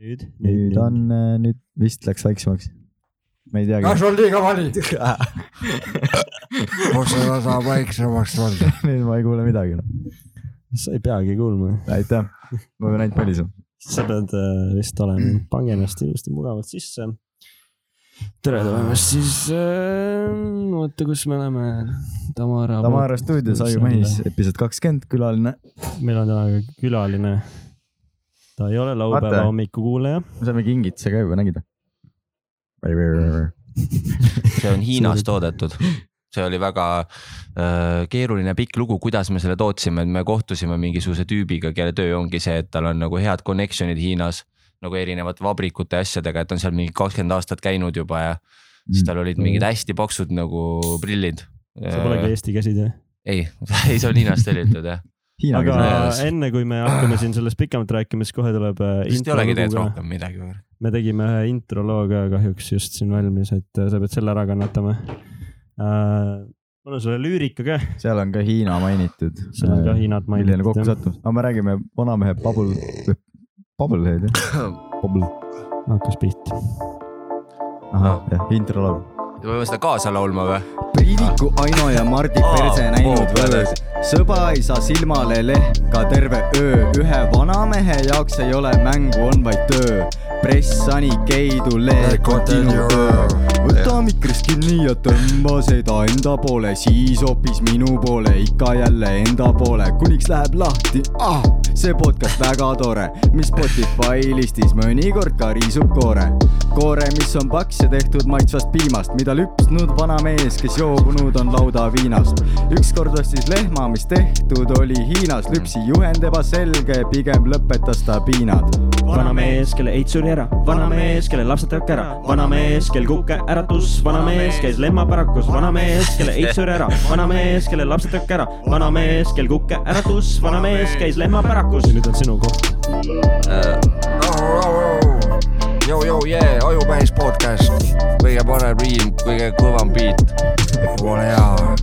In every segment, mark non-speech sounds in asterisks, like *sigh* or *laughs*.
nüüd, nüüd on, nüüd vist läks väiksemaks. ma ei teagi. kas on liiga valid? kus *laughs* seda saab väiksemaks mõelda? *laughs* nüüd ma ei kuule midagi. sa ei peagi kuulma, aitäh, ma pean ainult välisema. sa pead äh, vist olema, pange ennast ilusti mugavalt sisse. tere tulemast siis äh,, oota, kus me oleme, Tamara. Tamara stuudios Aju Mehis, episood kakskümmend, külaline. meil on täna külaline. Ta ei ole laupäeva hommikukuulaja. me saime kingituse ka juba, nägid või? see on *laughs* Hiinas toodetud. see oli väga äh, keeruline pikk lugu, kuidas me selle tootsime, et me kohtusime mingisuguse tüübiga, kelle töö ongi see, et tal on nagu head connection'id Hiinas nagu erinevate vabrikute ja asjadega, et on seal mingi kakskümmend aastat käinud juba ja siis tal olid mingid hästi paksud nagu prillid. sa polegi Eesti käsid jah? ei, *laughs* ei see on Hiinast tellitud jah. Hiina aga käes. enne kui me hakkame siin sellest pikemalt rääkima, siis kohe tuleb äh, vist ei olegi intro tegelikult rohkem midagi. me tegime ühe intro loo ka kahjuks just siin valmis, et äh, sa pead selle ära kannatama uh,. mul on sulle lüürika ka, seal on ka Hiina mainitud. seal on ka Hiinat milline kokku mainitud. sattus, aga me räägime vanamehe Bubble, Bubblehead jah, Bubble, hakkas pihta. ahah jah, intro laul. Me võime seda kaasa laulma või? Priidiku Aino ja Mardi perse näinud võõrd. sõba ei saa silmale lehka terve öö, ühe vanamehe jaoks ei ole mängu, on vaid töö. press, sani, keidu, leek, continue öö. Võta mikrist kinni ja tõmba seda enda poole, siis hoopis minu poole, ikka jälle enda poole, kuniks läheb lahti ah,. see podcast väga tore, mis Spotify listis mõnikord ka riisub koore. koore, mis on paks ja tehtud maitsvast piimast, mida lüpsnud vana mees, kes joobunud on lauda viinast. ükskord ostis lehma, mis tehtud oli Hiinas, lüpsi juhend ebaselge, pigem lõpetas ta piinad. vanamees, kelle eit suri ära, vanamees, kelle lapsed teevad kära, vanamees, kel kuke äratus, vanamees, käis lemmaparakus, vanamees, kelle eit suri ära, vanamees, kelle lapsed teevad kära, vanamees, kel kuke äratus, vanamees, käis lemmaparakus. nüüd on sinu koht. Jou, jou, jee, Ajumehis podcast, kõige parem riim, kõige kõvam beat. jumala hea,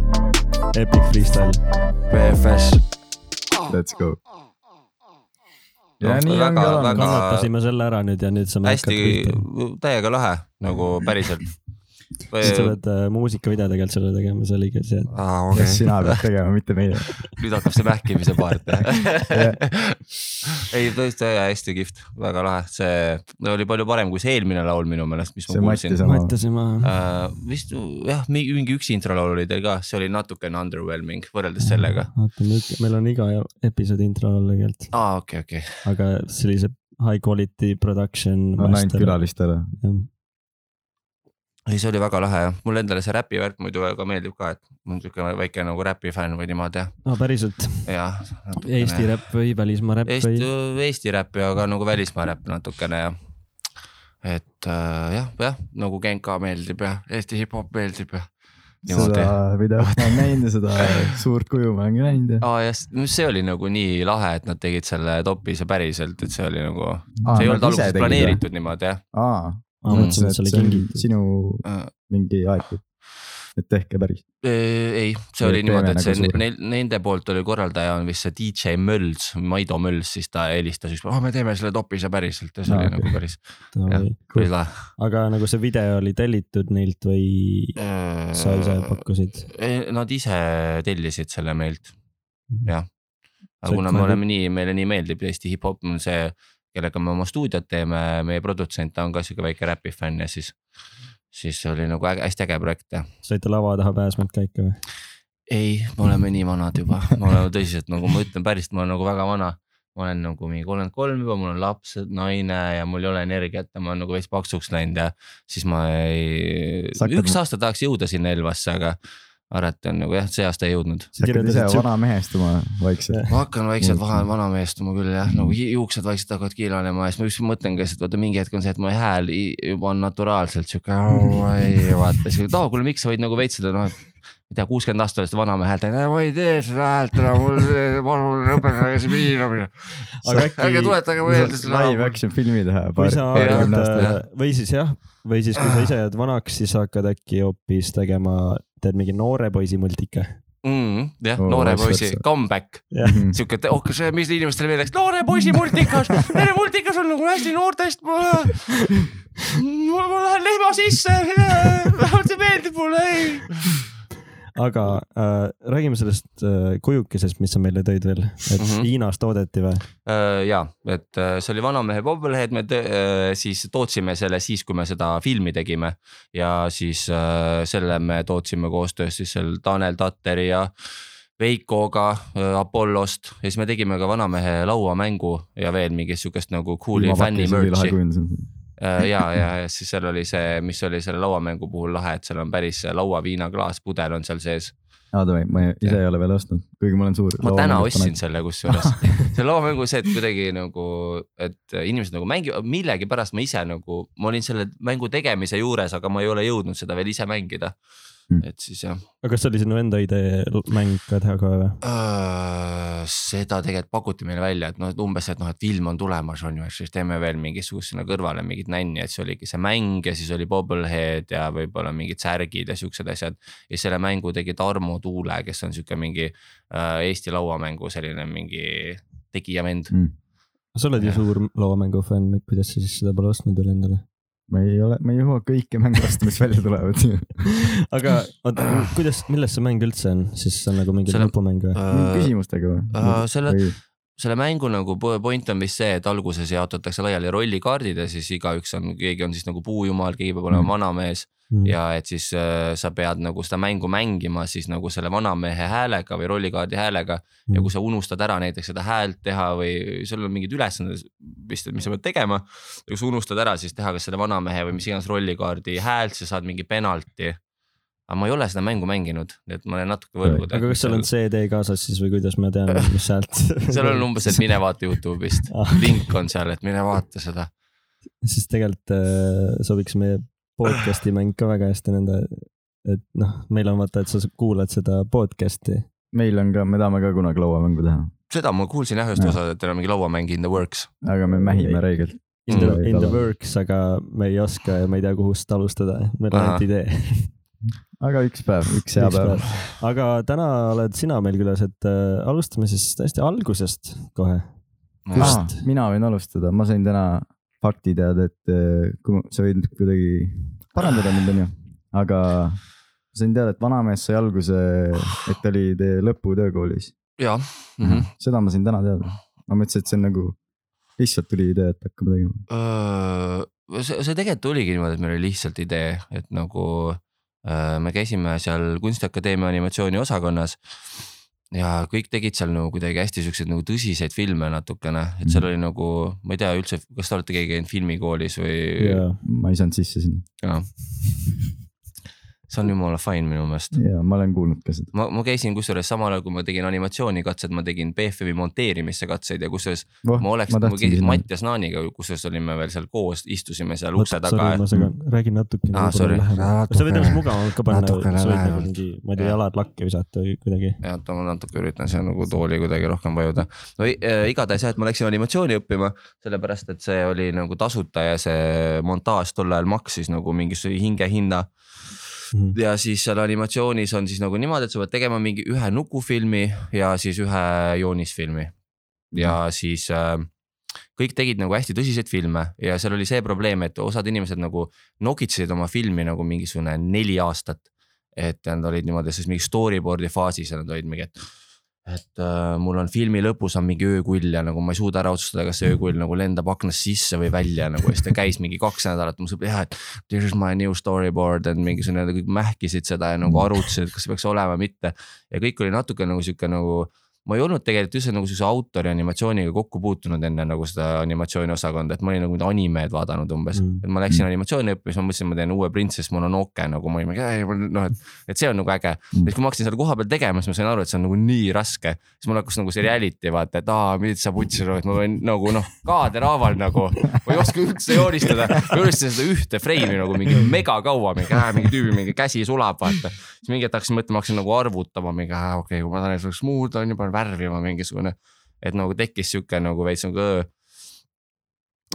Epic freestyle. BFS. Let's go. No, ja nii on väga- ka olnud väga-. kannatasime selle ära nüüd ja nüüd saame hästi täiega lahe nagu päriselt. Sa pead äh, muusikavideodega selle tegema, see oli ka see. kas okei. sina pead tegema, mitte meie. *laughs* nüüd hakkab see mähkimise part. ei tõesti hästi kihvt, väga lahe, see oli palju parem kui see eelmine laul minu meelest, mis ma see kuulsin Matti. sama. mõtlesime, Uh, vist jah, mingi üks introlaul oli teil ka, see oli natukene underwhelming võrreldes sellega. oota, meil on iga episoodi intro all tegelikult, aa, okei, okei. aga sellise high quality production. on ainult. külalistele. ei, see oli väga lahe jah, mulle endale see räpi värk muidu väga meeldib ka, et ma olen siuke väike nagu räpi fänn või niimoodi jah, aa, päriselt, ja. Eesti. räpp või välismaa räpp Eesti või?, Eesti räppi, aga nagu välismaa räpp natukene ja. et äh, jah, jah nagu Genka meeldib ja Eesti hip-hop meeldib ja. seda videot ma olen näinud ja seda *laughs* suurt kuju ma olen ka näinud ja. aa jah, see oli nagu nii lahe, et nad tegid selle topise päriselt, et see oli nagu, Aa, see ei nad olnud alguses planeeritud niimoodi jah. aa, ma mõtlesin, et see oli kingitus. sinu Äh, mingi aeg, et tehke päris. ei, see oli niimoodi, et see nagu suure. neil, nende poolt oli korraldaja on vist see DJ Mölls, Maido Mölls, siis ta helistas üks, oh me teeme selle topise päriselt ja see Aa, oli okei. nagu päris, jah, päris lahe. aga nagu see video oli tellitud neilt või sa ise pakkusid? Nad ise tellisid selle meilt, Mhm. jah. aga See kuna me oleme nii, meile nii meeldib Eesti hip-hop on see, kellega me oma stuudiot teeme, meie produtsent on ka sihuke väike räpi fänn ja siis, siis oli nagu äge, hästi äge projekt saite lava taha pääsmata ka ikka või? ei, me oleme nii vanad juba, me oleme tõsiselt nagu ma ütlen päriselt, ma olen nagu väga vana. ma olen nagu mingi kolmkümmend kolm juba, mul on lapsed, naine ja mul ei ole energiat ja ma olen nagu veits paksuks läinud ja siis ma ei üks aasta tahaks jõuda sinna Elvasse, aga alati on nagu jah, see aasta ei jõudnud. sa hakkad ise vanamehestuma vaikselt. ma hakkan vaikselt vahe vanameestuma küll jah, nagu juuksed vaikselt hakkavad kiilanema ja siis ma just mõtlengi, et vaata mingi hetk on see, et mu hääl juba on naturaalselt sihuke, *laughs* vaata siis, et aa kuule, miks sa võid nagu veits seda noh, ma ei tea, kuuskümmend aastat oled seda vanamehe häält teinud, ma ei tee seda häält enam, mul see, palun lõpetage see piinamine. Ärge tuletage meelde live seda. action filmi teha. kui sa hakkad jah. või siis jah, või siis, kui sa ise jääd vanaks, siis hakkad äkki hoopis tegema, teed mingi noore poisi multika. mm,. jah, Oo, noore poisi comeback, jah, siuke, oh kas see, mis inimestele meeldiks, noore poisi multikas, noore multikas on nagu hästi noortest. ma lähen lehma sisse, see meeldib mulle, ei. Aga äh, räägime sellest äh, kujukesest, mis sa meile tõid veel, et mm. -hmm. Hiinas toodeti või? ja, et äh, see oli Vanamehe Bobblehead, me tõ- äh, siis tootsime selle siis, kui me seda filmi tegime ja siis äh, selle me tootsime koostöös siis seal Tanel Tatteri ja Veikoga äh, Apollost ja siis me tegime ka Vanamehe lauamängu ja veel mingit sihukest nagu cool'i fänni merch'i. ja, ja, *laughs* ja siis seal oli see, mis oli selle lauamängu puhul lahe, et seal on päris lauaviinaklaas, pudel on seal sees. aa davai, ma ise ei ole veel ostnud, kuigi ma olen suur. ma täna ostsin. selle kusjuures, *laughs* see lauamängu see, et kuidagi nagu, et inimesed nagu mängivad, millegipärast ma ise nagu, ma olin selle mängu tegemise juures, aga ma ei ole jõudnud seda veel ise mängida. Et siis jah aga kas see oli sinu enda idee mäng ka teha ka või? uh,. seda tegelikult pakuti meile välja, et noh, et umbes, et noh, et film on tulemas on ju, et siis teeme veel mingisugust sinna kõrvale mingit nänni, et see oligi see mäng ja siis oli Bobblehead ja võib-olla mingid särgid ja siuksed asjad. ja selle mängu tegi Tarmo Tuule, kes on sihuke mingi uh, Eesti lauamängu selline mingi tegija vend. sa oled ju suur lauamängu fänn, kuidas sa siis seda pole ostnud veel endale? Ma ei ole, ma ei jõua kõike mänge osta, mis välja tulevad. *laughs* aga oota, kuidas, milles see mäng üldse on, siis see on nagu mingi nupumäng või? küsimustega või äh, selle- Või- selle mängu nagu po- point on vist see, et alguses jaotatakse laiali rollikaardid ja siis igaüks on, keegi on siis nagu puujumal, keegi peab olema Mm. vanamees Mm. ja et siis äh, sa pead nagu seda mängu mängima siis nagu selle vanamehe häälega või rollikaardi häälega Mm. ja kui sa unustad ära näiteks seda häält teha või sul on mingid ülesanded vist, mis sa pead tegema. ja kui sa unustad ära, siis teha kas selle vanamehe või mis iganes rollikaardi häält, sa saad mingi penalti. aga ma ei ole seda mängu mänginud, et ma olen natuke võlgu. aga kas seal on CD kaasas siis või kuidas ma tean, mis häält? *laughs* seal on umbes, et mine vaata Youtube'ist *laughs* Ah., link on seal, et mine vaata seda. siis tegelikult äh, sobiks meie podcast'i mäng ka väga hästi nende, et noh, meil on vaata, et sa kuulad seda podcast'i. meil on ka, me tahame ka kunagi lauamängu teha, seda ma kuulsin jah ühest Jah. osa, et teil on mingi lauamäng in the works. aga me mähime räigelt. In the, in the works, aga me ei oska ja me ei tea, kuhust alustada, meil on ainult idee. aga üks päev, üks hea päev. aga täna oled sina meil külas, et äh, alustame siis täiesti algusest kohe. Kust? mina võin alustada, ma sain täna fakti teada, et eh, kui sa võid kuidagi parandada mind, onju, aga sain teada, et vanamees sai alguse, et ta oli teie lõputöökoolis jah, mm. -hmm. seda ma sain täna teada, ma mõtlesin, et see on nagu, lihtsalt tuli idee, et hakkame tegema. see, see tegelikult oligi niimoodi, et meil oli lihtsalt idee, et nagu äh, me käisime seal Kunstiakadeemia animatsiooniosakonnas ja kõik tegid seal nagu kuidagi hästi siukseid nagu tõsiseid filme natukene, et seal Mhm. oli nagu, ma ei tea üldse, kas te olete keegi käinud filmikoolis või ma ei saanud sisse sinna? *laughs* see on jumala fine minu meelest. ja ma olen kuulnud ka seda. ma, ma käisin kusjuures samal ajal, kui ma tegin animatsioonikatsed, ma tegin BFM-i monteerimise katseid ja kusjuures oh, ma oleks, ma käisin Mattias Naaniga, kusjuures olime veel seal koos, istusime seal ukse taga. ma segan, räägi natukene Aa, sorry. sa võid ennast mugavamalt ka panna, sa võid nagu mingi, ma ei tea, Jah. jalad lakke visata või kuidagi. ja oota, ma natuke üritan seal nagu tooli kuidagi rohkem vajuda. no äh, igatahes jah, et ma läksin animatsiooni õppima, sellepärast et see oli nagu tasuta ja see montaaž tol ajal maksis nagu mingisuguse hingehinna. Mhm. ja siis seal animatsioonis on siis nagu niimoodi, et sa pead tegema mingi ühe nukufilmi ja siis ühe joonisfilmi. ja siis äh, kõik tegid nagu hästi tõsiseid filme ja seal oli see probleem, et osad inimesed nagu nokitsesid oma filmi nagu mingisugune neli aastat. et nad olid niimoodi siis mingi storyboard'i faasis ja nad olid mingi, et, et äh, mul on filmi lõpus on mingi öökull ja nagu ma ei suuda ära otsustada, kas see öökull nagu lendab aknast sisse või välja nagu ja siis ta käis mingi kaks nädalat, ma sõber, jah, et this is my new storyboard, et mingisugune, kõik mähkisid seda ja nagu arutasid, et kas see peaks olema mitte. ja kõik oli natuke nagu sihuke nagu ma ei olnud tegelikult üldse nagu siukse autori animatsiooniga kokku puutunud enne nagu seda animatsiooniosakonda, et ma olin nagu animeid vaadanud umbes Mm. mm.. et ma läksin animatsiooni õppima, siis ma mõtlesin, ma teen uue Princess Mononoke nagu ma olin mingi, noh, et, et see on nagu äge Mm. mm.. et kui ma hakkasin selle koha peal tegema, siis ma sain aru, et see on nagu nii raske. siis mul hakkas nagu see reality vaata, et aa, mida sa putsid, et ma võin nagu noh, kaaderhaaval nagu. ma ei oska üldse joonistada, joonistasin seda ühte freimi nagu mingi mega kaua, mingi, mingi tüübi mingi käsi sulab, vaata. siis mingi hetk hakkasin mõtlema, hakkasin nagu arvutama mingi, okei okay,, kui ma tahan, et see oleks smooth on ju, panen värvima mingisugune. et nagu tekkis sihuke nagu veits nagu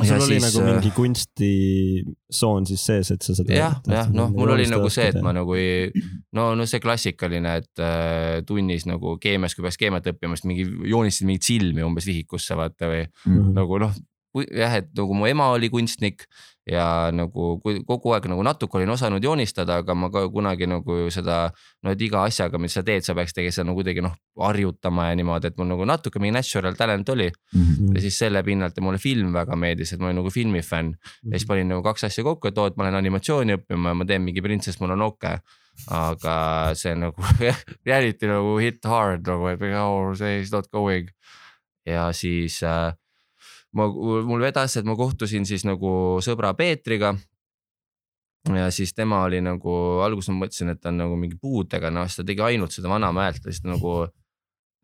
sul oli nagu mingi kunstisoon siis sees, et sa seda. äh, jah, jah, noh, mul oli nagu see, et ma nagu ei, no, no see klassikaline, et äh, tunnis nagu keemias, kui peaks keemiat õppima, siis mingi joonistasid mingeid silmi umbes vihikusse vaata või Mhm. nagu noh, jah, et nagu mu ema oli kunstnik ja nagu kogu aeg nagu natuke olin osanud joonistada, aga ma ka kunagi nagu seda, no et iga asjaga, mis sa teed, sa peaks tegelikult seda nagu kuidagi noh harjutama ja niimoodi, et mul nagu natuke mingi natural talent oli Mhm. ja siis selle pinnalt ja mulle film väga meeldis, et ma olin nagu filmifänn ja siis panin nagu kaks asja kokku, et oo, et ma lähen animatsiooni õppima ja ma teen mingi Printsess Mononoke. aga see nagu *laughs* reality nagu hit hard nagu, et oh, see is not going. ja siis äh, ma, mul vedas, et ma kohtusin siis nagu sõbra Peetriga. ja siis tema oli nagu, alguses ma mõtlesin, et ta on nagu mingi puudega, noh siis ta tegi ainult seda Vanamäe häält, lihtsalt nagu.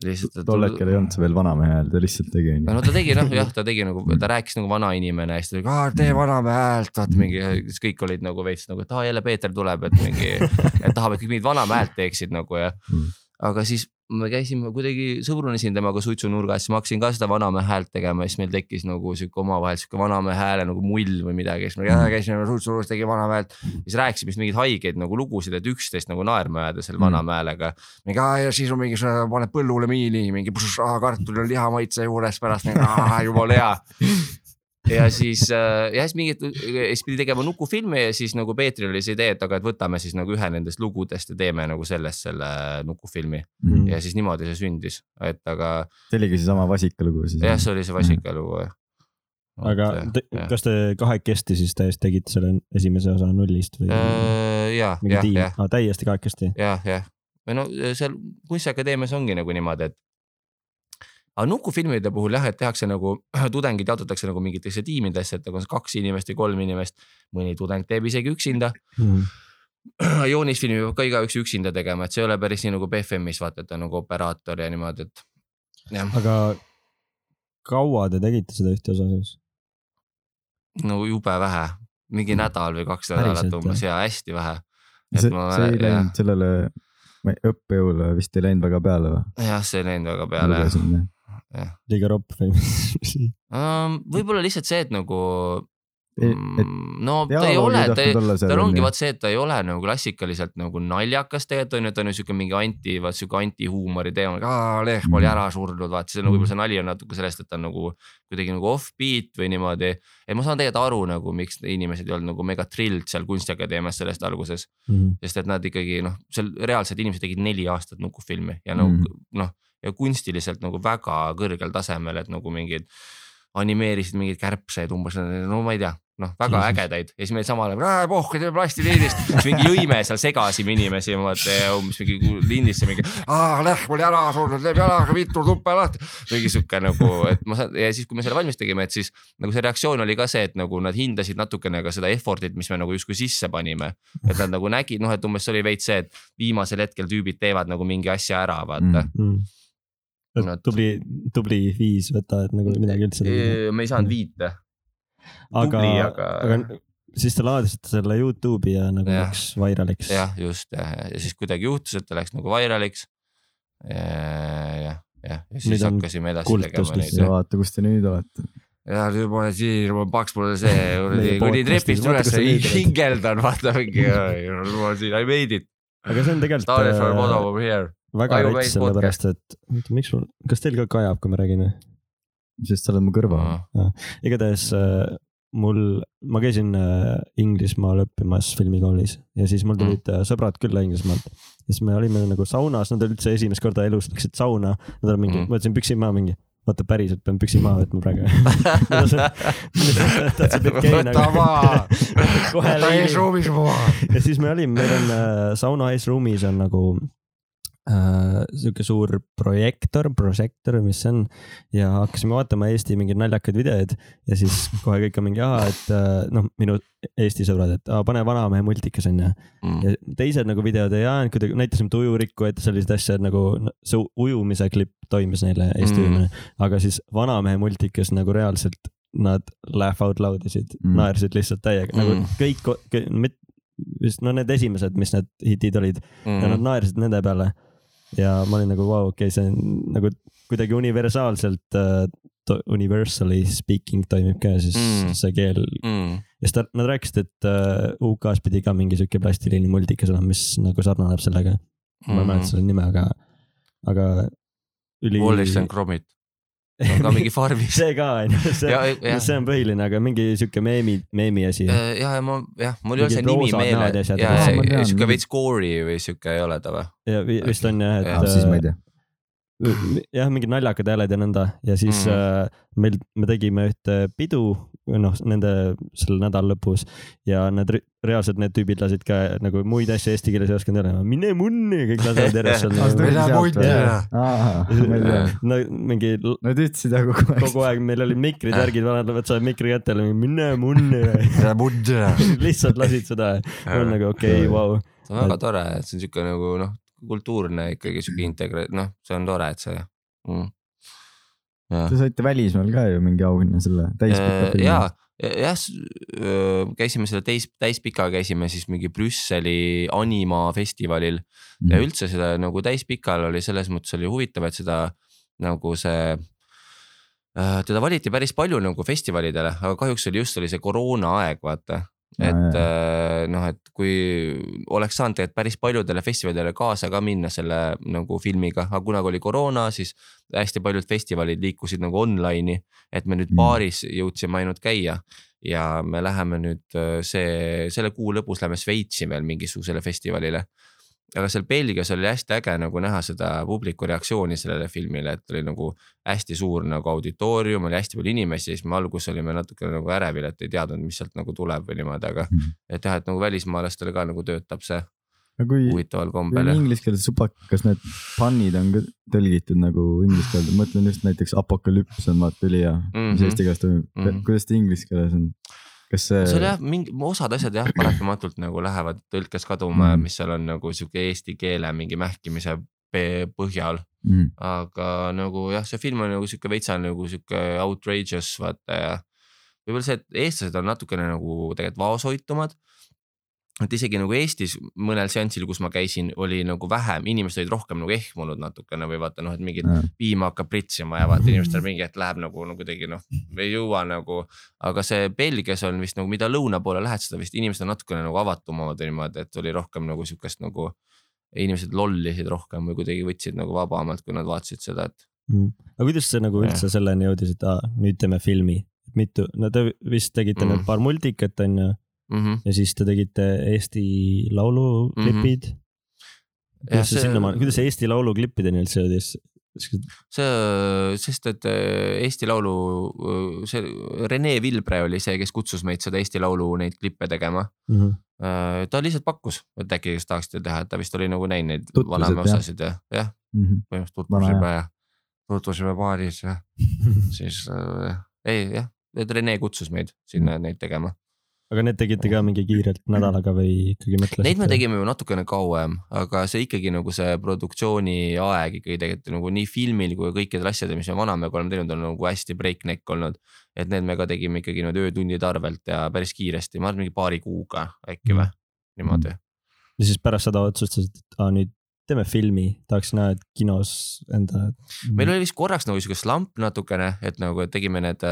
lihtsalt. tol hetkel ei olnud see veel vanamehe hääl, ta lihtsalt tegi onju. no ta tegi noh, jah, ta tegi nagu, ta rääkis nagu vanainimene ja siis ta oli, tee vanamehe häält, vaata mingi, siis kõik olid nagu veits nagu, et aa jälle Peeter tuleb, et mingi, et tahab, et kõik mingit vanamehe häält teeksid nagu ja Mm. aga siis me käisime kuidagi, sõbrunesin temaga suitsunurgas, siis ma hakkasin ka seda vanamehe häält tegema siis meil tekkis nagu sihuke omavahel sihuke vanamehe hääle nagu mull või midagi, siis me käisime suitsunurgas, tegime vanamehe häält. siis rääkisime siis mingeid haigeid nagu lugusid, et üksteist nagu naerma ajada selle Mm. vanamehe häälega. mingi aa ja siis on mingi, paned põllule miini, mingi kartulil on lihamaitse juures pärast, jumala hea. *laughs* ja siis äh, ja siis mingit, siis pidi tegema nukufilmi ja siis nagu Peetril oli see idee, et aga, et võtame siis nagu ühe nendest lugudest ja teeme nagu sellest selle nukufilmi Mm. ja siis niimoodi see sündis, et aga see oligi seesama vasikalugu siis. jah, see oli see Vasika lugu. aga te, kas te kahekesti siis täiesti tegite selle esimese osa nullist või? Äh, ja, jah, jah, ah,, täiesti kahekesti. jah, jah või no seal kunstiakadeemias ongi nagu niimoodi, et. Aga nukufilmide puhul jah, et tehakse nagu *clears throat* tudengid jaotatakse nagu mingitesse tiimidesse, et nagu kaks inimest või kolm inimest. mõni tudeng teeb isegi üksinda. *clears throat* joonisfilmi peab ka igaüks üksinda tegema, et see ei ole päris nii nagu BFM-is vaata, et on nagu operaator ja niimoodi, et. jah, aga kaua te tegite seda ühte osa siis? no jube vähe, mingi nädal või kaks nädalat umbes ja hästi vähe. see, see ei läinud sellele õppejõule vist ei läinud väga peale või? jah, see ei läinud väga peale jah jah. liiga ropp või mis? Um, võib-olla lihtsalt see, et nagu mm, no ta ei ole ta tal ongi vaat see, et ta ei ole nagu klassikaliselt nagu naljakas tegelikult on ju, ta on ju siuke mingi anti, vaat siuke antihuumori teema, lehm oli ära surnud, vaat see on nagu võib-olla see nali on natuke sellest, et ta on nagu kuidagi nagu off-beat või niimoodi. et ma saan tegelikult aru nagu, miks inimesed ei olnud nagu mega trilled seal kunstiakadeemias sellest alguses, sest et nad ikkagi noh, seal reaalselt inimesed tegid neli aastat nukufilmi ja nagu Mm. noh, ja kunstiliselt nagu väga kõrgel tasemel, et nagu mingid animeerisid mingeid kärbseid umbes, no ma ei tea, noh, väga ägedaid ja siis meil samal ajal, pohh, teeme plastiliinist, siis mingi jõime seal segasime inimesi, vaata ja umbes mingi lindisse mingi, lehm oli ära surnud, teeb jalaga vittu tuppe lahti. mingi sihuke nagu, et ma saan ja siis, kui me selle valmis tegime, et siis nagu see reaktsioon oli ka see, et nagu nad hindasid natukene ka seda effort'it, mis me nagu justkui sisse panime. et nad nagu nägid, noh, et umbes see oli veits see, et viimasel hetkel tüübid teevad nagu mingi asja ära, vaata Mm. Nad- tubli, tubli viis võta, et nagu midagi üldse teha. me ei saanud viite. aga aga- aga siis te laadisite selle Youtube'i ja nagu Jah. läks vairaliks. jah, just jah, ja siis kuidagi juhtus, et ta läks nagu vairaliks. jah, jah, ja siis Nüüd hakkasime edasi kultus tegema neid ja vaata, kus te nüüd olete. ja nüüd ma olen siin, paks pole see *laughs* kuradi podcast'is, trepist vaata, üles hingeldan, vaata mingi, ma olen siin, I made it. aga see on tegelikult Started from äh, bottom over here. Väga rets sellepärast, et oota, miks mul, kas teil ka kajab, kui ma räägin või? sest sa oled mu kõrval. igatahes äh, mul, ma käisin äh, Inglismaal õppimas filmikoolis ja siis mul tulid äh, sõbrad külla Inglismaalt. ja siis me olime nagu saunas, nad üldse esimest korda elus läksid sauna, nad olid mingi Mm. mm., ma võtsin püksid maha mingi, vaata päriselt pean püksid maha võtma praegu. *laughs* võta maha, *laughs* kohe võta eesruumis maha. ja siis me olime, meil on sauna eesruumis on nagu sihuke suur projektor, prožektor mis see on. ja hakkasime vaatama Eesti mingeid naljakaid videoid ja siis *laughs* kohe kõik on mingi, et äh, noh, minu Eesti sõbrad, et aa, pane Vanamehe multikas onju. Mm. ja teised nagu videod ei ajanud, kuidagi näitasime selliseid asju, et nagu see ujumise klipp toimus neile Eesti Mm. ujumine. aga siis Vanamehe multikas nagu reaalselt nad laugh out loud isid Mm. naersid lihtsalt täiega mm., nagu Mm. kõik, vist no need esimesed, mis need hitid olid mm. ja nad naersid nende peale. Ja ma olin nagu vau, okei okay,, see on nagu kuidagi universaalselt äh, universally speaking toimib ka siis Mm. mm. see keel mm.. ja siis ta, nad rääkisid, et uh, UK-s pidi ka mingi sihuke plastiline multikas olema, mis nagu sarnaneb sellega. ma ei mäleta selle nime, aga, aga üli. Wallace and Gromit, on ka mingi *laughs* farmis. see ka on ju, see see on põhiline, aga mingi sihuke meemi, meemi asi. ja, ja ma jah, mul ei ole see nimi meeles ja ja sihuke veits gory või sihuke ei ole ta või? ja vi- vist on jah, et. siis ma ei tea. jah, mingid naljakad hääled ja nõnda ja siis mm. äh, meil, me tegime ühte pidu, noh, nende selle nädala lõpus ja re- reaalselt need tüübid lasid ka nagu muid asju eesti keeles ei osanud öelda, mine munni, kõik lasevad *laughs* järjest seal nagu. *laughs* mingi Nad ütlesid jah kogu aeg. kogu aeg meil olid mikrid, värgid, vanad võtavad mikri kätte, mine munni. *laughs* lihtsalt lasid seda, on nagu okei okay,, vau. see on väga tore, et see on sihuke nagu noh, kultuurne ikkagi sihuke integra-, noh, see on tore, et see mm.. Te saite välismaal ka ju mingi auhinna selle täispika Äh, filmi. ja, jah, käisime selle täis, täispika käisime siis mingi Brüsseli animafestivalil Mhm. ja üldse seda nagu täispikal oli selles mõttes oli huvitav, et seda nagu see. teda valiti päris palju nagu festivalidele, aga kahjuks oli just oli see koroonaaeg, vaata. Et äh, noh, et kui oleks saanud tegelikult päris paljudele festivalidele kaasa ka minna selle nagu filmiga, aga kunagi oli koroona, siis hästi paljud festivalid liikusid nagu online'i, et me nüüd Mm. baaris jõudsime ainult käia ja me läheme nüüd äh, see, selle kuu lõpus läheme Šveitsi veel mingisugusele festivalile. Aga seal Belgias oli hästi äge nagu näha seda publiku reaktsiooni sellele filmile, et oli nagu hästi suur nagu auditoorium, oli hästi palju inimesi, siis me alguses olime natuke nagu ärevil, et ei teadnud, mis sealt nagu tuleb või niimoodi, aga Mhm. et jah, et nagu välismaalastele ka nagu töötab see huvitaval kombel inglise keeles supak, kas need pannid on ka tõlgitud nagu inglise keelde, mõtlen just näiteks apokalüps on vaata ülihea mm, -hmm. mis Mhm. eesti keeles toimub mm. -hmm. kuidas ta inglise keeles on? Kas see, oli jah, mingi osad asjad jah, paratamatult nagu lähevad tõlkes kaduma mm., Mm. mis seal on nagu sihuke eesti keele mingi mähkimise põhjal, mm, aga nagu jah, see film on nagu sihuke veitsa nagu sihuke outrageous vaata ja võib-olla see, et eestlased on natukene nagu tegelikult vaoshoitumad. Et isegi nagu Eestis mõnel seansil, kus ma käisin, oli nagu vähem, inimesed olid rohkem nagu ehmunud natukene või vaata noh, et mingid Jaa. piima hakkab pritsima ja vaata inimestel mingi hetk läheb nagu no kuidagi noh, ei jõua nagu. aga see Belgias on vist nagu, mida lõuna poole lähed, seda vist inimesed on natukene nagu avatumad niimoodi, et oli rohkem nagu sihukest nagu. inimesed lollisid rohkem või kuidagi võtsid nagu vabamalt, kui nad vaatasid seda, et Mm. aga kuidas see nagu üldse selleni jõudis, et aa, nüüd teeme filmi, mitu, no te vist tegite Mm. mm. need paar multikat on ju mm. -hmm. ja siis te tegite Eesti Laulu klipid mm. -hmm. kuidas see, see sinnamaani, kuidas see Eesti Laulu klippideni üldse jõudis? see, sest et äh, Eesti Laulu, see Rene Vilbre oli see, kes kutsus meid seda Eesti Laulu neid klippe tegema. Mm -hmm. ta lihtsalt pakkus, et äkki, kas tahaksite teha, et ta vist oli nagu näinud neid vanemaid osasid ja, jah, mm -hmm. põhimõtteliselt tutvusime ja tutvusime baaris ja *laughs* siis äh, ei jah, et Rene kutsus meid sinna neid tegema. Aga need tegite ka mingi kiirelt nädalaga või ikkagi mõtlesite? Neid me tegime ju natukene kauem, aga see ikkagi nagu see produktsiooni aeg ikkagi tegelikult nagu nii filmil kui kõikidel asjadel, mis me Vanamäega oleme teinud, on nagu hästi breakneck olnud. et need me ka tegime ikkagi niimoodi öötundide arvelt ja päris kiiresti, ma arvan mingi paari kuuga äkki või, niimoodi. ja siis pärast seda otsustasite, et aa nüüd teeme filmi, tahaks näha, et kinos enda. meil oli vist korraks nagu sihuke slump natukene, et nagu et tegime need,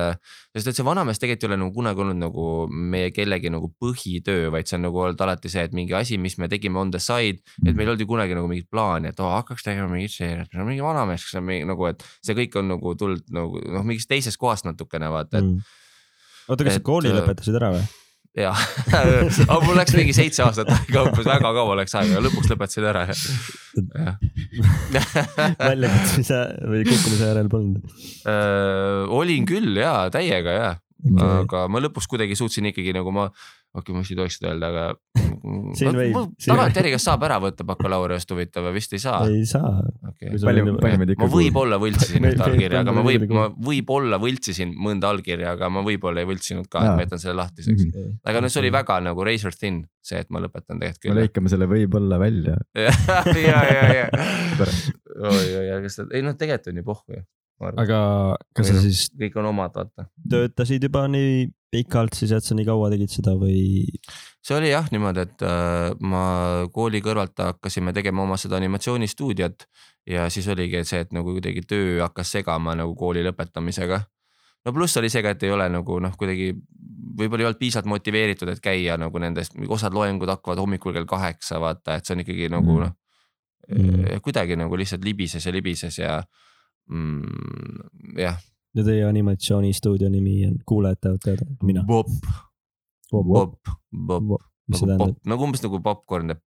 sest et see Vanamees tegelikult ei ole nagu kunagi olnud nagu meie kellegi nagu põhitöö, vaid see on nagu olnud alati see, et mingi asi, mis me tegime on the side, et meil ei olnud ju kunagi nagu mingit plaani, et oo hakkaks tegema mingit seeriat, meil on mingi Vanamees, kes on mingi nagu, et see kõik on nagu tulnud nagu noh, mingist teisest kohast natukene vaata, et mm.. oota, kas sa kooli äh, lõpetasid ära või? Ja *laughs* aga mul läks mingi seitse aastat aega umbes, väga kaua läks aega, lõpuks lõpetasin ära. Jah. *laughs* Väljakutsumise või kukkumise järel polnud. Olin küll ja täiega ja, aga ma lõpuks kuidagi suutsin ikkagi nagu ma, okei okay,, ma vist ei tohiks seda öelda, aga. Tagantjärgi, kas saab ära võtta bakalaureust huvitav või vist ei saa? ei saa. Okay. palju, palju meid ma ikka võib-olla võltsisin Me- ühte me- allkirja, aga ma me- võib, me- ma võib-olla võltsisin mõnda allkirja, aga ma võib-olla ei võltsinud ka, et ma jätan selle lahtiseks. Mhm. aga no see oli väga nagu razor thin, see, et ma lõpetan tegelikult me küll. lõikame selle võib-olla välja. *laughs* ja, ja, ja, ja. Oi, oi, aga seda, ei noh, tegelikult on ju pohhu ju. aga kas sa siis kõik on omad, vaata. töötasid juba nii pikalt siis, et sa nii kaua tegid seda või? see oli jah niimoodi, et äh, ma kooli kõrvalt hakkasime tegema oma seda animatsioonistuudiot ja siis oligi see, et nagu kuidagi töö hakkas segama nagu kooli lõpetamisega. no pluss oli see ka, et ei ole nagu noh, kuidagi võib-olla ei olnud piisavalt motiveeritud, et käia nagu nendest, osad loengud hakkavad hommikul kell kaheksa, vaata, et see on ikkagi nagu Mm. noh Mm. kuidagi nagu lihtsalt libises ja libises ja mm, jah. Ja teie animatsioonistuudio nimi on, kuulajad tahavad teada, mina. Bob, Bob, Bob, mis see nagu pop, nagu umbes nagu popkorn pop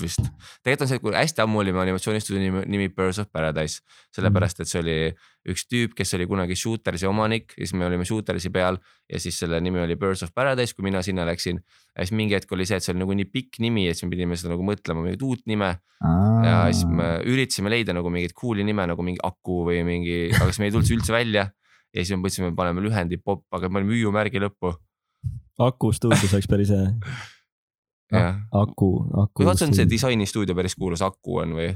vist. tegelikult on see, kui hästi ammu oli mu animatsioonistuudio nimi, nimi Birds of Paradise, sellepärast et see oli üks tüüp, kes oli kunagi Shootersi omanik ja siis me olime Shootersi peal ja siis selle nimi oli Birds of Paradise, kui mina sinna läksin. ja siis mingi hetk oli see, et see oli nagu nii pikk nimi, et siis me pidime seda nagu mõtlema mingit uut nime ja siis me üritasime leida nagu mingit cool'i nime nagu mingi Aku või mingi, aga siis me ei tulnud see üldse välja. ja siis me mõtlesime, paneme lühendi pop, aga me panime hüüumärgi lõppu. Aku stuudios oleks päris hea. *laughs* Aku, Aku. kui vaata on see disainistuudio päris kuulus Aku on või?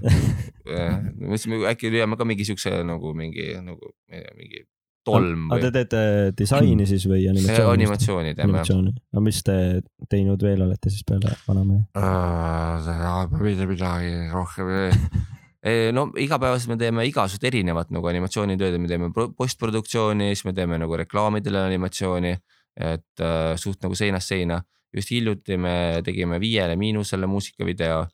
*laughs* mõtlesime äkki leiame ka mingi siukse nagu mingi nagu ma ei tea, mingi tolm aga või te teete disaini siis või animatsiooni? animatsiooni teeme. aga mis te teinud veel olete siis peale Vanamehe? mitte midagi rohkem. *laughs* no igapäevaselt me teeme igasugust erinevat nagu animatsioonitööd, me teeme pro- postproduktsiooni, siis me teeme nagu reklaamidele animatsiooni, et äh, suht nagu seinast seina. Just hiljuti me tegime Viiele Miinusele muusikavideo.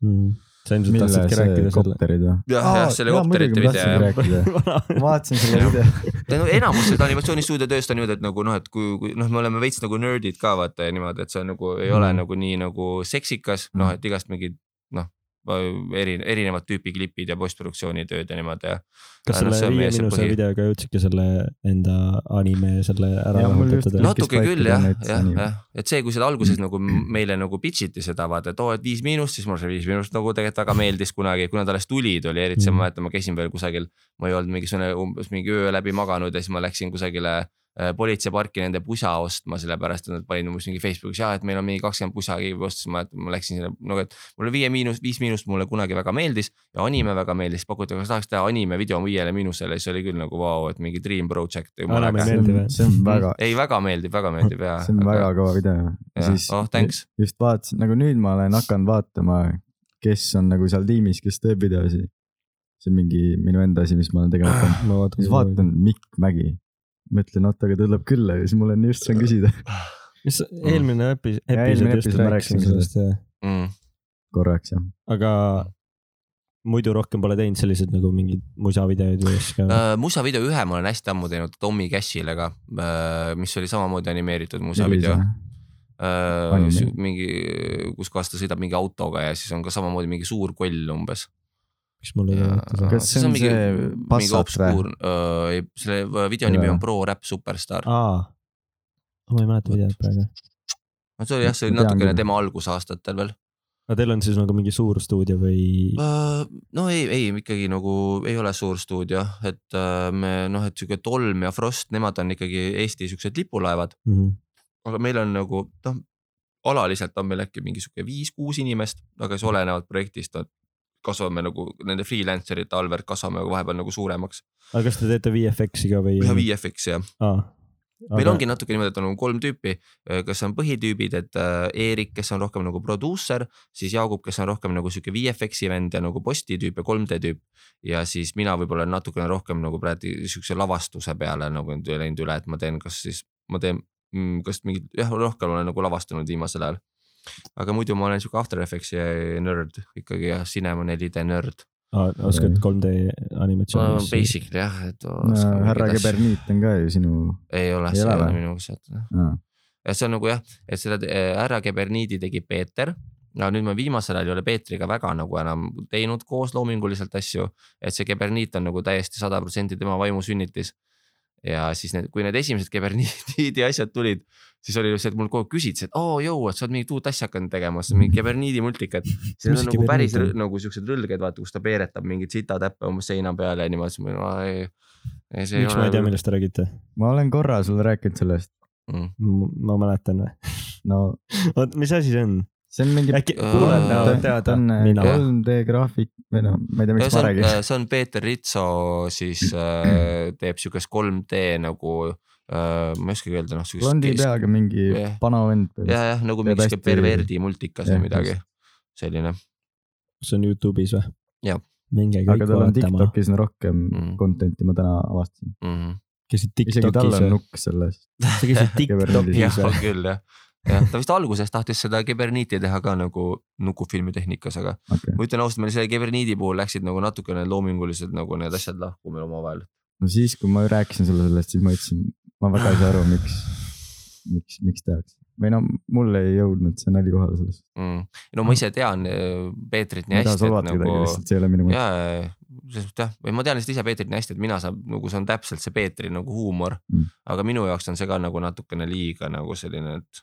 sa ilmselt tahtsidki rääkida selle. kopterid või? jah, jah, selle kopterite video. *laughs* ma vaatasin selle video. no enamus seda animatsioonistuudio tööst on niimoodi, et nagu noh, et kui, kui noh, me oleme veits nagu nerdid ka vaata ja niimoodi, et see on nagu ei mm. ole Mm. nagu nii nagu seksikas, noh, et igast mingid eri, erinevat tüüpi klipid ja postproduktsioonitööd ja niimoodi ja. kas Aga noh, selle on viie miinuse põhi- videoga jõudsidki selle enda anime selle ära? No- natuke küll ta jah, jah, jah, et see, kui seda alguses nagu meile nagu pitch iti seda vaata, et oo, et viis miinust, siis mulle see viis miinust nagu tegelikult väga meeldis kunagi, kui nad alles tulid, oli eriti Mhm. ma mäletan, ma käisin veel kusagil. ma ei olnud mingisugune umbes mingi öö läbi maganud ja siis ma läksin kusagile äh, politseiparki nende pusa ostma, sellepärast et nad panid umbes mingi Facebookis ja et meil on mingi kakskümmend pusa, keegi ostis, ma, ma läksin sinna, no et mulle viie miinus, viis miinust mulle kunagi väga meeldis ja anime väga meeldis, pakuti, kas tahaks teha anime video viiele miinusele, siis oli küll nagu vau, et mingi dream project. See meeldi on või?, see on väga, *laughs* ei, väga meeldib, väga meeldib ja. see on väga kõva video. Jah, oh, thanks. just vaatasin, nagu nüüd ma olen hakanud vaatama, kes on nagu seal tiimis, kes teeb videosi. see on mingi minu enda asi, mis ma olen tegelikult teinud. ma siis vaatan. vaatan Mikk Mägi, mõtlen, oot, aga ta tuleb külla ja siis mul on just saan küsida mis eelmine epi-, episood just rääkisime sellest jah, mm.. korraks jah. aga muidu rohkem pole teinud selliseid nagu mingeid musavideoid või ka Uh, musavideo ühe ma olen hästi ammu teinud Tommy Cashile ka uh,, mis oli samamoodi animeeritud musavideo. Uh, mingi, kus kohas ta sõidab mingi autoga ja siis on ka samamoodi mingi suur koll umbes. Mis mul ei tea. Kas see on see Passat või? uh,? selle video nimi on Pro Rap Superstar. aa, ma ei mäleta videot praegu. no see oli jah, see oli natukene tema algusaastatel veel aga teil on siis nagu mingi suur stuudio või? uh,. no ei, ei ikkagi nagu ei ole suur stuudio, et me noh, et sihuke Tolm ja Frost, nemad on ikkagi Eesti siuksed lipulaevad. Mhm. aga meil on nagu noh, alaliselt on meil äkki mingi sihuke viis-kuus inimest, aga siis olenevalt projektist on, kasvame nagu nende freelancer ite allverd kasvame vahepeal nagu suuremaks. aga kas te teete VFX-i ka või? ja VFX jah, aa. meil ongi natuke niimoodi, et on nagu kolm tüüpi, kes on põhitüübid, et äh, Eerik, kes on rohkem nagu produusser, siis Jaagup, kes on rohkem nagu sihuke VFX-i vend ja nagu posti tüüp ja 3D tüüp. ja siis mina võib-olla natukene rohkem nagu praegu siukse lavastuse peale nagu läinud üle, et ma teen, kas siis ma teen, kas mingit, jah, rohkem olen nagu lavastanud viimasel ajal. Aga muidu ma olen sihuke After Effectsi nörd ikkagi jah, Cinema 4D nörd. oskad 3D ma animatsiooni olen? basically jah, et. härra. Keberniit on ka ju sinu, ei ole, see ei ole ole või? minu sealt ja see on nagu jah, et seda äh, härra Keberniidi tegi Peeter. no nüüd me viimasel ajal ei ole Peetriga väga nagu enam teinud koos loominguliselt asju, et see Keberniit on nagu täiesti sada protsenti tema vaimusünnitis. ja siis need, kui need esimesed Keberniidi *laughs* asjad tulid, siis oli see, et mul kogu aeg küsiti, et oo jõu, et sa oled mingit uut asja hakanud tegema, see on mingi Keberniidi multikad. see Mis on nagu päris Keberniit on? rõ- nagu siuksed rõlged, vaata, kus ta peeretab mingeid sitatäppe umbes seina peale ja niimoodi, siis ma olin, ei. miks ma ei tea, millest te räägite? ma olen korra sulle rääkinud sellest, mm.. ma mäletan või? no *laughs* oot, mis asi see on? see on mingi. äkki kuulajad ta ta teada on? äh, mina. 3D graafik või no ma ei tea, miks see ma on räägin., see on Peeter Ritso siis *clears throat* äh, teeb siukest 3D nagu äh,, ma ei oskagi öelda, noh. blondi peaga mingi jah. vana vend. ja, jah nagu mingi hästi- perverdi multikas jah, või midagi, selline. see on Youtube'is või? Jah. minge kõik aga tal on. Tiktokis on rohkem Mm. content'i, ma täna avastasin. Mm -hmm. käisid isegi tal Tiktokis on või? nukk selles. sa käisid Tiktokis jah, või on? küll jah, jah, ta vist alguses tahtis seda Kiberniiti teha ka nagu nukufilmi tehnikas, aga okei, ma ütlen ausalt, meil selle Kiberniidi puhul läksid nagu natukene loominguliselt nagu need asjad lahku meil omavahel. No siis, kui ma rääkisin sulle sellest, siis ma ütlesin, ma väga ei saa aru, miks, miks, miks tehakse. või no mul ei jõudnud see nali kohale sellest. mm.. no ma ise tean äh, Peetrit nii ma ei hästi, nagu see ei ole minu mõte. ja, ja, selles mõttes jah, või ma tean lihtsalt ise Peetrit nii hästi, et mina saan nagu see on täpselt see Peetri nagu huumor Mm. aga minu jaoks on see ka nagu natukene liiga nagu selline, et.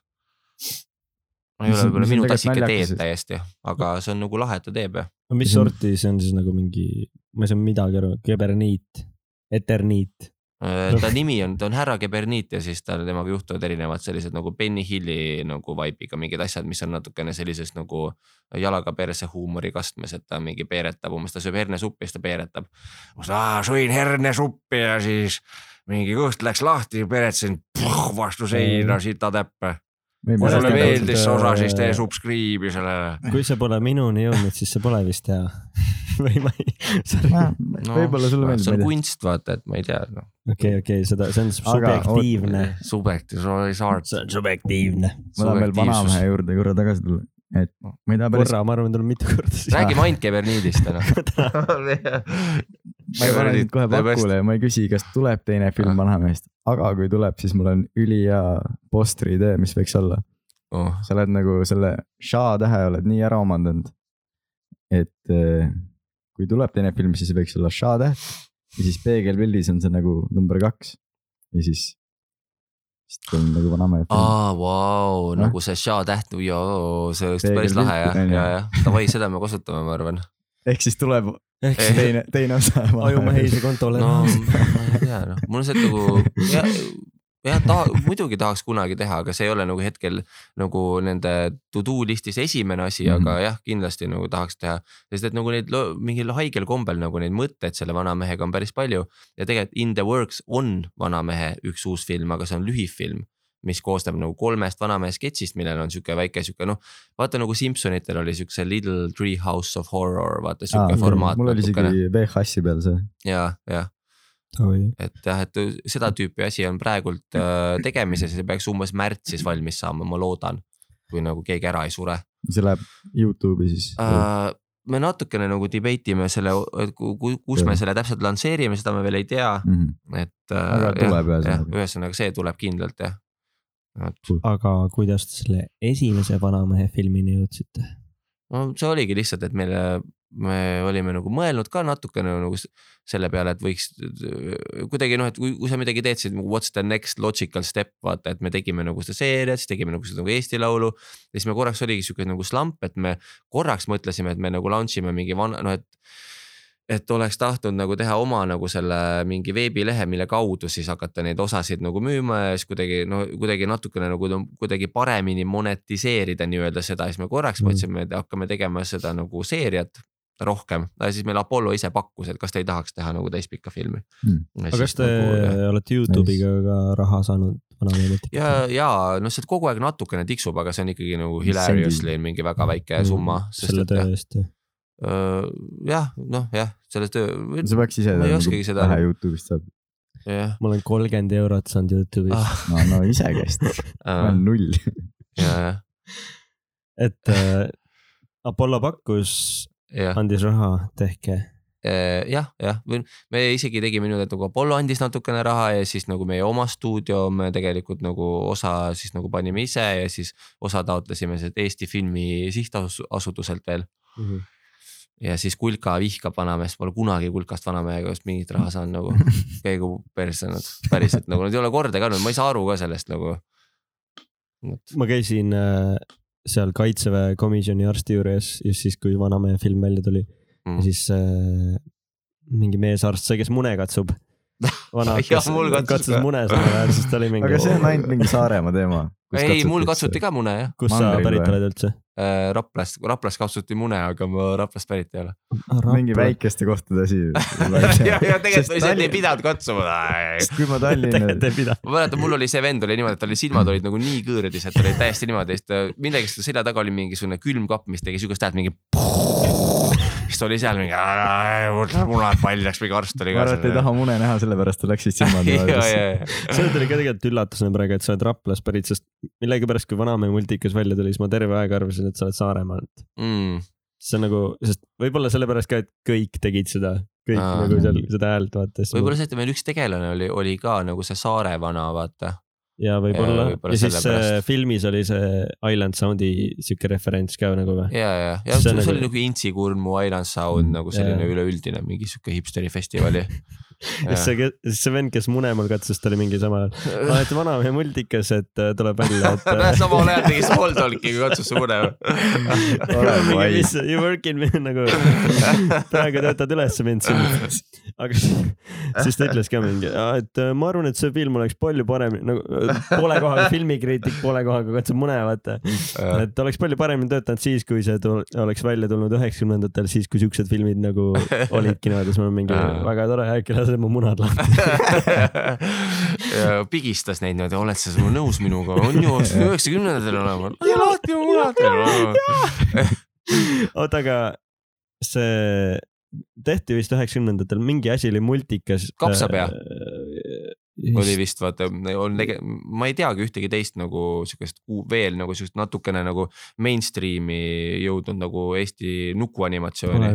ei Mis ole on- võib-olla mis minu tassike teed täiesti, aga see on nagu lahe, et ta teeb jah. mis See on- sorti see on siis nagu mingi, ma ei saa midagi aru, keberniit, eterniit. Äh, ta nimi on, ta on härra Keberniit ja siis tal temaga juhtuvad erinevad sellised nagu Benny Hilli nagu vibe'iga mingid asjad, mis on natukene sellises nagu jalaga perse huumori kastmes, et ta mingi peeretab, umbes ta sööb hernesuppi, siis ta peeretab. sõin hernesuppi ja siis mingi kõht läks lahti, peretasin vastu seina sitatäppe. Kui sulle meeldis see osa, siis tee äh, subscribe'i sellele. kui see pole minuni jõudnud, siis see pole vist hea. *laughs* või ma ei, sorry. võib-olla sulle meeldib, see on kunst, vaata, et ma ei tea no.. okei, okei, seda, see on subjektiivne. Subjektiivne, see on subjektiivne. ma tahan veel vanamehe juurde korra tagasi tulla, et ma ei taha päris, korra, ma arvan, tuleb mitu korda räägime ainult Keberniidist täna. Ma ei pane sind kohe pakule ja ma ei küsi, kas tuleb teine film Ah. Vanamehest, aga kui tuleb, siis mul on ülihea postri idee, mis võiks olla. oh,. sa oled nagu selle Sha tähe oled nii ära omandanud, et eh, kui tuleb teine film, siis võiks olla Sha täht ja siis peegelpildis on see nagu number kaks ja siis, siis on nagu vanamehe film. aa, vau, nagu see Sha täht, see oleks päris lahe jah, ja, jah, davai, seda me kasutame, ma arvan. ehk siis tuleb ehk Eh. siis teine, teine osa. *laughs* ajumeheise kontole no ma ei tea, noh, mul on see nagu jah, jah, ta muidugi tahaks kunagi teha, aga see ei ole nagu hetkel nagu nende to do list'is esimene asi mm, Mhm. -hmm. aga jah, kindlasti nagu tahaks teha. sest et nagu neid mingil haigel kombel nagu neid mõtteid selle vanamehega on päris palju ja tegelikult In the works on vanamehe üks uus film, aga see on lühifilm mis koosneb nagu kolmest vanamehe sketšist, millel on sihuke väike sihuke noh, vaata nagu Simsonitel oli siukse Little Tree House of Horror, vaata sihuke formaat mul oli isegi VHS-i peal see. ja, jah, et jah, et seda tüüpi asi on praegult äh, tegemises ja see peaks umbes märtsis valmis saama, ma loodan. kui nagu keegi ära ei sure see läheb Youtube'i siis uh,. me natukene nagu debate ime selle, kus me Jah. selle täpselt lansseerime, seda me veel ei tea, mm. -hmm. et uh,. Aga tuleb ühesõnaga. ühesõnaga see tuleb kindlalt jah. Aga kuidas te selle esimese vanamehe filmini jõudsite? no see oligi lihtsalt, et meile, me olime nagu mõelnud ka natukene nagu selle peale, et võiks kuidagi noh, et kui, kui sa midagi teed, siis nagu what's the next logical step, vaata, et me tegime nagu seda seeriat, siis tegime nagu seda nagu Eesti Laulu. ja siis me korraks oligi sihuke nagu slump, et me korraks mõtlesime, et me nagu launch ime mingi vana, noh et et oleks tahtnud nagu teha oma nagu selle mingi veebilehe, mille kaudu siis hakata neid osasid nagu müüma ja siis kuidagi no kuidagi natukene nagu kuidagi paremini monetiseerida nii-öelda seda, siis me korraks Mm. mõtlesime, et hakkame tegema seda nagu seeriat rohkem, siis meil Apollo ise pakkus, et kas te ei tahaks teha nagu täispikka filmi Mm.. aga kas te olete Youtube'iga ka raha saanud ja, ja noh, see kogu aeg natukene tiksub, aga see on ikkagi nagu hilariously mingi väga väike summa, sest Mm. selle et töö jah, eest? öö, jah, noh jah, selle töö, sa peaks ise ma ei oskagi seda- vähe Youtube'ist saab. jah, ma olen kolmkümmend eurot saanud Youtube'is ah., no, no ise käest, *laughs* ma olen null. ja, jah, et äh, Apollo pakkus, andis raha, tehke. Eh, jah, jah, või me isegi tegime niimoodi, et nagu Apollo andis natukene raha ja siis nagu meie oma stuudio me tegelikult nagu osa siis nagu panime ise ja siis osa taotlesime sealt Eesti Filmi Sihtasutuselt veel. Ja siis Kulka vihkab vanameest, pole kunagi Kulkast vanamehega just mingit raha saanud nagu, *laughs* käigu persse nad, päriselt nagu nad ei ole korda ka olnud, ma ei saa aru ka sellest nagu. ma käisin äh, seal kaitseväe komisjoni arsti juures just siis, kui vanamehe film välja tuli Mm. ja siis äh, mingi meesarst sai, kes mune katsub. *laughs* vana mul katsus katsus ka. mune samal ajal, siis ta oli *laughs* mingi. aga see on ainult mingi Saaremaa teema. ei, mul katsuti. ka mune jah, kust sa pärit oled üldse? Raplast, Raplast katsuti mune, aga ma Raplast pärit ei ole. mingi väikeste kohtade asi. *laughs* ja, ja tegelikult oli see, et ei pidanud katsuma. kui ma Tallinna ma mäletan, mul oli see vend oli niimoodi, et tal olid silmad olid nagu nii kõõrdis, et ta oli täiesti niimoodi, siis ta millegipärast selja taga oli mingisugune külmkapp, mis tegi siukest häält mingi. Siis ta oli seal mingi munad paljaks, mingi arst oli ma ka arvan, et ei taha mune näha, sellepärast ta ja, ja, vaadates. ja, see tuli ka tegelikult üllatusena praegu, et sa oled Raplast pärit, sest millegipärast, kui Vanamehe multikas välja tuli, siis ma terve aeg arvasin, et sa oled Saaremaalt. mm.. see on nagu, sest võib-olla sellepärast ka, et kõik tegid seda, kõik Aa. nagu seal seda häält vaata. võib-olla see, et meil üks tegelane oli, oli ka nagu see Saare vana, vaata. Ja võib-olla ja, võib-olla ja siis äh, sellepärast. filmis oli see Island Sound'i siuke referents ka nagu või? ja, ja, ja See see, nagu- oli nagu Intsi Kurmu Island Sound nagu selline Jaa. üleüldine mingi sihuke hipsteri festivali. *laughs* siis see, siis see vend, kes Munemal katsus, ta oli mingi sama, et Vanamehe multikas, et äh, tuleb välja, et *laughs* samal ajal tegi small talk'i, kui katsus see mune. *laughs* mis you working nagu. *laughs* Praegu töötad üles mind siin. aga siis- ta ütles ka mingi, et äh, ma arvan, et see film oleks palju parem, nagu äh, poole kohaga filmikriitik, poole kohaga katsub mune, vaata. et oleks palju paremini töötanud siis, kui see oleks välja tulnud üheksakümnendatel, siis kui siuksed filmid nagu olid kinodes, ma olen mingi väga tore, äkki lased mu munad lahti. *laughs* ja pigistas neid niimoodi, oled sa nõus minuga, on ju üheksakümnendatel olema. lahti mu munad. oota, aga see tehti vist üheksakümnendatel, mingi asi oli multikas. Kapsapea. äh, oli vist vaata, on tege-, ma ei teagi ühtegi teist nagu siukest ku- veel nagu siukest natukene nagu mainstream'i jõudnud nagu Eesti nukuanimatsiooni.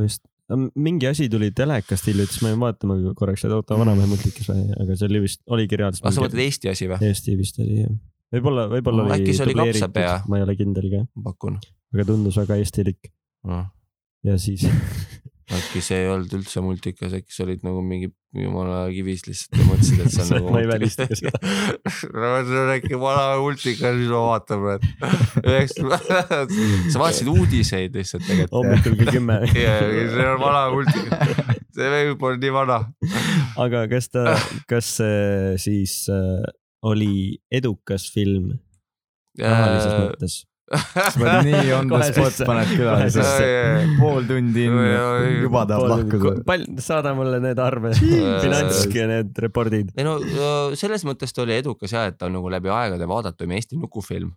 Mingi asi tuli telekast hiljuti, siis ma jäin vaatama korraks, et oota, Vanamehe multikas või, aga see oli vist, oligi reaalselt. ah, sa mõtled Eesti asi või? Eesti vist oli jah. võib-olla, võib-olla No, äkki see oli Kapsapea? ma ei ole kindel ka, pakun aga tundus väga eestilik no.. ja siis *laughs* äkki see ei olnud üldse multikas, äkki sa olid nagu mingi jumala kivis lihtsalt ja mõtlesid, et *laughs* see on nagu. ma ei välista ka seda. *laughs* no see on äkki vana multikas, mis ma vaatan praegu. *laughs* sa vaatasid uudiseid lihtsalt tegelikult. hommikul kell kümme. see on vana multikas, see veeb on nii vana. aga kas ta, kas see siis äh, oli edukas film rahalises mõttes? Sa paned *laughs* nii on the spot paned külalisesse pool tundi enne juba tahab lahkuda. palju, saada mulle need arve, finants ja need reportid. ei no selles mõttes ta oli edukas ja, et ta on nagu läbi aegade vaadatum Eesti nukufilm.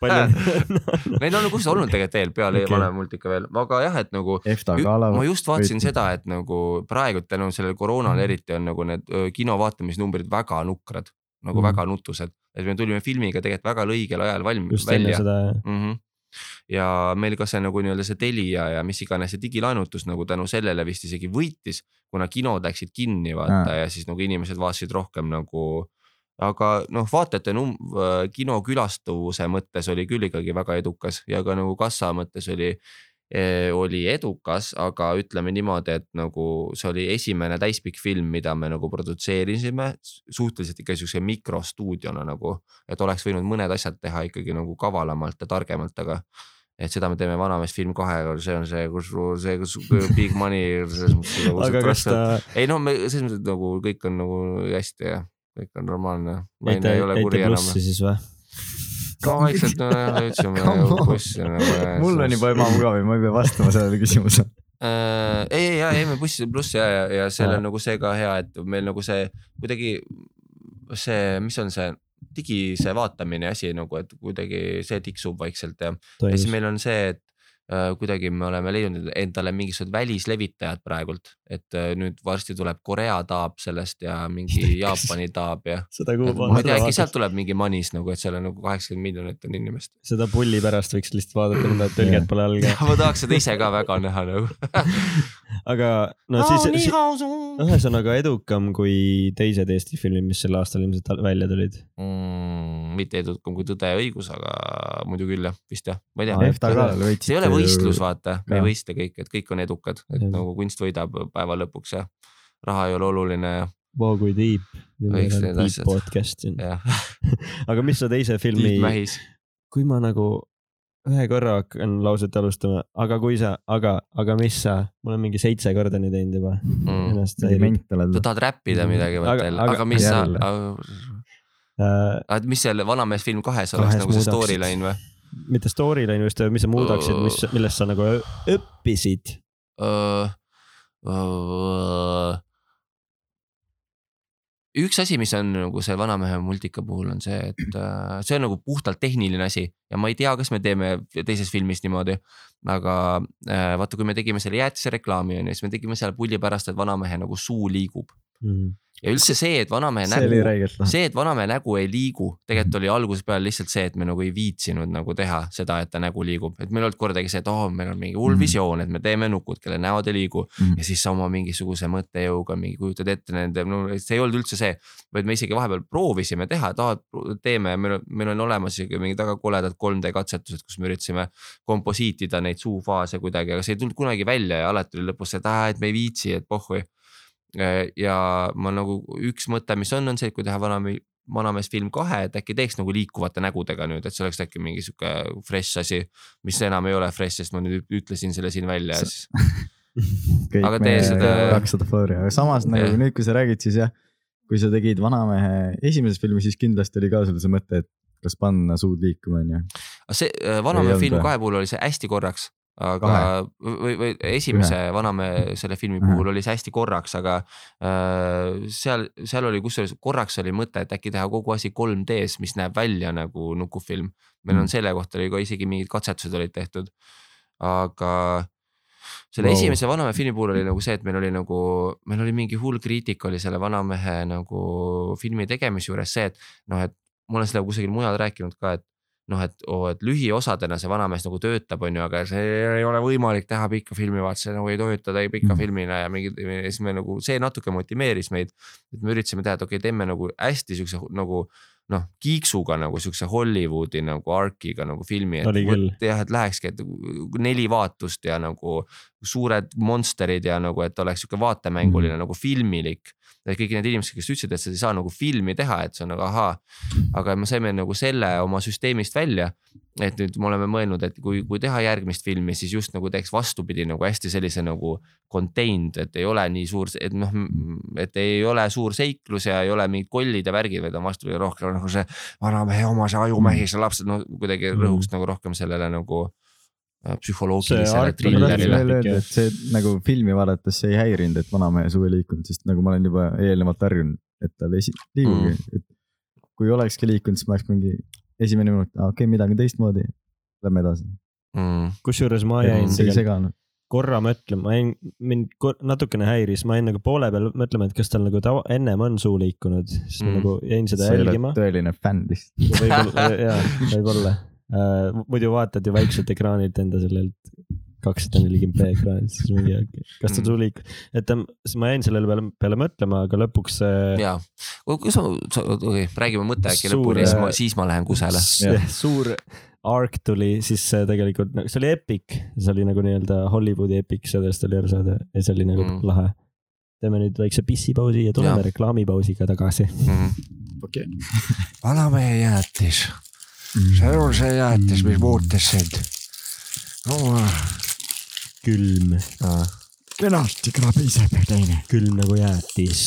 palju Neid on nagu kuskil olnud tegelikult veel? Peale okay. vanem multika veel, aga jah, et nagu ma just vaatasin võitnud. seda, et nagu praegu tänu sellele koroonale eriti on nagu need kino vaatamisnumbrid väga nukrad, nagu Mm. väga nutused, et me tulime filmiga tegelikult väga õigel ajal valmis välja mm. -hmm. ja meil ka see nagu nii-öelda see Telia ja mis iganes see digilaenutus nagu tänu sellele vist isegi võitis, kuna kinod läksid kinni vaata Aa. ja siis nagu inimesed vaatasid rohkem nagu aga noh, vaatajate num-, kinokülastuvuse mõttes oli küll ikkagi väga edukas ja ka nagu kassa mõttes oli, oli edukas, aga ütleme niimoodi, et nagu see oli esimene täispikk film, mida me nagu produtseerisime suhteliselt ikka siukse mikrostuudiona nagu, et oleks võinud mõned asjad teha ikkagi nagu kavalamalt ja targemalt, aga et seda me teeme Vanamees film kahega, see on see, kus see kus *laughs* big money selles mõttes nagu ta ei no me selles mõttes nagu kõik on nagu hästi ja kõik on normaalne. jäite, jäite plussi siis või? Ka vaikselt no jah, jõudsime Come on. bussi mul on juba ebamugav ja ma ei pea vastama sellele küsimusele. äh,. ei, ei, ja jäime bussi pluss ja, ja, ja seal on nagu see ka hea, et meil nagu see kuidagi see, mis on see digi see vaatamine asi nagu, et kuidagi see tiksub vaikselt ja, ja siis meil on see, et kuidagi me oleme leidnud endale mingisugused välislevitajad praegult, et äh, nüüd varsti tuleb Korea taab sellest ja mingi *laughs* Jaapani taab ja. ma ei tea, äkki sealt tuleb mingi manis nagu, et seal on nagu kaheksakümmend miljonit on inimest. seda pulli pärast võiks lihtsalt vaadata, *clears throat* tõlget pole all ka. ma tahaks seda ise ka väga näha nagu. *laughs* *laughs* aga no siis, siis ühesõnaga edukam kui teised Eesti filmid, mis sel aastal ilmselt välja tulid. mm,. mitte edukam kui Tõde ja õigus, aga muidu küll jah, vist jah, ma ei tea. See ei ole võistlus, vaata, me ei võistle kõik, et kõik on edukad, et Jah. nagu kunst võidab päeva lõpuks ja raha ei ole oluline ja, Voo kui tiip. Võiks need Deep asjad. podcast siin. ja *laughs* aga mis sa teise filmi kui ma nagu ühe korra hakkan lauset alustama, aga kui sa, aga, aga mis sa, ma olen mingi seitse korda nii teinud juba. Mm. ennast häirib. sa. tahad räppida midagi Aga- vaata jälle, aga- aga mis sa jälle., Äh, mis seal Vanamees film kahes oleks Kahes nagu see storyline või? mitte storyline just, mis sa muudaksid, mis, millest sa nagu õppisid. Üks asi, mis on nagu see Vanamehe multika puhul on see, et *clears throat* äh, see on nagu puhtalt tehniline asi ja ma ei tea, kas me teeme teises filmis niimoodi. aga äh, vaata, kui me tegime selle jäätise reklaami on ju, siis me tegime seal pulli pärast, et Vanamehe nagu suu liigub ja üldse see, et vanamehe nägu, see, et vanamehe nägu ei liigu, tegelikult oli algusest peale lihtsalt see, et me nagu ei viitsinud nagu teha seda, et ta nägu liigub, et meil ei olnud kordagi see, et oo oh,, meil on mingi hull Mhm. visioon, et me teeme nukud, kelle näod ei liigu. Mhm. ja siis sa oma mingisuguse mõttejõuga mingi kujutad ette nende, no see ei olnud üldse see, vaid me isegi vahepeal proovisime teha, et aa, teeme, meil on, meil on olemas isegi mingid väga koledad 3D katsetused, kus me üritasime komposiitida neid suufaase kuidagi, aga see ei tulnud kunagi välja ja alati oli lõpus see, et aa, et me ei viitsi, et pohhui ja ma nagu üks mõte, mis on, on see, et kui teha vanamees, vanamees film kahe, et äkki teeks nagu liikuvate nägudega nüüd, et see oleks äkki mingi sihuke fresh asi. mis enam ei ole fresh, sest ma nüüd ütlesin selle siin välja ja siis *laughs* Aga tee seda- kakssada floori, aga samas nagu Jah. nüüd, kui sa räägid, siis jah, kui sa tegid Vanamehe esimeses filmis, siis kindlasti oli ka sul see mõte, et kas panna suud liikuma, onju. See äh, Vanamehe film kahe puhul oli see hästi korraks, aga Kahe? või, või esimese Vanamehe selle filmi Ühe. puhul oli see hästi korraks, aga äh, seal, seal oli kusjuures korraks oli mõte, et äkki teha kogu asi 3D-s, mis näeb välja nagu nukufilm. meil on Mm. selle kohta oli ka isegi mingid katsetused olid tehtud, aga selle wow. esimese Vanamehe filmi puhul oli nagu see, et meil oli nagu, meil oli mingi hull kriitika oli selle Vanamehe nagu filmi tegemise juures see, et noh, et ma olen seda kusagil mujal rääkinud ka, et noh, et oo, et lühiosadena see vanamees nagu töötab, on ju, aga see ei ole võimalik teha pikka filmi, vaat see nagu ei tööta täie pika Mhm. filmina ja mingi, siis me nagu see natuke motiveeris meid. et me üritasime teha, et okei okay,, teeme nagu hästi siukse nagu noh, kiiksuga nagu siukse Hollywoodi nagu arc'iga nagu filmi. Jah, et lähekski, et neli vaatust ja nagu suured monsterid ja nagu, et oleks sihuke vaatemänguline mm. nagu filmilik. kõik need inimesed, kes ütlesid, et sa ei saa nagu filmi teha, et see on nagu ahaa, aga me saime nagu selle oma süsteemist välja et nüüd me oleme mõelnud, et kui, kui teha järgmist filmi, siis just nagu teeks vastupidi nagu hästi sellise nagu contained, et ei ole nii suur, et noh, et ei ole suur seiklus ja ei ole mingid kollid ja värgid, vaid on vastupidi rohkem nagu see vanamehe oma see ajumehise lapsed, no kuidagi Mm. rõhuks nagu rohkem sellele nagu äh, psühholoogilisele See nagu filmi vaadates see ei häirinud, et vanamehe suu ei liikunud, sest nagu ma olen juba eelnevalt harjunud, et tal ei si- liigugi Mm. et kui olekski liikunud, siis ma oleks mingi esimene minut, okei okay,, midagi teistmoodi, lähme edasi. Mm. kusjuures ma jäin tegelikult korra mõtlema, ma jäin, mind natukene häiris, ma jäin nagu poole peal mõtlema, et kas tal nagu tava, ennem on suu liikunud, siis ma Mm. nagu jäin seda sa jälgima. tõeline fänn lihtsalt. võib-olla, *laughs* jaa, võib-olla. Muidu vaatad ju väikselt ekraanilt enda sellelt kakssada nelikümmend B ekraanilt, siis mingi, kas ta Mm. liigub, et ta- siis ma jäin sellele peale, peale mõtlema, aga lõpuks ja, kui sa, okei, räägime mõtte äkki lõpuni, siis ma, siis ma lähen kusele. suur arc tuli, siis see tegelikult, see oli epic, see oli nagu nii-öelda Hollywoodi epic, sellest oli aru saada ja see oli nagu Mm. mm. lahe. teeme nüüd väikse pissipausi ja tuleme reklaamipausiga tagasi. okei. vanamehe jäätis, see on see jäätis, mis muutis sind no,. külm, kenasti krabiseb teine. külm nagu jäätis.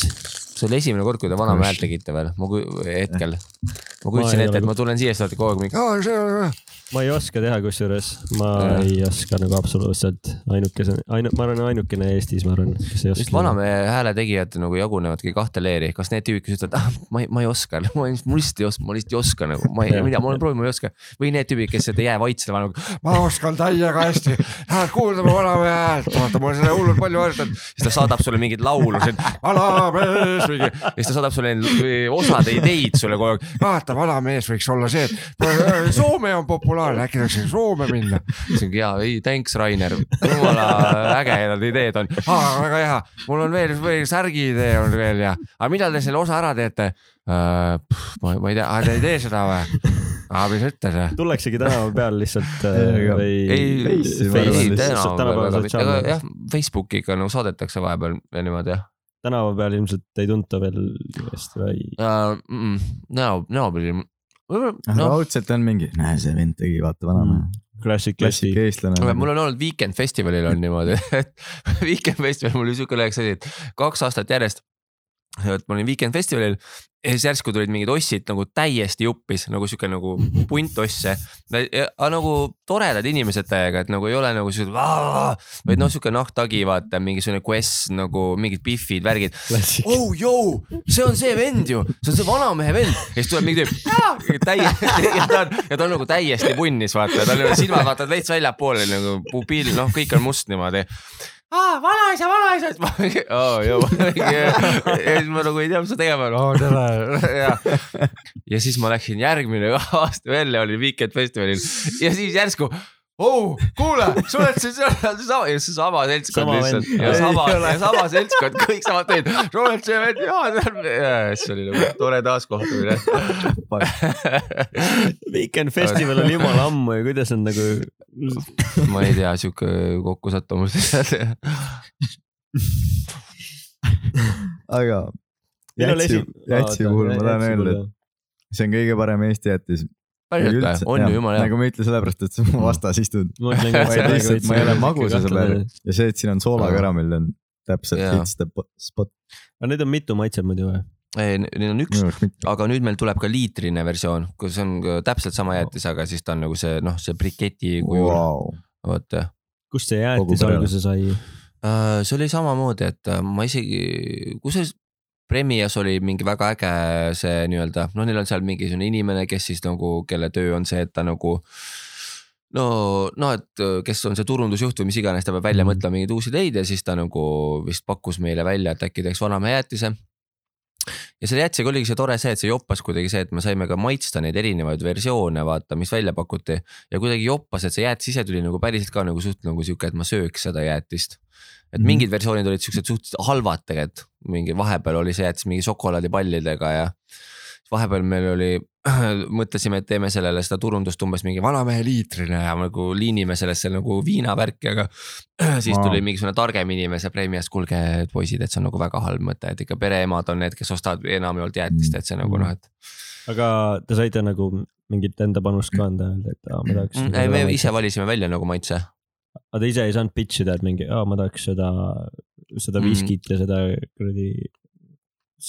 see oli esimene kord, kui te vanamehe häält tegite veel, ma hetkel. *laughs* ma kujutasin ette, et ma tulen siia, siis te olete kogu aeg mingi, aa see on, ma ei oska teha, kusjuures ma Jah. ei oska nagu absoluutselt ainukese, ainu-, ma arvan, ainukene Eestis, ma arvan, kes ei just oska. vanamehe hääle tegijad nagu jagunevadki kahte leeri, kas need tüübid, kes ütlevad, ah ma ei, ma ei oska, ma ei- ma lihtsalt ei oska, ma lihtsalt ei oska nagu, ma ei, Jah. mida, ma olen proovinud, ma ei oska. või need tüübid, kes ei jää vaitsema nagu, ma oskan täiega hästi, tahad kuulda mu vanamehe häält, vaata ma olen seda hullult palju harjutanud. siis ta saadab sulle mingeid laulusid, vanamees mingi, ja siis ta saadab sulle osade ideid sulle kogu aeg. vaata vanamees võiks olla see, et Soome on populaarne, äkki tahaks Soome minna. siis ongi jaa, ei thanks, Rainer, jumala ägedad ideed on. aa, väga hea, mul on veel, veel särgi idee on veel ja, aga millal te selle osa ära teete? ma, ma ei tea, te ei tee seda või? aa, mis sa ütled või? tullaksegi tänava peal lihtsalt *laughs* äh, Ei, või ei, ei tänaval aga jah, Facebookiga nagu saadetakse vahepeal ja niimoodi jah tänava peal ilmselt ei tunta veel vist või? uh,. näo, näopildi, noh, raudselt on mingi, näe, see vend tegi, vaata vanamehe. Classic klassik Eesti. eestlane. mul on olnud Weekend festivalil on niimoodi, *laughs* et Weekend festival mul oli siuke üks asi, et kaks aastat järjest. et ma olin Weekend festivalil ja siis järsku tulid mingid ossid nagu täiesti juppis nagu sihuke nagu punt osse. aga nagu toredad inimesed täiega, et nagu ei ole nagu siuksed, vaid noh, sihuke nahktagi vaata mingisugune quest nagu mingid Biffid, värgid. oh joo, see on see vend ju, see on see vanamehe vend ja siis tuleb mingi tüüp. täiesti *laughs* ja ta on, ja ta on nagu täiesti punnis vaata, tal on silmad vaatavad veits väljapoole nagu pupiil, noh, kõik on must niimoodi aa, vanaisa, vanaisa, *laughs* oo joo. *laughs* ja siis ma nagu ei tea, mis ma tegema pean, oo tere. *laughs* ja, ja siis ma läksin järgmine aasta välja, olin Weekend festivalil ja siis järsku oh, kuule, sa oled see, see, seesama, seesama seltskond lihtsalt ja sama, ja sama seltskond, kõik samad teed. sa oled see vend, jaa, siis oli nagu tore taaskohtumine. *laughs* Weekend festival oli jumala ammu ja kuidas on nagu ma ei tea, sihuke kokkusattumus aga jätsi, jätsi puhul ma tahan öelda, et see on kõige parem Eesti jättis. Päriselt või? on ju jumala hea. nagu ma ei ütle sellepärast, et sa mu vastas istud. ma ei ole magususe peal ja see, et siin on soolakaramell on täpselt hits the spot. aga need on mitu maitset muidu või? ei, neid on üks, aga nüüd meil tuleb ka liitrine versioon, kus on täpselt sama jäätis, aga siis ta on nagu see noh, see briketi kujul wow.. vot kust see jäätis alguse sai? Äh, see oli samamoodi, et äh, ma isegi, kusjuures Premias oli mingi väga äge see nii-öelda, noh, neil on seal mingisugune inimene, kes siis nagu, kelle töö on see, et ta nagu no, no et kes on see turundusjuht või mis iganes, ta peab välja mm. mõtlema mingeid uusi ideid ja siis ta nagu vist pakkus meile välja, et äkki teeks vanamehe jäätise ja selle jätsega oligi see tore see, et see joppas kuidagi see, et me saime ka maitsta neid erinevaid versioone, vaata, mis välja pakuti. ja kuidagi joppas, et see jäätis ise tuli nagu päriselt ka nagu suht nagu sihuke, et ma sööks seda jäätist. Et mm. mingid versioonid olid siuksed suhteliselt halvad tegelikult, mingi vahepeal oli see jäätis mingi šokolaadipallidega ja vahepeal meil oli, *clears throat* mõtlesime, et teeme sellele seda turundust umbes mingi vanamehe liitrine ja nagu liinime sellesse nagu viinavärki, aga *clears throat* siis tuli mingisugune targem inimese preemiast, kuulge poisid, et see on nagu väga halb mõte, et ikka pereemad on need, kes ostavad enamjaolt jäätist, et see nagu noh, et. aga te saite nagu mingit enda panust ka anda, öelda, et aa, ma tahaks. ei, me ise valisime välja nagu maitse. Aga te ise ei saanud pitch ida, et mingi, aa, ma tahaks seda, seda viskit mm. ja seda kuradi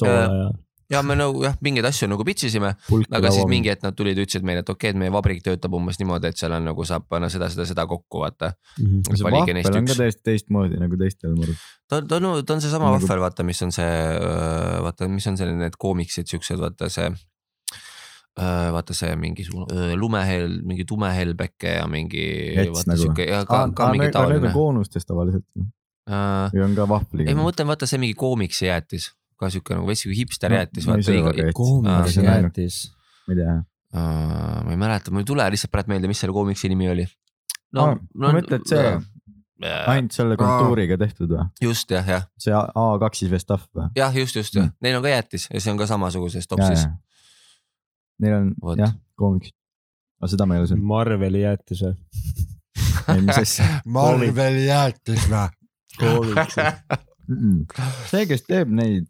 soola ja ja me nagu jah, mingeid asju nagu pitch isime, aga siis mingi hetk nad tulid, ütlesid meile, et okei okay,, et meie vabrik töötab umbes niimoodi, et seal on nagu saab panna seda, seda, seda kokku, vaata mm. -hmm. see vahvel on ka täiesti teistmoodi nagu teistel ma arvan. ta, ta on, ta on seesama nagu... vahvel, vaata, mis on see, vaata, mis on see, need koomiksid, siuksed, vaata see vaata see mingisugune lumehell, mingi tumehellbeke ja mingi. vaata nagu. ja ka, ka mingi taoline. Need on koonustes tavaliselt ju. või on ka vahvliga? ei, ma mõtlen, vaata see mingi koomiksi jäätis ka sihuke nagu veits sihuke hipster jäätis no,. koomiksi jäätis. ma ei tea. ma ei mäleta, mul ei tule lihtsalt praegu meelde, mis selle koomiksi nimi oli. no, no, ma mõtlen, et see ainult selle kontuuriga tehtud või? just jah, jah. see A2 siis või stuff või? jah, just, just mm., neil on ka jäätis ja see on ka samasuguses topsis. Neil on Võt. jah, koomiks. aga seda ma ei ole söönud. Marveli jäätis või? *laughs* ei, mis asja? Marveli jäätis või? koomiks see, kes teeb neid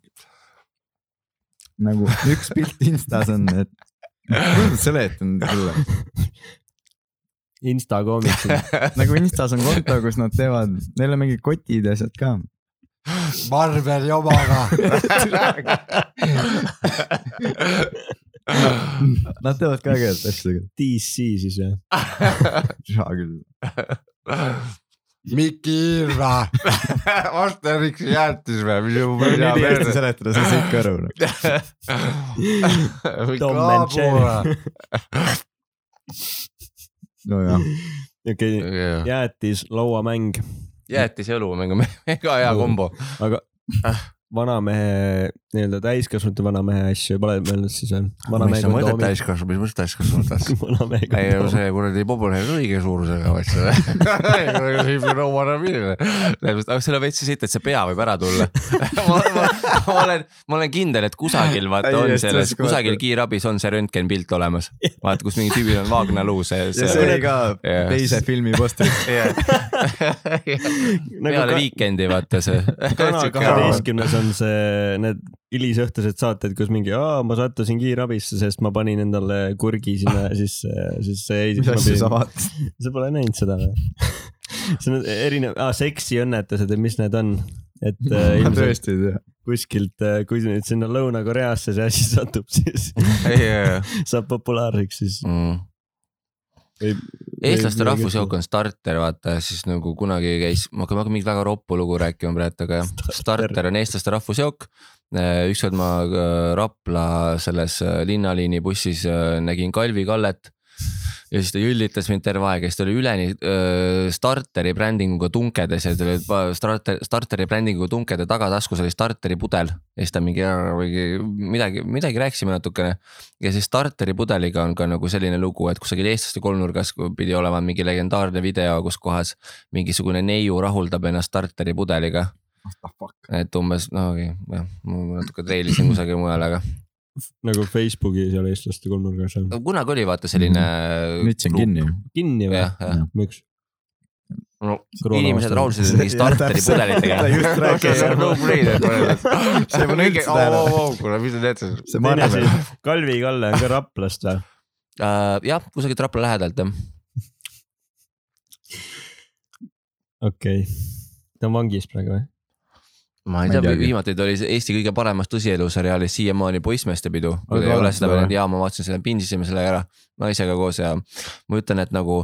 nagu üks pilt Instas on, et seletan sulle? Insta koomiksid *laughs* nagu Instas on konto, kus nad teevad, neil on mingid kotid ja asjad ka. Marveli omaga *laughs* Nad teevad ka ägedat asju tegelikult. DC siis või? hea *laughs* küll Miki Irva *laughs* Asterixi jäätis või, mis ju. nii hästi seletada, sa said ikka aru. Tom and Jerry. *laughs* nojah. okei, jäätis, lauamäng. jäätis ja õlumäng on mega hea kombo. aga vanamehe, nii-öelda täiskasvanute vanamehe asju pole mõelnud siis või? mis sa mõtled täiskasvanu, mis mõttes täiskasvanute *laughs* asju? ei, see kuradi pobune on õige suurusega vaid see. *laughs* selle veits siit, et see pea võib ära tulla *laughs* ma, ma, ma olen, ma olen kindel, et kusagil vaata on selles, kusagil kiirabis on see röntgenpilt olemas. vaata, kus mingi tüübil on vaagnaluu see, see. see oli ka teise filmi postris. peale Weekend'i vaata see. Kanal kaheteistkümnes on see, need hilisõhtused saated, kus mingi, aa, ma sattusin kiirabisse, sest ma panin endale kurgi sinna *laughs* sisse, siis see. mis asja sa vaatasid? *laughs* sa pole näinud seda või? *laughs* see on erinev ah,, seksiõnnetused ja mis need on, et äh, ilmselt, kuskilt, kui nüüd sinna Lõuna-Koreasse see asi satub, siis saab populaarseks, siis Mm. Eestlaste rahvusjook on starter, vaata siis nagu kunagi käis, ma hakkan ma hakkan mingit väga roppu lugu rääkima praegu, aga jah, starter on eestlaste rahvusjook. ükskord ma äh, Rapla selles äh, linnaliini bussis äh, nägin Kalvi Kallet ja siis ta jüllitas mind terve aeg ja siis ta oli üleni öö, starteri brändinguga tunkedes ja tal olid pa- starter, starteri brändinguga tunkede tagataskus oli starteri pudel. ja siis ta mingi, mingi midagi, midagi rääkisime natukene. ja siis starteri pudeliga on ka nagu selline lugu, et kusagil eestlaste kolmnurgas pidi olema mingi legendaarne video, kus kohas mingisugune neiu rahuldab ennast starteri pudeliga. et umbes, no okei okay,, jah, ma natuke treilisin kusagil mujal, aga nagu Facebooki seal eestlaste kolmnurgas on. kunagi oli vaata selline. nüüd see on kinni. kinni või miks? no Koroona inimesed rahuldasid mingi *laughs* starteri pudelitega. Just *laughs* rääkis. See pole üldse tähele. kuule, *laughs* mis te teete? see teine asi, Kalvi Kalle on ka Raplast või? jah, kusagilt Rapla lähedalt jah. okei okay., ta on vangis praegu või? Ma ei Ma tea, viimati ta oli Eesti kõige paremas tõsieluseriaalis siiamaani Poissmeeste pidu. kui te ei ole seda veel jaa, ma vaatasin selle, pindisime sellega ära. Naisega koos ja ma ütlen, et nagu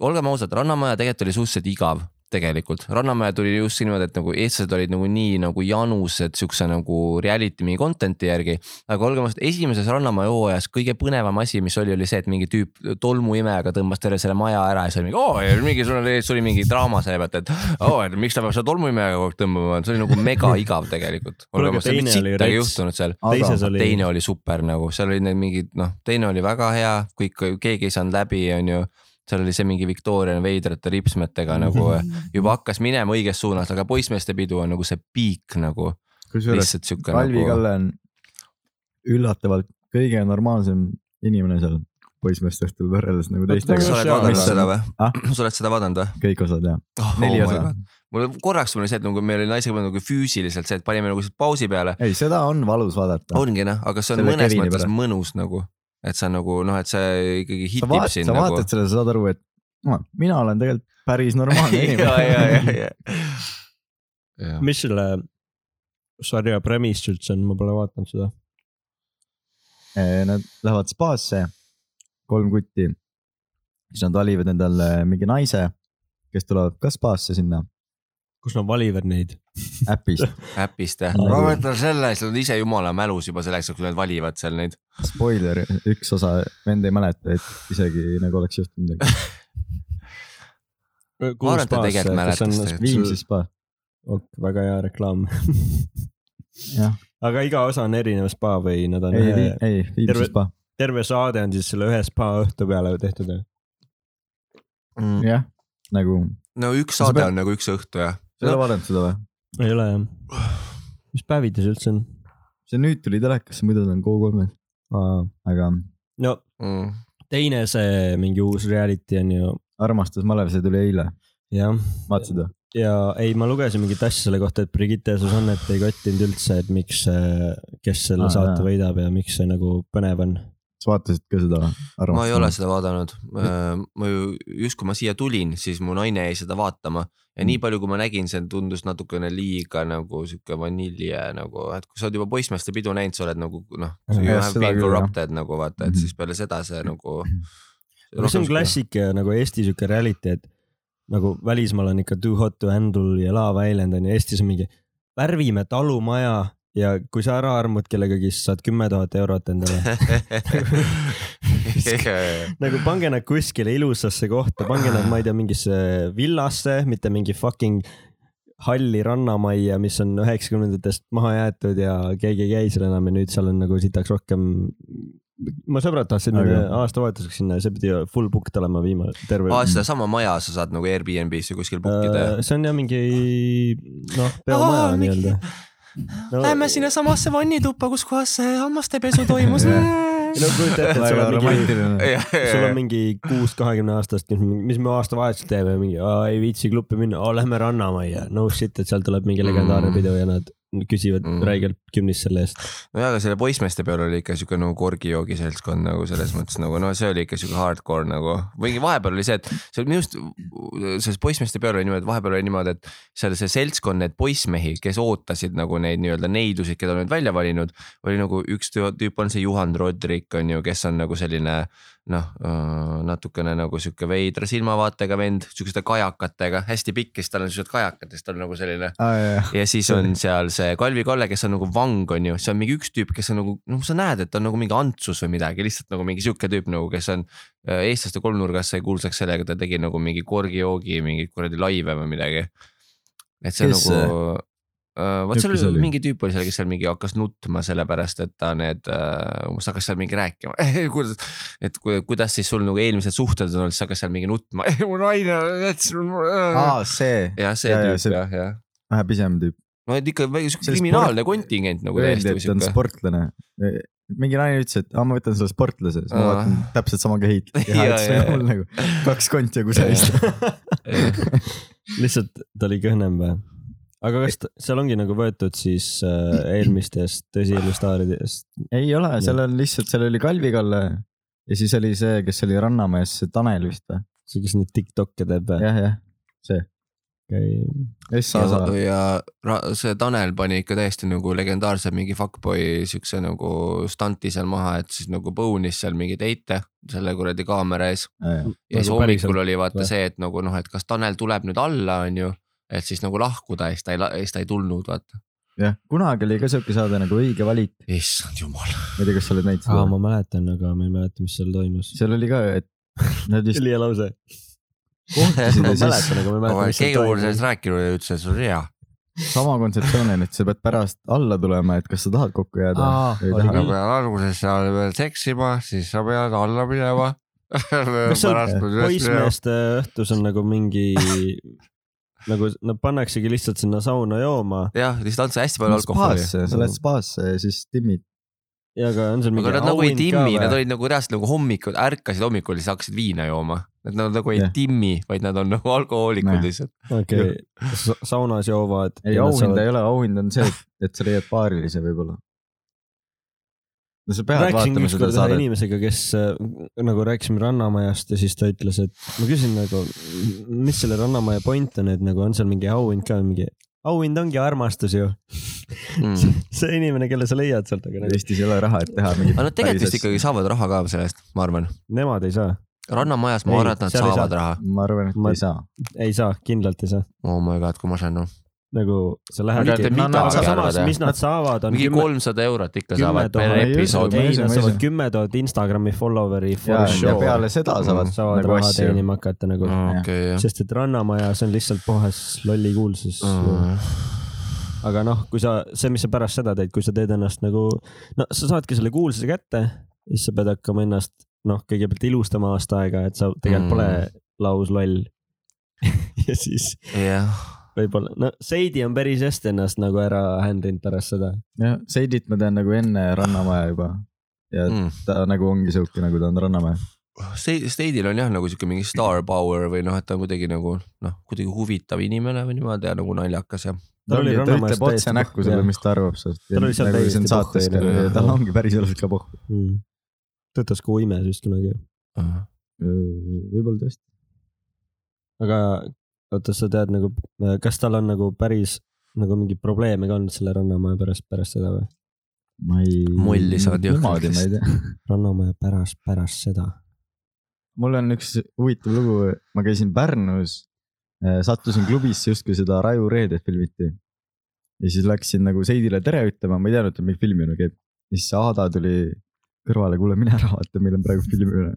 olgem ausad, Rannamaja tegelikult oli suhteliselt igav tegelikult, Rannamaja tuli just niimoodi, et nagu eestlased olid nagu nii nagu janused siukse nagu reality mingi content'i järgi. aga olgem ausad, esimeses Rannamaja hooajas kõige põnevam asi, mis oli, oli see, et mingi tüüp tolmuimejaga tõmbas terve selle maja ära ja siis oli mingi oo, mingi sul oli, sul oli mingi draama selle pealt, et oo, et miks ta peab seda tolmuimejaga kogu aeg tõmbama, see oli nagu mega *laughs* igav tegelikult. Aga teine oli sittagi juhtunud seal oli, teine oli super nagu, seal olid need mingid noh, teine oli väga hea, kõik, keegi ei saanud läbi, onju. Seal oli see mingi Victorian veidrate ripsmetega nagu *laughs* juba hakkas minema õiges suunas, aga poissmeeste pidu on nagu see piik nagu kusjuures Kalvi nagu. Kalle on üllatavalt kõige normaalsem inimene seal poissmeeste õhtul võrreldes nagu sa teistega. oled vaadanud seda või Ah?? sa oled seda vaadanud või? kõik osad jah, neli osa. mul korraks mul oli see, et nagu meil oli naisega nagu füüsiliselt see, et panime nagu pausi peale. ei, seda on valus vaadata. ongi noh, aga see on Selle mõnes mõttes pärast. mõnus nagu, et sa nagu noh, et see ikkagi sa hitib vaatad, sind sa nagu. vaatad seda, sa saad aru, et no, mina olen tegelikult päris normaalne ja, *laughs* inimene. ja, ja, ja. mis selle sarja premise üldse on, ma pole vaadanud seda. Eh, Nad lähevad spaasse, kolm kutti. siis nad valivad endale mingi naise, kes tulevad ka spaasse sinna kus nad valivad neid? äpist. *laughs* äpist jah, Nagu- ma võtan selle, siis nad ise jumala mälus juba selleks, kui nad valivad seal neid. Spoiler, üks osa, vend ei mäleta, et isegi nagu oleks juhtunud midagi. Ma arvan, et ta tegelikult mäletas. Viimsi spa, ok,. väga hea reklaam. aga iga osa on erinev spa või nad on ei, ühe, ei, Viimsi terve- spa, terve saade on siis selle ühe spa õhtu peale tehtud või? jah, nagu, no üks Sa saade pead- on nagu üks õhtu jah. sa ei ole vaadanud seda või? ei ole jah. mis päeviti see üldse on? see nüüd tuli telekasse, muidu ta on Go3-s, aga no Mm. teine see mingi uus reality on ju armastus Malev, see tuli eile, jah, vaatasid või? ja ei, ma lugesin mingit asja selle kohta, et Brigitte Susannet ei kottinud üldse, et miks, kes selle Aa, saate jaa. võidab ja miks see nagu põnev on. Sa vaatasid ka seda armastust? ma ei ole seda vaadanud, ma ju just kui ma siia tulin, siis mu naine jäi seda vaatama ja nii palju, kui ma nägin, see tundus natukene liiga nagu sihuke vanilje nagu, et kui sa oled juba poissmeeste pidu näinud, sa oled nagu noh, you have been corrupted nagu vaata, et Mhm. siis peale seda see nagu. *clears throat* aga see on klassik ja nagu Eesti sihuke reality, et nagu välismaal on ikka Too hot to handle ja Love Island on ju, Eestis on mingi värvime talumaja ja kui sa ära armud kellegagi, siis saad kümme tuhat eurot endale. *laughs* nagu pange nad kuskile ilusasse kohta, pange nad, ma ei tea, mingisse villasse, mitte mingi fucking halli rannamajja, mis on üheksakümnendatest maha jäetud ja keegi ei käi seal enam ja nüüd seal on nagu sitaks rohkem. ma sõbrad tahtsid Aga- aastavahetuseks sinna ja see pidi full booked olema viimane, terve aa, sedasama maja sa saad nagu Airbnb-sse kuskil book ida Äh, see on jah mingi noh, peomaja Aa, mingi- nii-öelda. No, Lähme sinnasamasse vannituppa, kus kohas see hammastepesu toimus. *laughs* no kujuta ette, et sul on mingi, sul on mingi kuus kahekümne aastast, mis me aastavahetusel teeme, mingi ei viitsi klubi minna, lähme Rannamajja, no shit, et seal tuleb mingi legendaarne Mm. pidu ja nad küsivad Mm. räigelt kümnist selle eest. nojah, aga selle poissmeeste peal oli ikka siuke nagu korgijoogi seltskond nagu selles mõttes nagu no see oli ikka siuke hardcore nagu. mingi vahepeal oli see, et see minu arust selles poissmeeste peal oli niimoodi, et vahepeal oli niimoodi, et seal see seltskond, need poissmehi, kes ootasid nagu neid nii-öelda neidusid, keda nad välja valinud. oli nagu üks tüü- tüüp on see Juhan Rodrik on ju, kes on nagu selline noh, natukene nagu sihuke veidra silmavaatega vend, sihukeste kajakatega, hästi pikk ja siis tal on siuksed kajakad ja siis tal on nagu selline ja siis on seal see Kalvi Kalle, kes on nagu vang, on ju, see on mingi üks tüüp, kes on nagu noh, sa näed, et ta on nagu mingi Antsus või midagi, lihtsalt nagu mingi sihuke tüüp nagu, kes on äh, eestlaste kolmnurgas sai kuulsaks sellega, ta tegi nagu mingi korgijoogi mingeid kuradi laive või midagi. et see on Kes nagu vot seal oli mingi tüüp oli seal, kes seal mingi hakkas nutma sellepärast, et ta need uh,, umbes hakkas seal mingi rääkima *laughs* kuidas, et ku- kuidas siis sul nagu eelmised suhted on olnud, siis hakkas seal mingi nutma. *laughs* mu naine mul. aa, see, jah, see ja, tüüp see- jah, jah. vähe pisem tüüp. no et ikka sihuke kriminaalne sport- kontingent nagu öeldi, täiesti et ta on sportlane. mingi naine ütles, et aa, ma võtan selle sportlase, siis ma Aa. vaatan täpselt sama *laughs* ja, nagu kaks konti ja kuseist. lihtsalt ta oli kõhnem või? Aga kas seal ongi nagu võetud siis äh, eelmistest tõsielustaaridest? ei ole, seal on lihtsalt, seal oli Kalvi Kalle ja siis oli see, kes oli Rannamäes, see Tanel vist või? see, kes neid Tiktok'e teeb või? jah, jah, see. Essa ja, sa. ja see Tanel pani ikka täiesti nagu legendaarse mingi fuckboy siukse nagu stunti seal maha, et siis nagu põunis seal mingeid heite selle kuradi kaamera ees. ja siis Nagu hommikul oli vaata või? see, et nagu noh, et kas Tanel tuleb nüüd alla, onju. Et siis nagu lahkuda ja siis ta ei, siis ta ei tulnud, vaata. jah, kunagi oli ka siuke saade nagu Õige valik, issand jumal. ma ei tea, kas sa oled näinud seda? ma mäletan, aga ma ei mäleta, mis seal toimus. seal oli ka, et nad vist hea lause. kohtusid *laughs* ma ja siis keegi mul sellest rääkinud ja ütles, et see on hea. sama kontseptsioon on, et sa pead pärast alla tulema, et kas sa tahad kokku jääda Aa, või ei oli taha pead alguses seal veel seksima, siis sa pead alla minema. *laughs* kas seal poissmeeste õhtus on nagu mingi, nagu nad pannaksegi lihtsalt sinna sauna jooma jah, lihtsalt andsid hästi palju alkoholi. sa lähed spaasse ja siis timmid. ja aga on seal mingi aga nad nagu ei auhind timmi, nad olid nagu reaalselt nagu hommikul, ärkasid hommikul ja siis hakkasid viina jooma. Nad nagu, nagu ei Jah. timmi, vaid nad on nagu alkohoolikud Näe. lihtsalt. okei okay., saunas joovad. ei, auhinda ei ole, auhind on see, et sa leiad paarilise võib-olla. No sa pead rääkisin vaatama seda saadet. inimesega, kes äh, nagu rääkisime Rannamajast ja siis ta ütles, et ma küsin nagu, mis selle Rannamaja point on, et nagu on seal mingi auhind ka, mingi auhind ongi armastus ju. Mm. see inimene, kelle sa leiad sealt, aga nagu, Eestis ei ole raha, et teha mingit. aga nad tegelikult vist ikkagi saavad raha ka sellest, ma arvan. nemad ei saa, rannamajas ma Ei, arvan, et nad saavad saa. raha. ma arvan, et Ma- ei saa. ei saa, kindlalt ei saa. oh my god, kui masendav. Nagu sa lähed no, aga samas mis nad saavad, on mingi kolmsada eurot ikka saavad per episood ei, nad saavad kümme tuhat Instagrami follower'i ja peale seda saavad saavad nagu raha asju. teenima hakata nagu, okei, jah. sest et Rannamaja, see on lihtsalt puhas lolli kuulsus Mm. aga noh, kui sa, see, mis sa pärast seda teed, kui sa teed ennast nagu, no sa saadki selle kuulsuse kätte, siis sa pead hakkama ennast noh, kõigepealt ilustama aasta aega, et sa tegelikult Mm. pole lausloll. *laughs* ja siis jah, võib-olla, no Seidi on päris hästi ennast nagu ära händrinud pärast seda. jah, Seidit ma tean nagu enne Rannamaja juba ja Mm. ta nagu ongi siuke, nagu ta on Rannamäe. State'il on jah nagu siuke mingi star power või noh, et ta on kuidagi nagu noh, kuidagi huvitav inimene või niimoodi ja nagu naljakas ja. ta oli ta ütleb otse täiesti näkku pohhu, sulle, mis ta arvab sinust. Tal oli seal nagu täiesti saates pohhu, ka tal ongi päriselt ka pohhu. mm.. töötas ka uimes vist kunagi. võib-olla tõesti. aga oota, sa tead nagu, kas tal on nagu päris nagu mingeid probleeme ka olnud selle Rannamaja pärast, pärast seda või? ma ei. Molli saad tea. *laughs* Rannamaja pärast, pärast seda. mul on üks huvitav lugu, ma käisin Pärnus, sattusin klubisse just, kui seda Raju Reedet filmiti. ja siis läksin nagu Seidile tere ütlema, ma ei teadnud, et mingi filmimine käib. ja siis Aada tuli kõrvale, kuule mine ära vaata, meil on praegu filmimine.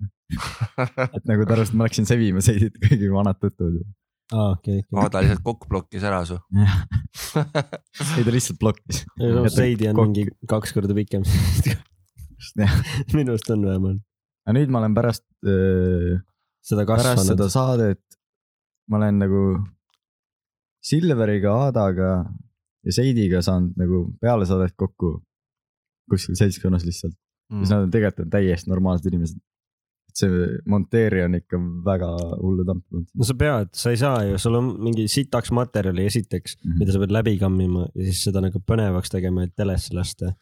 *laughs* et nagu ta arvas, et ma läksin sevima Seidit, kuigi vanad tuttavad ju. aa, okei, okei. Aada lihtsalt kokk blokkis ära su. *laughs* ei ta lihtsalt blokkis. Seidi on mingi kaks korda pikem. Minu arust on vähemalt. aga nüüd ma olen pärast äh, seda pärast seda kasvanud. saadet ma olen nagu Silveriga, Aadaga ja Seidiga saanud nagu peale saadet kokku kuskil seltskonnas lihtsalt mm.. siis nad on tegelikult on täiesti normaalsed inimesed. See monteerija on ikka väga hullu tamp olnud. no sa pead, sa ei saa ju, sul on mingi sitaks materjali esiteks mm. -hmm. mida sa pead läbi kammima ja siis seda nagu põnevaks tegema, et telesse lasta.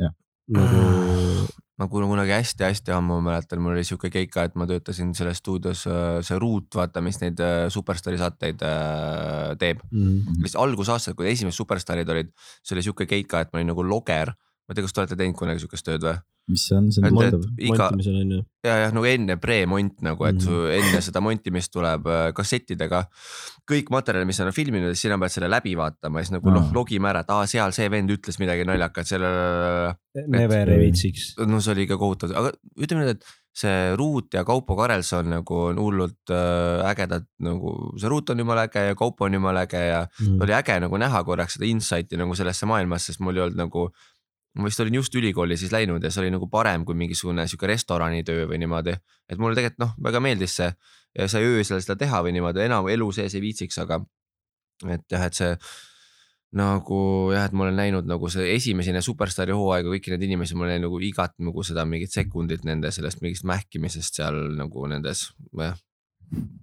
Jah. nagu ma kun- kunagi hästi-hästi ammu mäletan, mul oli siuke keika, et ma töötasin selles stuudios, see Ruut, vaata, mis neid äh, Superstaari saateid äh, teeb. mm, lihtsalt algusaastad, kui esimesed Superstaarid olid, see oli siuke keika, et ma olin nagu loger. Ma ei tea, kas te olete teinud kunagi siukest tööd või? mis see on, see on iga, montimisel on ju. ja, jah, nagu enne pre-mont nagu, et su enne seda montimist tuleb äh, kassettidega kõik materjal, mis sa oled filminud, siis sina pead selle läbi vaatama ja siis nagu noh Aa., logime ära, et aa, seal see vend ütles midagi naljakat, selle. Never ei viitsiks. no see oli ikka kohutav, aga ütleme nüüd, et see Ruut ja Kaupo Karelson nagu on hullult äh, ägedad nagu, see Ruut on jumala äge ja Kaupo on jumala äge ja Mm. oli äge nagu näha korraks seda insight'i nagu sellesse maailmasse, sest mul ei olnud nagu. Ma vist olin just ülikooli siis läinud ja see oli nagu parem kui mingisugune sihuke restoranitöö või niimoodi. et mulle tegelikult noh, väga meeldis see ja sai öösel seda teha või niimoodi, enam elu sees ei viitsiks, aga. et jah, et see nagu jah, et ma olen näinud nagu see esimesena superstaari hooaega kõiki neid inimesi, ma olen nagu igat nagu seda mingit sekundit nende sellest mingist mähkimisest seal nagu nendes, jah.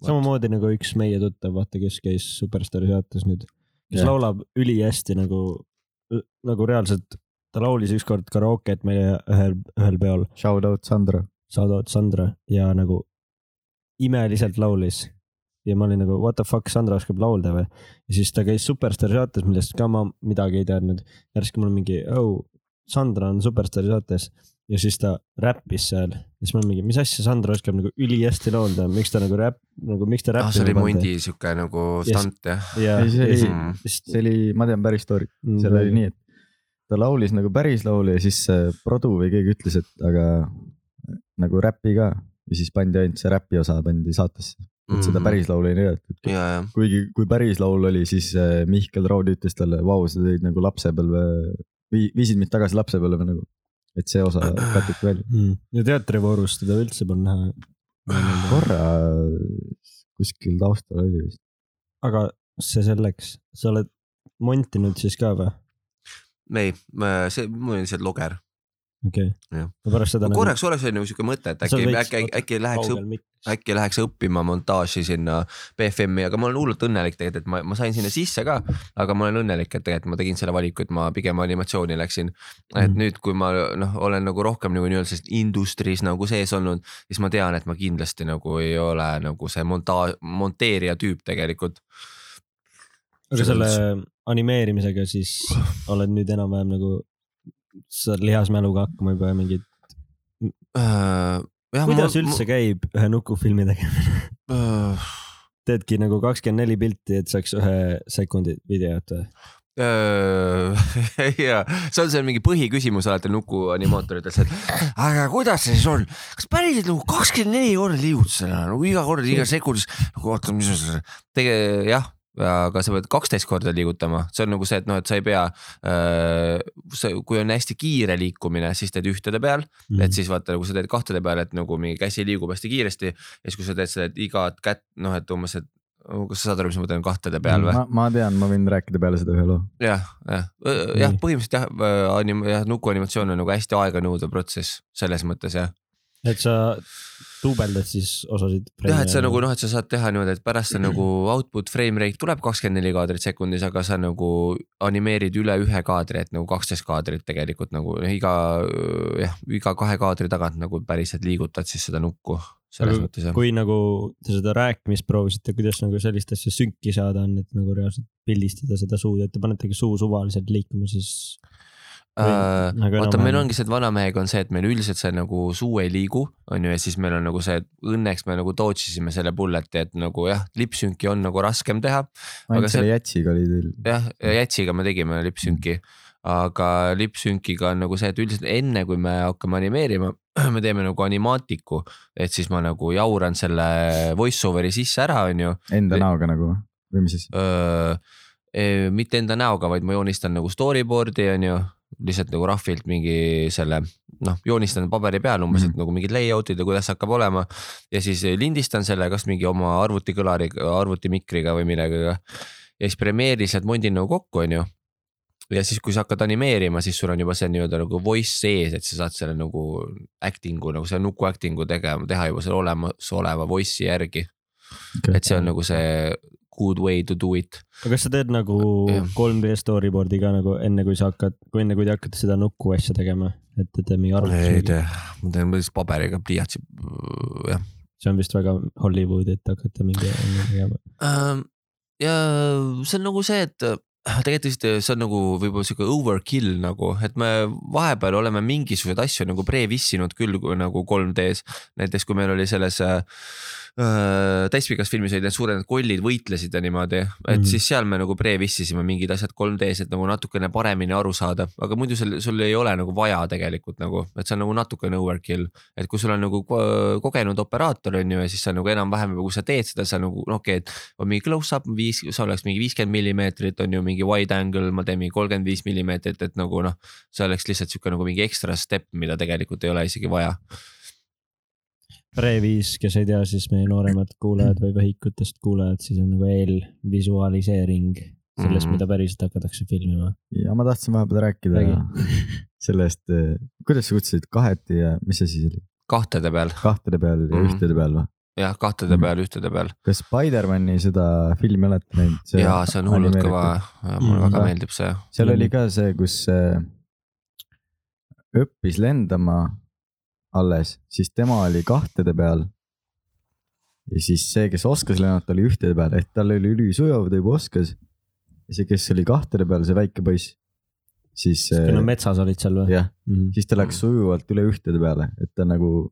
samamoodi nagu üks meie tuttav, vaata, kes käis Superstaari saates nüüd, kes Jah. laulab ülihästi nagu, nagu reaalselt, ta laulis ükskord karaoke't meile ühel, ühel peol, Shout out Sandra. shout out Sandra ja nagu imeliselt laulis. ja ma olin nagu what the fuck, Sandra oskab laulda või? ja siis ta käis Superstaari saates, millest ka ma midagi ei teadnud. järsku mul mingi, oh, Sandra on Superstaari saates ja siis ta räppis seal ja siis ma mingi, mis asja, Sandra oskab nagu ülihästi laulda, miks ta nagu räpp, nagu miks ta ah, see oli räppima Mondi sihuke nagu stunt jah. ja, see ja siis- Mm. siis see oli, ma tean päris story't, Mm, seal oli räägi. nii, et ta laulis nagu päris laulu ja siis see produ või keegi ütles, et aga nagu räpi ka ja siis pandi ainult see räpi osa pandi saatesse, et seda päris laulu ei näidatud. ja, ja kuigi, kui päris laul oli, siis äh, Mihkel Raud ütles talle, vau, sa tõid nagu lapsepõlve, viisid mind tagasi lapsepõlve nagu, et see osa *clears throat* katiti välja. mm.. ja teatrivoorus teda üldse polnud näha. korra kuskil taustal oli vist. aga see selleks, sa oled montinud siis ka või? ei, see, mul oli lihtsalt loger. okei okay. Jah.. pärast seda. korraks oleks olnud nagu sihuke mõte, et äkki, äkki, äkki läheks, äkki läheks õppima montaaži sinna BFM-i, aga ma olen hullult õnnelik tegelikult, et ma, ma sain sinna sisse ka, aga ma olen õnnelik, et tegelikult ma tegin selle valiku, et ma pigem animatsiooni läksin. et Mhm. nüüd, kui ma noh, olen nagu rohkem nagu nii-öelda selles industry's nagu sees olnud, siis ma tean, et ma kindlasti nagu ei ole nagu see monta-, monteerija tüüp tegelikult. aga selle animeerimisega siis *laughs* oled nüüd enam-vähem nagu, saad lihasmäluga hakkama juba mingid, kuidas ma, üldse käib ühe nukufilmi tegemine? ma, teedki nagu kakskümmend neli pilti, et saaks ühe sekundi videot või? *laughs* ja see on see mingi põhiküsimus alati Nuku animaatorites, et aga kuidas see siis on, kas päriselt nagu kakskümmend neli korda liigutad seda nagu iga kord, iga sekundis nagu oota, mis see, tege- jah, aga sa pead kaksteist korda liigutama, see on nagu see, et noh, et sa ei pea äh,. see, kui on hästi kiire liikumine, siis teed ühtede peal mm, Mhm. et siis vaata, nagu sa teed kahtede peal, et nagu mingi käsi liigub hästi kiiresti ja siis, kui sa teed seda, et igat kätt noh, et umbes, et kas sa saad aru, mis ma mõtlen kahtede peal või? ma, ma tean, ma võin rääkida peale seda ühe loo. jah, jah, jah Nii., põhimõtteliselt jah, anim-, jah, nukuanimatsioon on nagu hästi aeganõudev protsess selles mõttes jah. et sa duubeldad siis osasid. jah, et sa nagu noh, et sa saad teha niimoodi, et pärast see nagu output frame rate tuleb kakskümmend neli kaadrit sekundis, aga sa nagu animeerid üle ühe kaadri, et nagu kaksteist kaadrit tegelikult nagu noh, iga jah, iga kahe kaadri tagant nagu päriselt liigutad siis seda nukku selles Aga mõttes jah. kui nagu te seda rääkimist proovisite, kuidas nagu sellist asja sünki saada on, et nagu reaalselt pildistada seda suud, et te panetegi suu suvaliselt liikuma, siis. Äh, nagu vaata, meil ongi see, et vanamehega on see, et meil üldiselt see nagu suu ei liigu, on ju, ja siis meil on nagu see, õnneks me nagu tootsisime selle bullet'i, et nagu jah, lipsünki on nagu raskem teha. Ainult selle jätsiga oli teil. jah, ja jätsiga me tegime lipsünki, aga lipsünkiga on nagu see, et üldiselt enne kui me hakkame animeerima, *clears throat* me teeme nagu animaatiku, et siis ma nagu jauran selle voice over'i sisse ära, on ju Enda näoga nagu või? mis siis? mitte enda näoga, vaid ma joonistan nagu storyboard'i on ju, lihtsalt nagu rahvilt mingi selle noh, joonistan paberi peal umbes mm, -hmm. et nagu mingid layout'id ja kuidas hakkab olema ja siis lindistan selle kas mingi oma arvutikõlariga, arvutimikriga või millegagi ja siis Premiere'is need mondin nagu kokku, onju. ja siis, kui sa hakkad animeerima, siis sul on juba see nii-öelda nagu voice sees, et sa saad selle nagu acting'u nagu selle nuku acting'u tegema, teha juba selle olemasoleva voice'i järgi. et see on nagu see good way to do it. aga kas sa teed nagu Jah. 3D storyboard'i ka nagu enne, kui sa hakkad, kui enne, kui te hakkate seda nuku asja tegema, et te teete mingi ei arvutusi? tee, ma teen lihtsalt paberiga pliiatsi, jah. see on vist väga Hollywoodi, et hakata mingi tegema. Ähm, ja see on nagu see, et äh, tegelikult vist see on nagu võib-olla sihuke overkill nagu, et me vahepeal oleme mingisuguseid asju nagu pre-vissinud küll kui nagu 3D-s. näiteks kui meil oli selles äh, äh, täispikas filmis olid need suured kollid võitlesid ja niimoodi, et mm. -hmm. siis seal me nagu pre-vissisime mingid asjad 3D-s, et nagu natukene paremini aru saada, aga muidu sul, sul ei ole nagu vaja tegelikult nagu, et see on nagu natukene overkill. et kui sul on nagu ko- kogenud operaator on ju ja siis sa nagu enam-vähem, kui sa teed seda, sa nagu noh, okei okay,, et on mingi close-up viis, see oleks mingi viiskümmend millimeetrit on ju mingi wide angle, ma teen mingi kolmkümmend viis millimeetrit, et nagu noh. see oleks lihtsalt sihuke nagu mingi ekstra step, mida tegelikult ei ole isegi vaja. Pre5, kes ei tea, siis meie nooremad kuulajad või vehikutest kuulajad, siis on nagu eelvisualiseering sellest mm, Mhm. -hmm. mida päriselt hakatakse filmima. ja ma tahtsin vahepeal rääkida Räägi. *laughs* sellest, kuidas sa kutsusid kaheti ja mis asi see oli, kahtede peal, kahtede peal ja Mhm. ühtede peal või? jah, kahtede Mhm. peal, ühtede peal kas Spider-man'i seda filmi olete näinud? ja see on hullult kõva, mulle Mhm. väga meeldib see. seal oli ka see, kus äh, õppis lendama alles, siis tema oli kahtede peal. ja siis see, kes oskas lennata, oli ühtede peal, ehk tal oli ülisujuv, ta juba oskas. ja see, kes oli kahtede peal, see väike poiss, siis kui nad äh, metsas olid seal või? jah, siis ta läks sujuvalt üle ühtede peale, et ta nagu.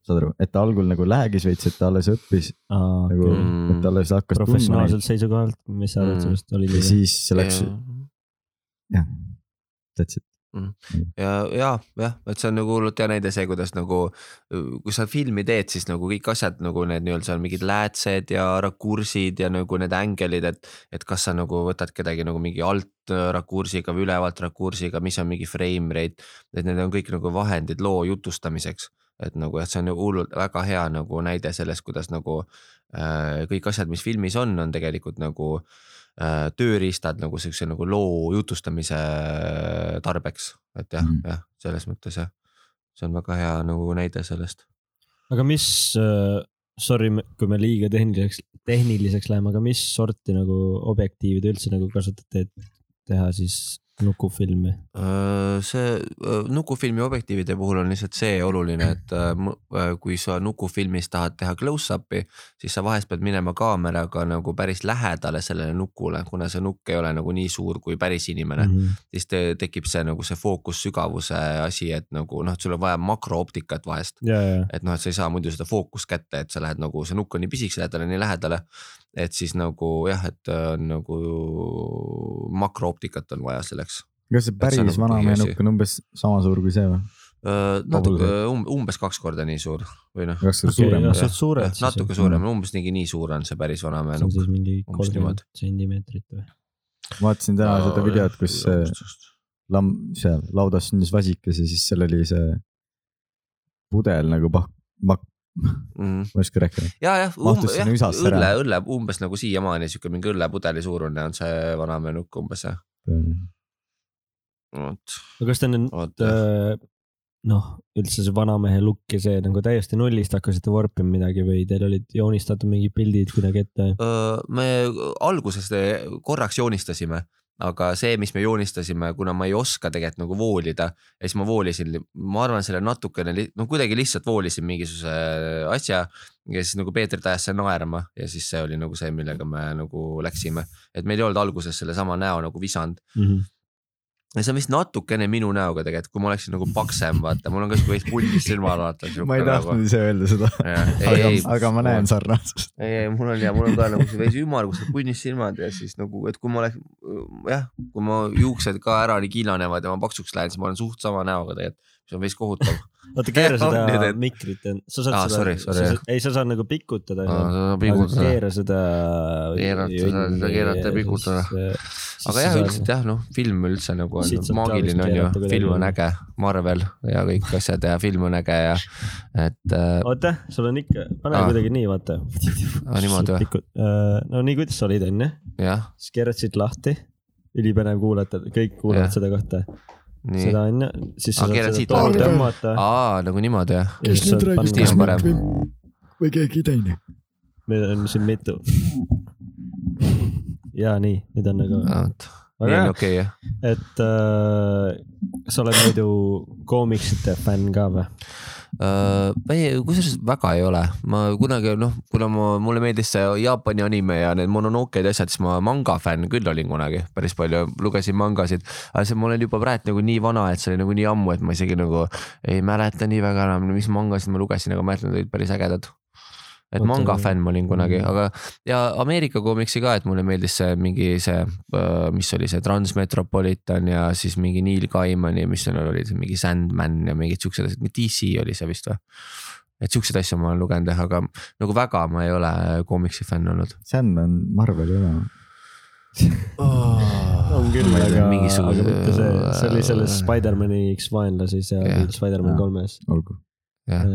saad aru, et ta algul nagu läägis veits, et ta alles õppis nagu, Mm. et ta alles hakkas professionaalselt seisukohalt, mis sa arvad Mm. sellest, oli ja siis see läks, jah, that's it. ja, ja, jah, et see on nagu hullult hea näide see, kuidas nagu, kui sa filmi teed, siis nagu kõik asjad nagu need nii-öelda seal mingid läätsed ja rakursid ja nagu need ängelid, et. et kas sa nagu võtad kedagi nagu mingi alt rakursiga või ülevalt rakursiga, mis on mingi frame rate. et need on kõik nagu vahendid loo jutustamiseks, et nagu, et see on nagu hullult väga hea nagu näide sellest, kuidas nagu äh, kõik asjad, mis filmis on, on tegelikult nagu äh, tööriistad nagu siukse nagu loo jutustamise tarbeks, et jah mm. Jah, selles mõttes jah, see on väga hea nagu näide sellest. aga mis äh,, sorry, kui me liiga tehniliseks, tehniliseks läheme, aga mis sorti nagu objektiivi te üldse nagu kasutate, et teha siis nukufilmi? see öö, nukufilmi objektiivide puhul on lihtsalt see oluline, et öö, kui sa nukufilmis tahad teha close-up'i, siis sa vahest pead minema kaameraga nagu päris lähedale sellele nukule, kuna see nukk ei ole nagu nii suur kui päris inimene mm. -hmm. siis te, tekib see nagu see fookussügavuse asi, et nagu noh, et sul on vaja makrooptikat vahest. ja, ja, et noh, et sa ei saa muidu seda fookust kätte, et sa lähed nagu see nukk on nii pisikese lähedale, nii lähedale. et siis nagu jah, et nagu makrooptikat on vaja selleks. Kas see päris nagu nukk on umbes sama suur kui see või? natuke um, umbes kaks korda nii suur või noh, kas see on okei, suurem ja või? suht suured natuke suurem, umbes nii, nii suur on see päris on nukk. siis mingi umbes kolmkümmend sentimeetrit või? vaatasin täna seda videot, kus see lamm seal laudas sündis vasikas ja siis seal oli see pudel nagu pah-, mak-, Mm. ma ei oska rääkida. ja, jah, õlle õlle umbes nagu siiamaani sihuke mingi õllepudeli suurune on see vanamehe nukk umbes jah. vot, aga kas te nüüd äh, noh, üldse see vanamehe look ja see nagu täiesti nullist hakkasite vorpima midagi või teil olid joonistatud mingid pildid kuidagi ette? Me alguses korraks joonistasime, aga see, mis me joonistasime, kuna ma ei oska tegelikult nagu voolida ja siis ma voolisin, ma arvan, selle natukene, no kuidagi lihtsalt voolisin mingisuguse asja ja siis nagu Peetrit ajas see naerma ja siis see oli nagu see, millega me nagu läksime, et meil ei olnud alguses sellesama näo nagu visand ja see on vist natukene minu näoga tegelikult, kui ma oleksin nagu paksem, vaata, mul on ka siuke veits pullis silmad, vaata. ma ei tahtnud ise öelda seda, aga aga ma näen sarnasust. ei, ei mul on ja mul on ka nagu see veits ümmargused punnis silmad ja siis nagu, et kui ma oleks jah, kui ma juuksed ka ära nii kiilanevad ja ma paksuks lähen, siis ma olen suht sama näoga tegelikult, mis on veits kohutav. oota, keera *laughs* seda et- mikrit, sa saad Aa, seda sorry,, sorry, ei, sa saad nagu pikutada. keerata, keera seda. Keerata seda, keerata ja pikutada. aga jah, üldiselt jah, noh, film üldse nagu on maagiline on ju film on äge, Marvel ja kõik asjad ja film on äge ja et äh, oota, sul on ikka, pane Aa. kuidagi nii, vaata. Aa, niimoodi või? no nii, kuidas sa olid, onju, siis keerad siit lahti ülipõnev kuulata, kõik kuulavad seda kohta. nii, seda on, siis sa saad seda läheb? tõmmata. aa nagu niimoodi jah, kes nüüd räägib, Stiil kas. Mikk või, või keegi teine? meil on siin mitu. ja nii, nüüd on nagu, nii on okei jah. et äh, sa oled muidu koomiksite fänn ka või? Uh, ei, kusjuures väga ei ole, ma kunagi noh, kuna ma, mulle meeldis see Jaapani anime ja need Mononoked ja asjad, siis ma manga fänn küll olin kunagi päris palju, lugesin mangasid. aga see, ma olen juba praegu nagu nii vana, et see oli nagu nii ammu, et ma isegi nagu ei mäleta nii väga enam, mis mangasid ma lugesin, aga ma mäletan, need olid päris ägedad. Et manga fänn ma olin kunagi, Mm. aga ja Ameerika koomiksi ka, et mulle meeldis see mingi see, mis oli see Transmetropolitan ja siis mingi Neil Gaiman ja mis seal olid, mingi Sandman ja mingid siuksed asjad, DC oli see vist või? et siukseid asju ma olen lugenud jah, aga nagu väga ma ei ole koomiksi fänn olnud Sandman, Marvel ei ole. on küll, aga, mingisuguse- aga mitte see, see oli selles Spider-man'i X vaenlasi seal. Spider-man kolmes. olgu. jah,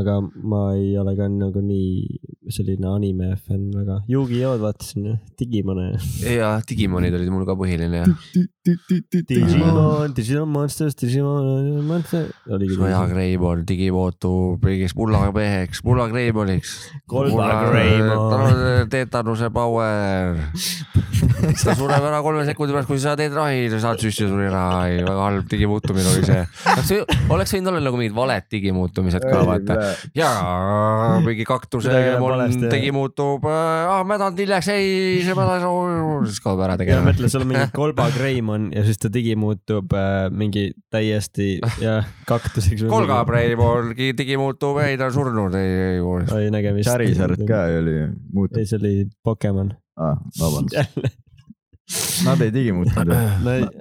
aga ma ei ole ka nagu nii selline anime fänn väga. Yugi-Oh vaatasin, Digimone. ja Digimonid olid mul ka põhiline jah. Digimon, Digimon Monsters, Digimon Monster. Soja Greymon, digimootu priigiks mullapeheks, mulla Greymoniks. Kolba Greymon.. teetanuse power. ta sureb ära kolme sekundi pärast, kui sa teed rahi, sa saad süsti suri ära, väga halb digimuutumine oli see. see oleks võinud olla nagu mingid valed digimuutumised ka vaata. ja mingi kaktuse mul tegi muutub, ah mädanud hiljaks, ei see mädas, siis kaob ära ja tegema. mõtle, sul on mingi Kolba Greymon ja siis ta digi muutub äh, mingi täiesti jah, kaktuseks. Kolga. Breimol digi muutub, ei ta on surnud, ei, ei. oi nägemist. Charizard ka oli ju, muutub ei, see oli Pokemon. ah,, vabandust, nad ei digimuutnud ju,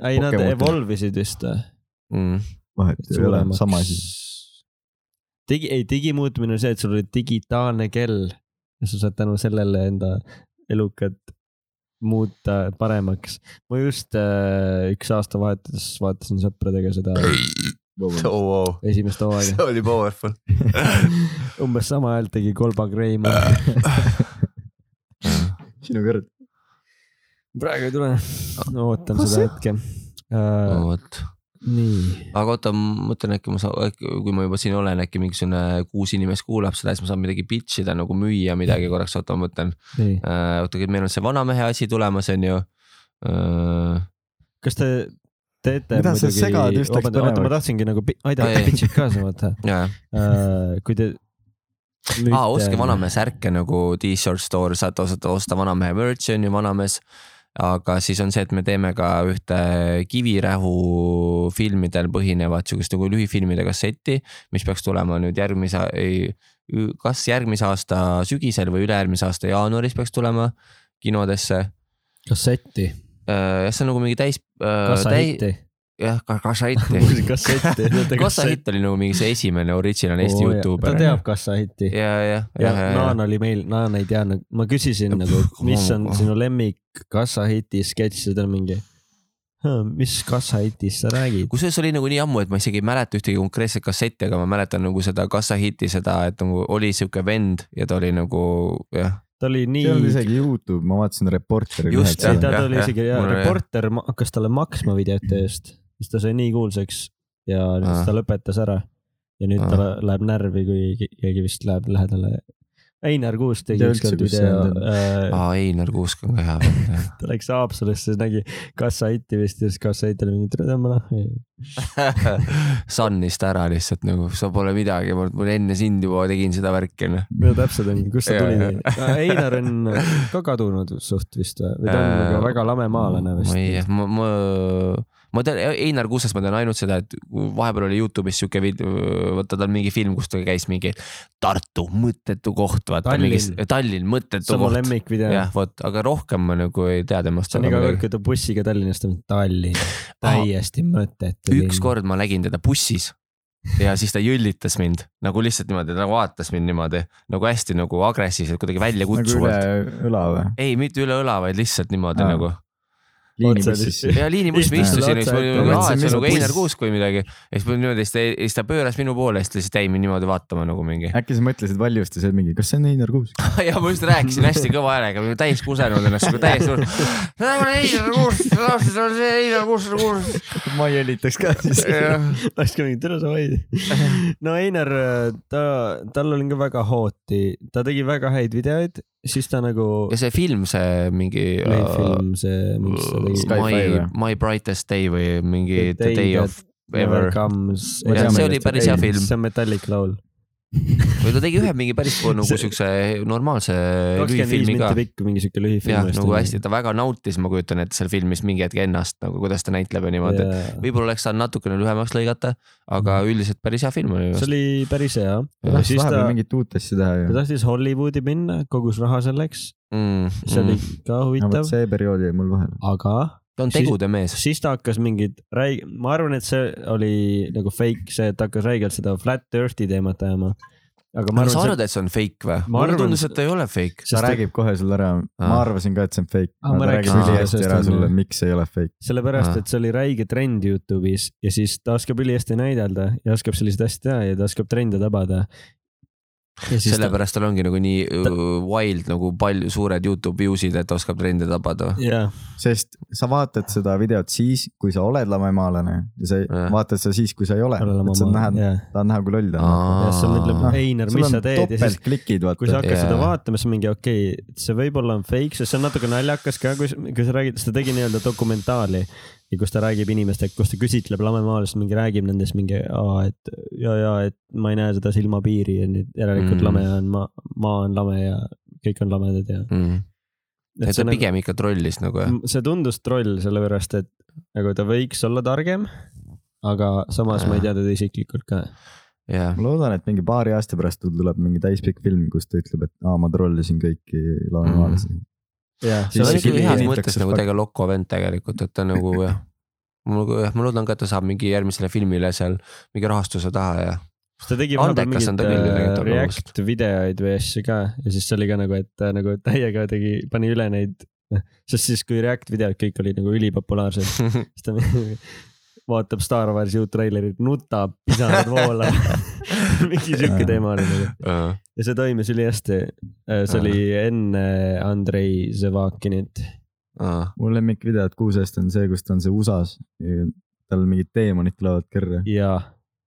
ei, nad evolve isid vist või? Mm. vahet ei ole, sama asi. digi, ei digimuutumine on see, et sul oli digitaalne kell ja sa saad tänu sellele enda elukat muuta paremaks. ma just äh, üks aastavahetus vaatasin sõpradega seda Oh, wow. esimest hooaega, *laughs* see oli powerful. *laughs* umbes sama häält tegi Kolba Greymon. *laughs* sinu kord. praegu ei tule, ootan seda hetke uh,. vot, aga oota, ma mõtlen äkki ma saan, kui ma juba siin olen, äkki mingisugune kuus inimest kuulab seda, siis ma saan midagi pitch ida nagu müüa midagi korraks, oota ma mõtlen. nii, oota, meil on see vanamehe asi tulemas, on ju. kas te teete Mida sa muidugi, segad, just läks oota, ma põnevaks. tahtsingi nagu aidata Ai, ai. pitch'id kaasa vaata ja, uh,, kui te. aa, ostke vanamehe särke nagu T-shirt store, saate osta, osta vanamehe merch'i on ju vanamees. Aga siis on see, et me teeme ka ühte Kivirähu filmidel põhinevat sihukest nagu lühifilmide kasseti, mis peaks tulema nüüd järgmise, kas järgmise aasta sügisel või ülejärgmise aasta jaanuaris peaks tulema kinodesse. kassetti, jah, see on nagu mingi täis. kassahitti. jah, kassahitti. kassetti. kassahitt oli nagu mingi see esimene original Eesti ta Youtuber. teab kassahitti. ja, ja, ja ja, Naan oli meil, Naan ei teadnud, ma küsisin nagu, mis on sinu lemmik kassahiti sketš, siis ta on mingi. mis kassahitist sa räägid? kusjuures oli nagu nii ammu, et ma isegi ei mäleta ühtegi konkreetset kassetti, aga ma mäletan nagu seda kassahiti, seda, et nagu oli sihuke vend ja ta oli nagu jah, ta oli nii see olnud isegi Youtube, ma vaatasin Reporteri Just, jah, ta jah, oli jah. isegi, oli- reporter ma- hakkas talle maksma videote eest, siis ta sai nii kuulsaks ja Ah. siis ta lõpetas ära. ja nüüd Ah. ta läheb närvi, kui ke- keegi vist läheb lähedale. Einar Kuusk tegi ükskord video on., aa Einar Kuusk on ka hea vend *laughs* ta läks Haapsalusse, nägi kassahitti vist ja siis kassahitt oli mingi tere tõmba jah. *laughs* Sunnist ära lihtsalt nagu, sa pole midagi, ma enne sind juba tegin seda värki noh. no täpselt ongi, kust ta Jaa, tuli jaa.. Einar on ka kadunud suht vist või, või ta on Äh, nagu väga lame maalane ma ei, vist. ma, ma, ma tean Einar Kuusest ma tean ainult seda, et vahepeal oli Youtube'is sihuke video, vaata tal mingi film, kus ta käis mingi Tartu mõttetu koht, vaata mingis Tallinn mõttetu sama koht. lemmikvideo. jah, vot, aga rohkem ma nagu ei tea temast see on iga kord, kui ta bussiga Tallinnast on, Tallinn, täiesti mõttetu. ükskord ma nägin teda bussis ja siis ta jõllitas mind nagu lihtsalt niimoodi, nagu vaatas mind niimoodi nagu hästi nagu agressiivselt, kuidagi nagu üle õla või? ei, mitte üle õla, vaid lihtsalt niimoodi Aa. nagu. liinibussisse. ja liinibussi ma Istus istusin ma ette. olin, aa, et see on nagu Einar. Kuusk või midagi. ja siis ma niimoodi, siis ta, siis ta pööras minu poole siis ta lihtsalt jäi mind niimoodi vaatama nagu mingi. äkki sa mõtlesid valjusti, see oli mingi, kas see on Einar Kuusk? *laughs* ja ma just rääkisin hästi kõva häälega, täis kusenud ennast nagu täiesti. see on Einar Kuusk, see on see Einar Kuusk, Kuusk. ma jälitaks ka siis. ka mingi tere sa vaid. *laughs* no Einar, ta, tal oli ka väga hooti, ta tegi väga häid videoid, siis ta nagu. ja see film, see mingi. film, see, Skyfi My või?, My Brightest Day või mingi The Day of Never Ever. comes. Ma tean, see oli päris hea film see on Metallic laul. Või ta tegi ühe mingi päris nagu siukse normaalse kakskümmend viis lühifilmi ka minutit. pikk mingi siuke lühifilm. jah, nagu hästi, ta väga nautis, ma kujutan ette seal filmis mingi hetk ennast nagu, kuidas ta näitleb ja niimoodi, et võib-olla oleks saanud natukene lühemaks lõigata, aga üldiselt päris hea film oli. see oli päris hea. ta ja tahtis siis ta vahepeal, mingit uut asja teha ta ju. tahtis Hollywoodi minna, kogus raha selleks, mm,. see oli Mm. ka no huvitav vot, see periood jäi mul vahele. aga ta on tegude mees. siis ta hakkas mingid räig-, ma arvan, et see oli nagu fake, see, et ta hakkas räigelt seda flat earth'i teemat ajama. aga ma aga sa arvan, arvad, et see on fake või? Ma mulle arvan, tundus, et ta ei ole fake. ta räägib kohe sulle ära, ma Aa. arvasin ka, et see on fake. Ma ta räägib ülihästi ära sulle, miks see ei ole fake. sellepärast Ahah., et see oli räige trend Youtube'is ja siis ta oskab ülihästi näidelda ja oskab selliseid asju teha ja ta oskab trende tabada. Sellepärast tal ongi nagu nii uh, wild nagu palju suured Youtube view'sid, et oskab trende tabada. jah, sest sa vaatad seda videot siis, kui sa oled lamemaalane ja sa Jah. vaatad seda siis, kui sa ei ole. et sa näed, jah, ta on näha kui loll ta on. sa mõtled Noh,, Einar, mis sa teed ja siis topeltklikid, kui sa hakkad seda Jaa. vaatama, siis mingi okei okay,, see võib-olla on fake, sest see on natuke naljakas ka, kui, kui sa räägid, sest ta tegi nii-öelda dokumentaali ja kus ta räägib inimestega, kus ta küsitleb lamemaalast, mingi räägib nendest mingi, et ja, ja et ma ei näe seda silmapiiri ja nüüd järelikult Mm. lame on maa, maa on lame ja kõik on lamedad ja. mm.. et ta see, nagu, pigem ikka trollis nagu jah? see tundus troll, sellepärast et nagu ta võiks olla targem, aga samas ma ei tea teda isiklikult ka. jah, ma loodan, et mingi paari aasta pärast tuleb mingi täispikk film, kus ta ütleb, et aa, ma trollisin kõiki lamemaalasi mm.. See on Siis ikka heas mõttes nagu tegelikult loko vend tegelikult, et ta nagu jah. mul jah, ma loodan ka, et ta saab mingi järgmisele filmile seal mingi rahastuse taha ja ta tegi vahepeal mingeid äh, React videoid või asju ka. Ja siis see oli ka nagu, et ta nagu täiega tegi, pani üle neid, sest siis kui React videod kõik olid nagu ülipopulaarsed, *laughs* siis ta *laughs* vaatab Star Warsi uut treilerit, nutab, pisarad voolavad. *laughs* mingi siuke teema oli nagu Äh, ja see toimis ülihästi. see oli enne Andrei Zevakinit. mu lemmikvideod kuusest on see, kus ta on see USA-s ja tal mingid teemonid tulevad kõrre ja,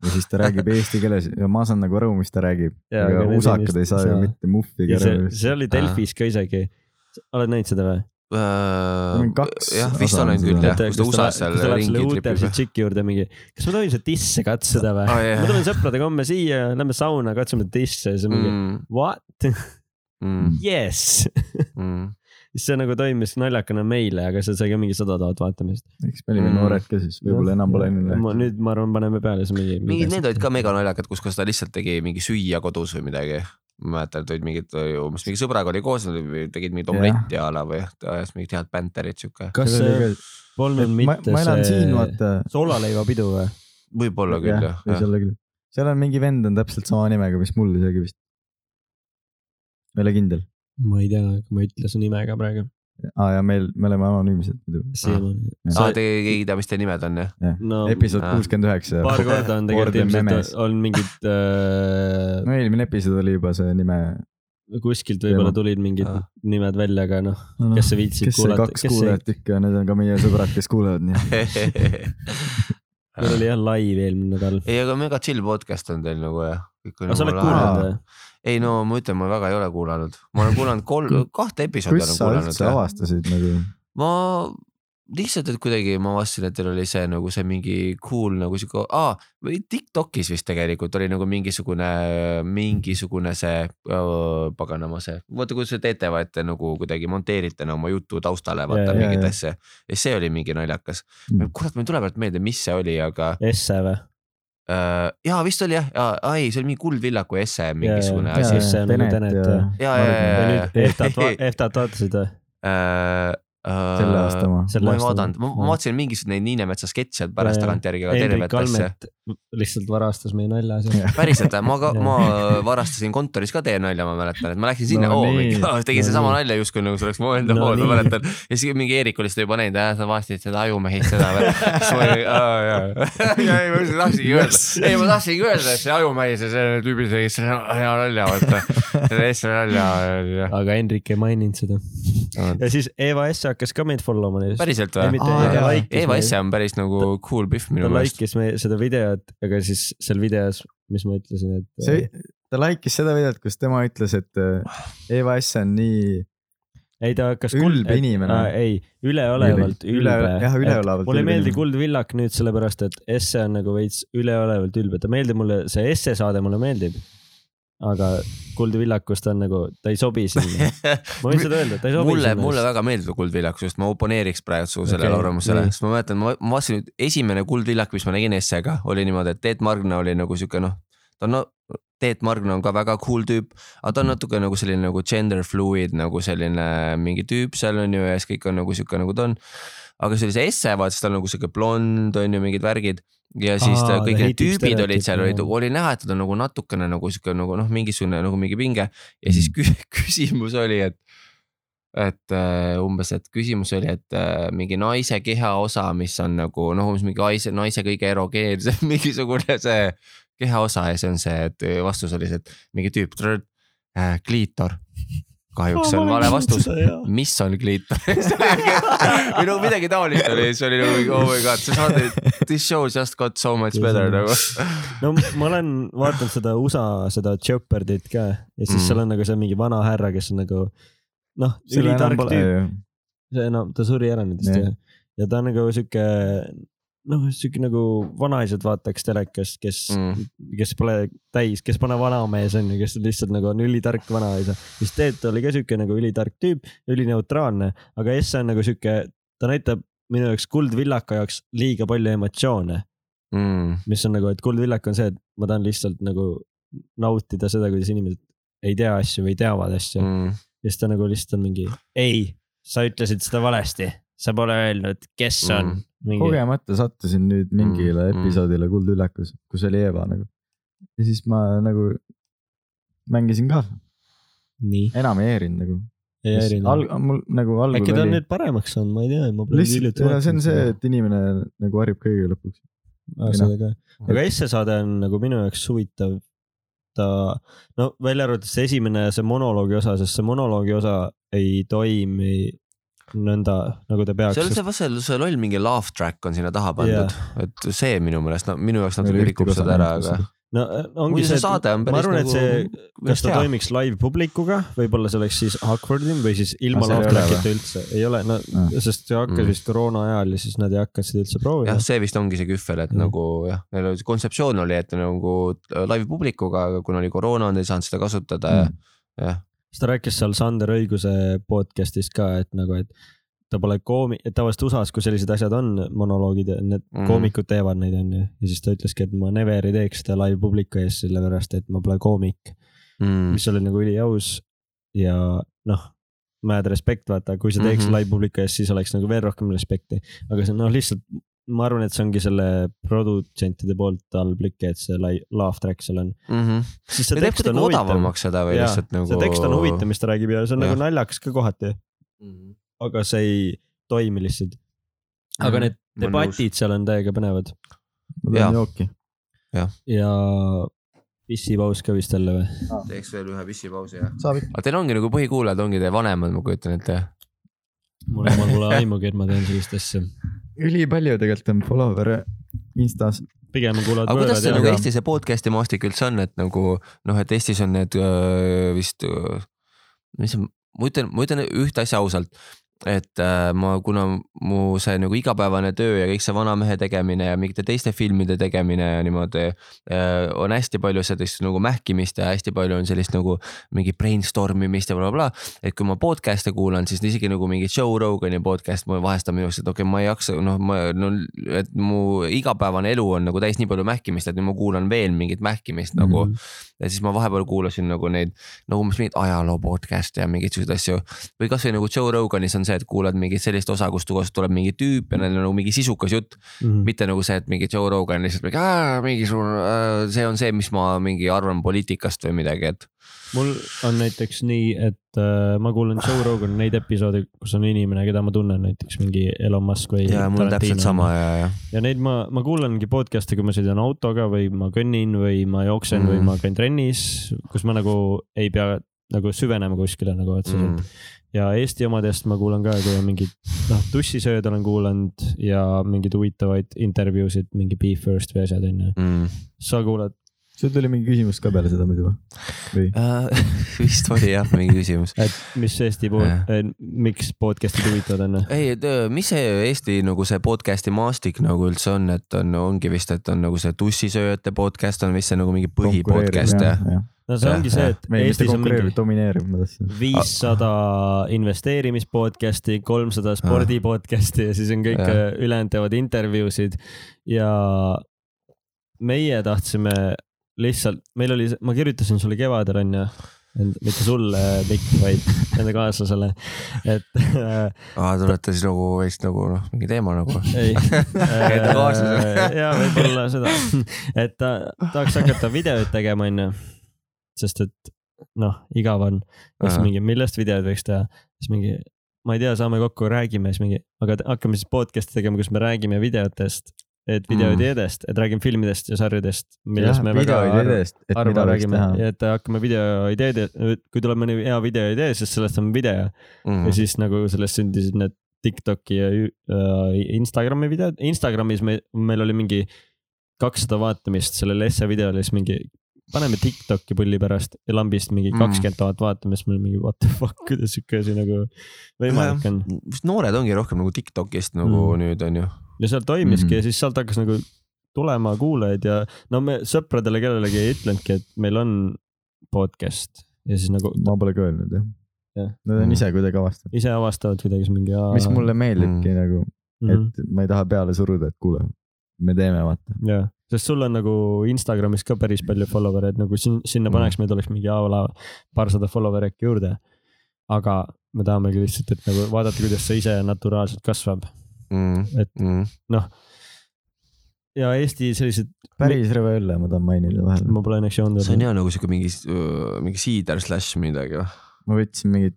ja siis ta räägib eesti keeles ja ma saan nagu aru, mis ta räägib. Aga usakad ei saa ju mitte muhvigi ja see aru., see oli Delfis ka isegi. oled näinud seda või? On kaks jah, vist olen küll jah, kus ta USA-s seal ringi tripib. tšiki juurde mingi, kas ma tohin seda tisse katsuda või Aa, jah. ma tulen sõpradega homme siia, lähme sauna, katsume tisse ja siis mingi Mm, what? mm, *laughs* Yes. mm. *laughs* siis see nagu toimis naljakana meile, aga see sai ka mingi sada tuhat vaatamist. eks me olime Mm. noored ka siis, võib-olla enam pole nii nüüd ma arvan, paneme peale siis mingi. mingid need olid ka mega naljakad, kus, kus ta lihtsalt tegi mingi süüa kodus või midagi. Ma mäletan, et olid mingid, umbes mingi sõbraga oli koos, tegid mingit omletti a la või ta ajas mingit head bänterit siuke. kas see polnud ma, mitte ma elan see siin, vaata. soolaleivapidu või? võib-olla küll jah, võis olla küll. seal on mingi vend on täpselt sama nimega, mis mul isegi vist. ma ei ole kindel. ma ei tea, ma ei ütle su nime ka praegu. Aa ja meil, me oleme anonüümsed muidu. siiamaani. aa, te ei tea, mis teie nimed on jah? no episood kuuskümmend üheksa. paar korda on tegelikult ilmselt on mingid *laughs* äh, no eelmine episood oli juba see nime. kuskilt võib-olla tulid mingid Aa. nimed välja, aga noh, kes see viitsib kes see kuulata, kaks kuulajat ikka, need on ka meie sõbrad, kes kuulavad nii. meil oli jah live eelmine nädal. ei, aga mega chill podcast on teil nagu jah. aga sa oled kuulanud või? Ei no ma ütlen, ma väga ei ole kuulanud, ma olen kuulanud kolm, kahte episoodi kus olen sa kuulanud üldse. avastasid nagu? ma lihtsalt, et kuidagi ma avastasin, et teil oli see nagu see mingi cool nagu sihuke, aa, või Tiktokis vist tegelikult oli nagu mingisugune, mingisugune see öö, paganama see, vaata kuidas te teete, vaata nagu kuidagi monteerite no, oma jutu taustale, vaata yeah, mingit jaa. asja. ja see oli mingi naljakas Mm.. kurat, mul ei tule praegu meelde, mis see oli, aga Esse või? Äh, jaa, vist oli jah, ei, see oli mingi Kuldvillaku esse mingisugune asi. Ja- ja, ja, ja, ja, Eftat, vaatasid või? *laughs* äh, Selle aasta oma. ma ei vaadanud, ma vaatasin mingisuguseid neid Niinemetsa sketše pärast tagantjärgi, aga tervet asja. Lihtsalt varastas meie nalja seal. päriselt, ma ka, ma varastasin kontoris ka teie nalja, ma mäletan, et ma läksin sinna No no,, oo tegin No sedasama nalja justkui nagu see oleks mu enda No pool, ma nii. mäletan. ja siis mingi Eerik oli seda juba näinud, sa vaatasid seda ajumehist seda või. siis ma olin, aa jaa, *laughs* ja ei ma tahtsingi öelda, ei ma tahtsingi öelda, et see ajumehis ja see tüübi tegi selle hea nalja, vaata. selle Eesti nalja. aga Hendrik ei maininud seda. ja siis Eva S hakkas ka meid follow ma. päriselt Ei, või ta like'is Eva. S on päris nagu cool pihv minu ta meelest. like'is meie seda videot, aga siis seal videos, mis ma ütlesin, et. see, ta like'is seda videot, kus tema ütles, et äh, Eva S on nii ei, ta hakkas. Ülbe inimene. ei, üleolevalt Üle- ülbe. jah, üleolevalt mulle ei meeldi. Kuldvillak nüüd sellepärast, et esse on nagu veits üleolevalt ülbe, ta meeldib mulle, see esse saade mulle meeldib. Aga Kuldvillakus ta on nagu, ta ei sobi sinna. ma võin seda öelda, ta ei sobi mulle, sinna. mulle väga meeldib Kuldvillakus, just ma oponeeriks praegu su sellele okay, arvamusele sest ma mäletan, ma ma vaatasin nüüd esimene Kuldvillak, mis ma nägin Essega, oli niimoodi, et Teet Margna oli nagu sihuke noh, ta on no,, Teet Margna on ka väga cool tüüp, aga ta on natuke nagu selline nagu gender fluid nagu selline mingi tüüp seal on ju ja siis kõik on nagu sihuke nagu ta on. Aga see oli see Esse, vaata siis ta on nagu sihuke blond on ju mingid värgid. Ja siis Aa, kõik need tüübid olid seal, olid, oli näha, et ta on nagu natukene nagu sihuke nagu noh, mingisugune nagu mingi pinge. Ja siis kü *laughs* küsimus oli, et et äh, umbes, et küsimus oli, et äh, mingi naise kehaosa, mis on nagu noh, umbes mingi naise, naise kõige erogeensem *laughs* mingisugune see kehaosa ja see on see, et vastus oli see, et mingi tüüp, äh, kliitor. Kahjuks on vale vastus, mis on kliitor või *laughs* no midagi taolist oli, siis oli nagu oh my god, see saade, this show just got so much better nagu. no ma olen vaadanud seda USA seda Jeopardit ka ja siis Mm. seal on nagu see mingi vana härra, kes on nagu noh, ülitark tüüp, see no ta suri ära nendest Jah. ja, ja ta on nagu sihuke noh, sihuke nagu vanaisad vaataks telekast, kes Mm. mm., kes pole täis, kes pole vanamees on ju, kes lihtsalt nagu on ülitark vanaisa. siis Teet oli ka sihuke nagu ülitark tüüp, ülineutraalne, aga Esse on nagu sihuke, ta näitab minu jaoks Kuldvillaka jaoks liiga palju emotsioone, Mm. mis on nagu, et Kuldvillak on see, et ma tahan lihtsalt nagu nautida seda, kuidas inimesed ei tea asju või teavad asju mm. Mm. ja siis ta nagu lihtsalt on mingi, ei, sa ütlesid seda valesti, sa pole öelnud, kes on Mm. mm.. mingi, kogemata sattusin nüüd mingile Mm, mm. episoodile Kuldvillakus, kus oli Eeva nagu. ja siis ma nagu mängisin ka, enam ei häirinud nagu. ei häirinud Al-, mul nagu algul äkki ta on oli, nüüd paremaks saanud, ma ei tea, ma pole lihtsalt, see on see, et inimene nagu harjub kõige lõpuks. ah, seda ka, aga Esse saade on nagu minu jaoks huvitav. ta, no välja arvatud see esimene, see monoloogi osa, sest see monoloogi osa ei toimi nõnda nagu ta peaks. seal on see, see, see loll mingi laugh track on sinna taha pandud yeah., et see minu meelest, no minu jaoks natuke rikub seda ära, aga no ongi muidu see see, on ma arvan, et nagu see, kas ta hea. toimiks live publikuga, võib-olla see oleks siis awkward im või siis ilma Ah, laugh ole track'ita üldse, ei ole, no Ah. sest see hakkas Mm. vist koroona ajal ja siis nad ei hakanud seda üldse proovima jah, see vist ongi see kühvel, et Jah. nagu jah, neil oli kontseptsioon oli, et nagu live publikuga, aga kuna oli koroona, nad ei saanud seda kasutada ja Mm. jah, siis ta rääkis seal Sander Õiguse podcast'is ka, et nagu, et ta pole koomi-, et tavaliselt USA-s, kui sellised asjad on, monoloogid, need mm. koomikud teevad neid onju ja siis ta ütleski, et ma never ei teeks seda live publiku ees, sellepärast et ma pole koomik mm. mis oli nagu üliaus ja noh, mad respect, vaata, kui sa teeks mm. -hmm. live publiku ees, siis oleks nagu veel rohkem respekti, aga see on noh, lihtsalt ma arvan, et see ongi selle produtsentide poolt halb lüke, et see laugh track seal on. mm. -hmm. siis see teeb tekst on kuidagi huvitav. odavamaks seda või Jaa, lihtsalt nagu. see tekst on huvitav, mis ta räägib ja see on Jah. nagu naljakas ka kohati, mm. aga see ei toimi lihtsalt. aga Mhm. need Ma olen debatid seal on täiega põnevad ma teen jooki. ja pissipaus ka vist jälle või? teeks veel ühe pissipausi jah. aga teil ongi nagu põhikuulajad ongi teie vanemad, ma kujutan ette. mul mul pole aimugi, et ma teen sellist asja. Ülipalju tegelikult on follower'e Instas. pigem kuulavad aga kuidas see nagu aga- Eesti see podcast'i maastik üldse on, et nagu noh, et Eestis on need öö, vist, mis ma ütlen, ma ütlen ühte asja ausalt et äh, ma, kuna mu see nagu igapäevane töö ja kõik see vanamehe tegemine ja mingite teiste filmide tegemine ja niimoodi äh, on hästi palju sellist nagu mähkimist ja hästi palju on sellist nagu mingi brainstorm imist ja blablabla bla, bla. et kui ma podcast'e kuulan, siis isegi nagu mingi Joe Rogani podcast mul vahest on minu jaoks, et okei okay,, ma ei jaksa, noh, ma no et mu igapäevane elu on nagu täis nii palju mähkimist, et nüüd ma kuulan veel mingit mähkimist mm -hmm. nagu ja siis ma vahepeal kuulasin nagu neid nagu umbes mingeid ajaloo podcast'e ja mingeid siukseid asju või kasvõi nagu Joe Roganis on see, et kuulad mingit sellist osa, kust kohast tuleb mingi tüüp ja neil on nagu mingi sisukas jutt mm.. mm.. mitte nagu see, et mingi Joe Rogan lihtsalt mingi, mingisugune, see on see, mis ma mingi arvan poliitikast või midagi, et mul on näiteks nii, et äh, ma kuulan Joe Rogan neid episoode, kus on inimene, keda ma tunnen, näiteks mingi Elon Musk või. ja mul on täpselt sama ja, ja ja neid ma, ma kuulangi podcast'e, kui ma sõidan autoga või ma kõnnin või ma jooksen mm. või Mm. ma käin trennis, kus ma nagu ei pea nagu süvenema kuskile nagu otseselt mm.. Ja Eesti omadest ma kuulan ka, kui on mingid, noh, tussisööd olen kuulanud ja mingeid huvitavaid intervjuusid, mingi Be First või asjad onju. Mm. sa kuulad, sul tuli mingi küsimus ka peale seda muidu või? Uh, *laughs* vist oli jah mingi küsimus. et mis Eesti pool Jah., miks podcast'id huvitavad on? ei, et öö, mis see Eesti nagu see podcast'i maastik nagu üldse on, et on, ongi vist, et on nagu see tussisööjate podcast on vist see nagu mingi põhipodcast jah? no see ongi see, et mitte Eestis on mingi domineeriv, ma tahtsin. viissada investeerimispodcast'i, kolmsada spordipodcast'i ja siis on kõik äh, ülejäänud teevad intervjuusid ja meie tahtsime lihtsalt, meil oli, ma kirjutasin sulle kevadel onju, mitte sulle, Mikk, vaid enda kaaslasele, et äh, aa, te olete siis nagu veits nagu noh, mingi teema nagu. *laughs* ei. Enda kaaslasele. ja võib-olla seda, et ta tahaks hakata videoid tegema onju, sest et noh, igav on, siis mingi, millest videoid võiks teha, siis mingi, ma ei tea, saame kokku, räägime siis mingi, aga hakkame siis podcast'i tegema, kus me räägime videotest, et videoideedest, et räägime filmidest ja sarjadest, millest me väga videoideest, et võiks räägime teha. et hakkame videoideede, kui tuleb mõni hea videoidee, siis sellest on video Mhm. ja siis nagu sellest sündisid need Tiktoki ja äh, Instagrami videod, Instagramis me, meil oli mingi kakssada vaatamist sellele esse videole, siis mingi paneme Tiktoki pulli pärast ja lambist mingi Mm. kakskümmend tuhat vaatamist, meil mingi what the fuck, kuidas siuke asi nagu võimalik on. vist noored ongi rohkem nagu Tiktokist nagu Mm. mm. nüüd on ju. Ja seal toimiski mm Mhm. -hmm. ja siis sealt hakkas nagu tulema kuulajaid ja no me sõpradele kellelegi ei ütlenudki, et meil on podcast ja siis nagu ma pole ka öelnud jah Jah.. Nad on Mm. ise kuidagi avastanud, ise avastavad kuidagi siis mingi. mis mulle meeldibki nagu, mm. -hmm. et ma ei taha peale suruda, et kuule, me teeme, vaata. jah, sest sul on nagu Instagramis ka päris palju follower'e, et nagu sin- sinna paneks, meil oleks mingi a la paarsada follower'i äkki juurde. aga me tahamegi lihtsalt, et nagu vaadata, kuidas see ise naturaalselt kasvab Mm. Et- Mm. ja Eesti sellised, päris rõve õlle ma tahan mainida vahele. ma pole õnneks joonud see on. hea nagu siuke mingi, mingi siider slash midagi või? ma võtsin mingid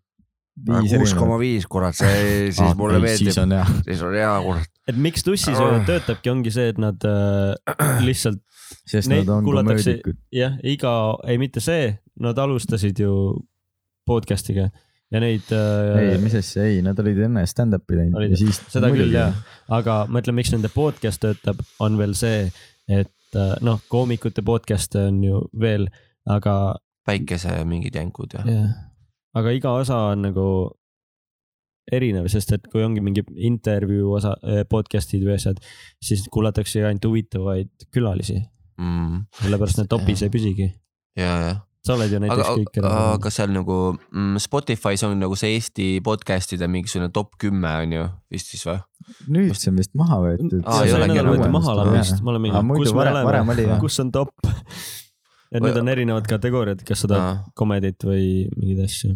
viis kuus koma viis, kurat, see *laughs* siis mulle meeldib siis, on hea. *laughs* kurat. et miks tussisööjad töötabki, ongi see, et nad äh, lihtsalt *clears throat* sest nad on komöödikud. jah, iga, ei mitte see, nad alustasid ju podcast'iga ja neid ei, äh,, mis asja, ei, nad olid enne stand-up'i teinud ja siis. seda küll jah, aga ma ütlen, miks nende podcast töötab, on veel see, et äh, noh, koomikute podcast'e on ju veel, aga päikese mingid jänkud ja. jah, aga iga osa on nagu erinev, sest et kui ongi mingi intervjuu osa, podcast'id või asjad, siis kuulatakse ainult huvitavaid külalisi, Mm. sellepärast need topis ei püsigi. ja, jah. Sa oled ju aga näiteks, kõik aga, aga seal nagu mm, Spotify's on nagu see Eesti podcast'ide mingisugune top kümme on ju vist siis või? nüüd see on vist maha võetud. Aa, ei olegi enam võeti maha mingi Aga, muidu kus me oleme jah., kus on top? et nüüd on erinevad kategooriad, kas sa tahad komedit või mingeid asju.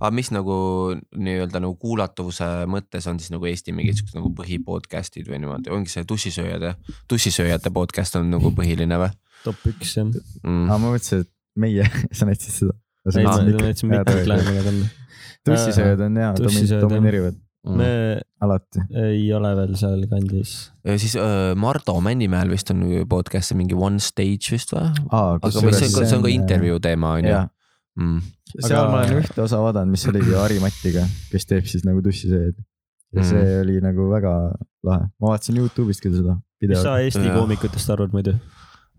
aga mis nagu nii-öelda nagu kuulatavuse mõttes on siis nagu Eesti mingid siuksed nagu põhipodcast'id või niimoodi, ongi see tussisööjad ja tussisööjate podcast on nagu põhiline või top üks jah. mm.? aa, ma mõtlesin, et meie, *laughs* sa näitasid seda. ma näitasin Mikkilt lähemale panna. tussisööjad on hea, domineerivad me alati. ei ole veel seal kandis. ja siis äh, Mardu Männimäel vist on podcast see mingi One Stage vist või? aga see on, see on ka intervjuu teema on ju mm.? seal Aga- ma olen ühte osa vaadanud, mis oligi Harri Mattiga, kes teeb siis nagu tussisööjaid. ja Mhm. see oli nagu väga lahe, ma vaatasin Youtube'ist küll seda mis sa Eesti koomikutest arvad muidu?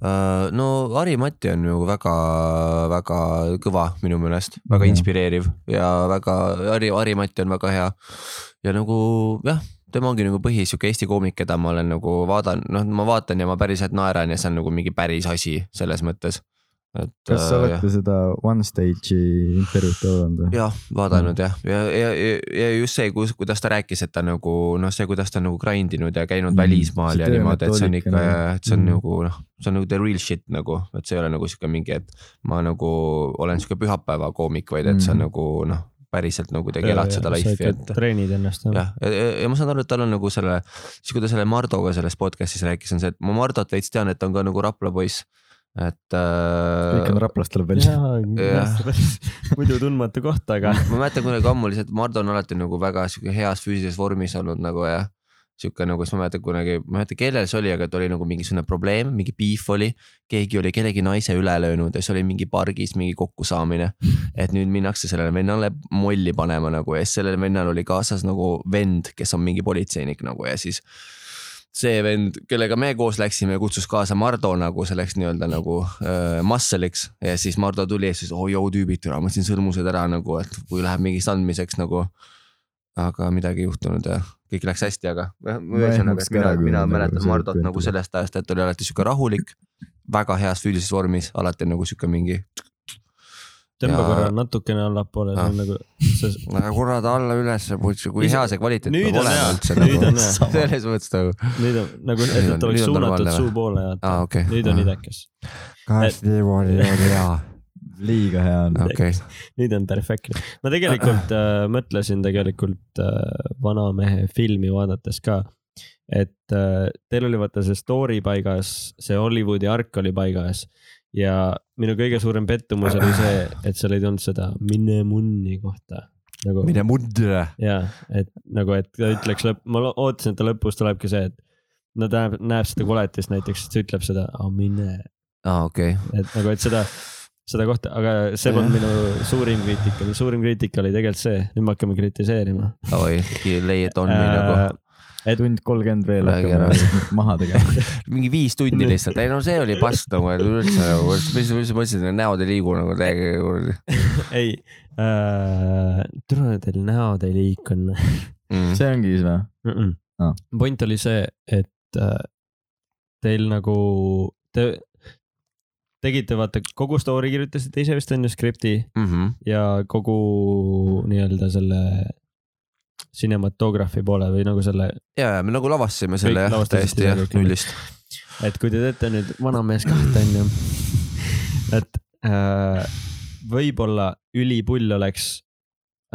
Uh, no Harri-Matti on ju väga-väga kõva minu meelest, väga Mhm. inspireeriv ja väga, Harri, Harri-Matti on väga hea. ja nagu jah, tema ongi nagu põhi sihuke Eesti koomik, keda ma olen nagu vaadanud, noh, ma vaatan ja ma päriselt naeran ja see on nagu mingi päris asi selles mõttes. Et kas sa äh, olete seda One Stage'i intervjuud vaadanud või? jah, vaadanud jah, ja, ja, ja, ja just see, kuidas ta rääkis, et ta nagu noh, see, kuidas ta nagu grind inud ja käinud Mm, mm, välismaal see ja niimoodi, et see on ikka et see on Mm. mm. nagu noh, see on nagu the real shit nagu, et see ei ole nagu sihuke mingi, et ma nagu olen sihuke pühapäeva koomik, vaid et see on Mm. nagu noh, päriselt nagu kuidagi elad seda life'i, et treenid ennast. jah, ja, ja, ja ma saan aru, et tal on nagu selle, siis kui ta selle Mardoga selles podcast'is rääkis, on see, et ma Mardot veits tean, et ta on ka nagu Rapla poiss. Et kõik on äh, Raplast tuleb välja. Muidu tundmatu koht, aga ma mäletan kunagi ammu lihtsalt, Mardo on alati nagu väga sihuke heas füüsilises vormis olnud nagu ja sihuke nagu, siis ma mäletan kunagi, ma ei mäleta, kellel see oli, aga et oli nagu mingisugune probleem, mingi beef oli. keegi oli kellegi naise üle löönud ja siis oli mingi pargis mingi kokkusaamine. et nüüd minnakse sellele vennale molli panema nagu ja siis sellel vennal oli kaasas nagu vend, kes on mingi politseinik nagu ja siis see vend, kellega me koos läksime, kutsus kaasa Mardo nagu selleks nii-öelda nagu äh, muscle'iks ja siis Mardo tuli ja siis oo oh, joo tüübid, türa ma võtsin sõrmused ära nagu, et kui läheb mingiks andmiseks nagu. aga midagi ei juhtunud ja kõik läks hästi, aga ühesõnaga, et mina, mina mäletan Mardot nagu sellest ajast, et ta oli alati sihuke rahulik, väga heas füüsilises vormis, alati nagu sihuke mingi, tõmba Ja- korra natukene allapoole, see on nagu, *laughs* see kurat alla ülesse, kui hea see kvaliteet peab on olema üldse nüüd nagu on hea. *laughs* selles mõttes nagu, nüüd on nagu, et, on- et oleks on suunatud suu poole ja aa okei. nüüd on idekas. kas niimoodi oli *laughs* hea? liiga hea on. okei, nüüd on perfektne. ma tegelikult *clears throat* äh, mõtlesin tegelikult äh, Vanamehe filmi vaadates ka, et äh, teil oli vaata see story paigas, see Hollywoodi ark oli paigas ja minu kõige suurem pettumus oli see, et seal ei tulnud seda mine munni kohta nagu mine mundre. ja et nagu, et ta ütleks lõpp, ma ootasin, et ta lõpus tulebki see, et no ta näeb, näeb seda koletist näiteks, siis ta ütleb seda, mine, aa okei, et nagu, et seda, seda kohta, aga see polnud minu suurim kriitika, minu suurim kriitika oli tegelikult see, nüüd me hakkame kritiseerima. oi, it on me nagu. Tund kolmkümmend veel hakkame maha tegema. *laughs* mingi viis tundi lihtsalt, ei no see oli pask nagu, et üldse nagu, mis, mis sa mõtlesid, et näod ei liigu nagu täiega *laughs* ei äh,, tule teil näod ei liikunud mm.. see ongi siis või? mm. -mm. Aa. point oli see, et äh, teil nagu, te tegite vaata kogu story kirjutasite ise vist on ju skripti Mm -hmm. ja kogu nii-öelda selle cinematography poole või nagu selle, ja, ja me nagu lavastasime selle jah, täiesti jah nullist. et kui te teete nüüd Vanamees kahte onju, *laughs* et äh, võib-olla ülipull oleks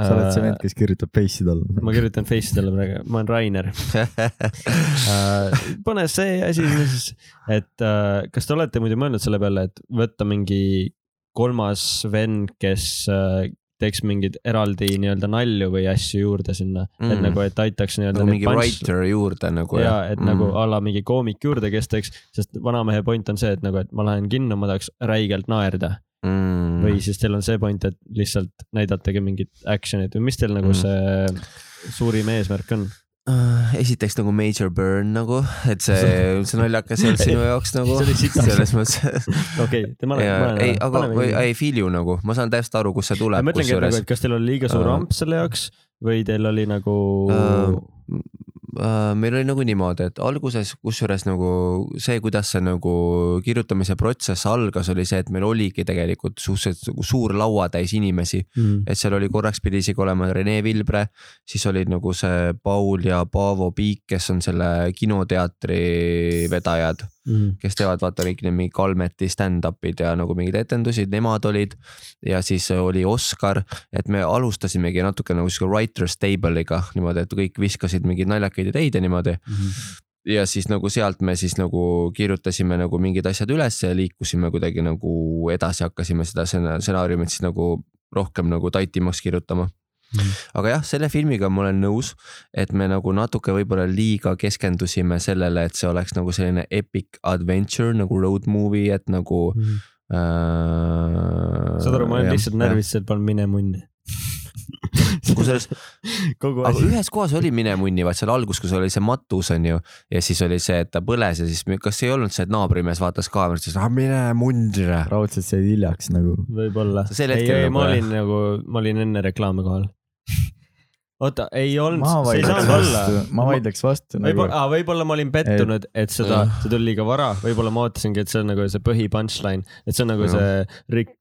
sa oled see äh, vend, kes kirjutab face'i talle. ma kirjutan face'idele praegu, ma olen Rainer *laughs* äh,. pane see asi siis, et äh, kas te olete muidu mõelnud selle peale, et võtta mingi kolmas vend, kes äh, teeks mingeid eraldi nii-öelda nalju või asju juurde sinna mm., et nagu, et aitaks nii-öelda nagu mingi punch- writer juurde nagu ja et mm. nagu mm. a la mingi koomik juurde, kes teeks, sest vanamehe point on see, et nagu, et ma lähen kinno, ma tahaks räigelt naerda mm. või siis teil on see point, et lihtsalt näidatage mingit action'it või mis teil nagu Mm. see suurim eesmärk on? Äh, esiteks nagu major burn nagu, et see, *laughs* see naljakas ei olnud sinu jaoks nagu. Selles mõttes. *laughs* okei, ma olen, ei, aga ma ei- I feel you nagu, ma saan täpselt aru, kust see ma tuleb, mõtlengi, et nagu, et kas teil oli liiga suur Äh. amp selle jaoks või teil oli nagu äh, meil oli nagu niimoodi, et alguses kusjuures nagu see, kuidas see nagu kirjutamise protsess algas, oli see, et meil oligi tegelikult suhteliselt nagu suur lauatäis inimesi, mm. et seal oli korraks pidi isegi olema Rene Vilbre, siis olid nagu see Paul ja Paavo Piik, kes on selle kinoteatri vedajad, Mm. kes teevad vaata kõik need mingi Kalmeti stand-up'id ja nagu mingeid etendusi, nemad olid. ja siis oli Oskar, et me alustasimegi natuke nagu sihuke writer's table'iga niimoodi, et kõik viskasid mingeid naljakaid ideid ja niimoodi. ja siis nagu sealt me siis nagu kirjutasime nagu mingid asjad üles ja liikusime kuidagi nagu edasi, hakkasime seda stsenaariumit siis nagu rohkem nagu taitimaks kirjutama Mhm. aga jah, selle filmiga ma olen nõus, et me nagu natuke võib-olla liiga keskendusime sellele, et see oleks nagu selline epic adventure nagu road movie, et nagu Mm. äh,. saad aru, ma olen lihtsalt. närvis, et palun mine munni. *laughs* kusjuures, kogu aga ühes kohas oli mine munni, vaat seal alguses, kus oli see matus on ju ja siis oli see, et ta põles ja siis kas ei olnud see, et naabrimees vaatas kaamerat, siis ah mine mundre. raudselt said hiljaks nagu. võib-olla. Sel ei, hetkel ei, nagu, ma jah. olin nagu, ma olin enne reklaame kohal. oota, ei olnud, ma see ei saanud olla vastu,. ma vaidleks vastu nagu võib-olla, võib-olla ma olin pettunud, et seda see tuli liiga vara, võib-olla ma ootasingi, et see on nagu see põhi punchline, et see on nagu Jah. see Rick,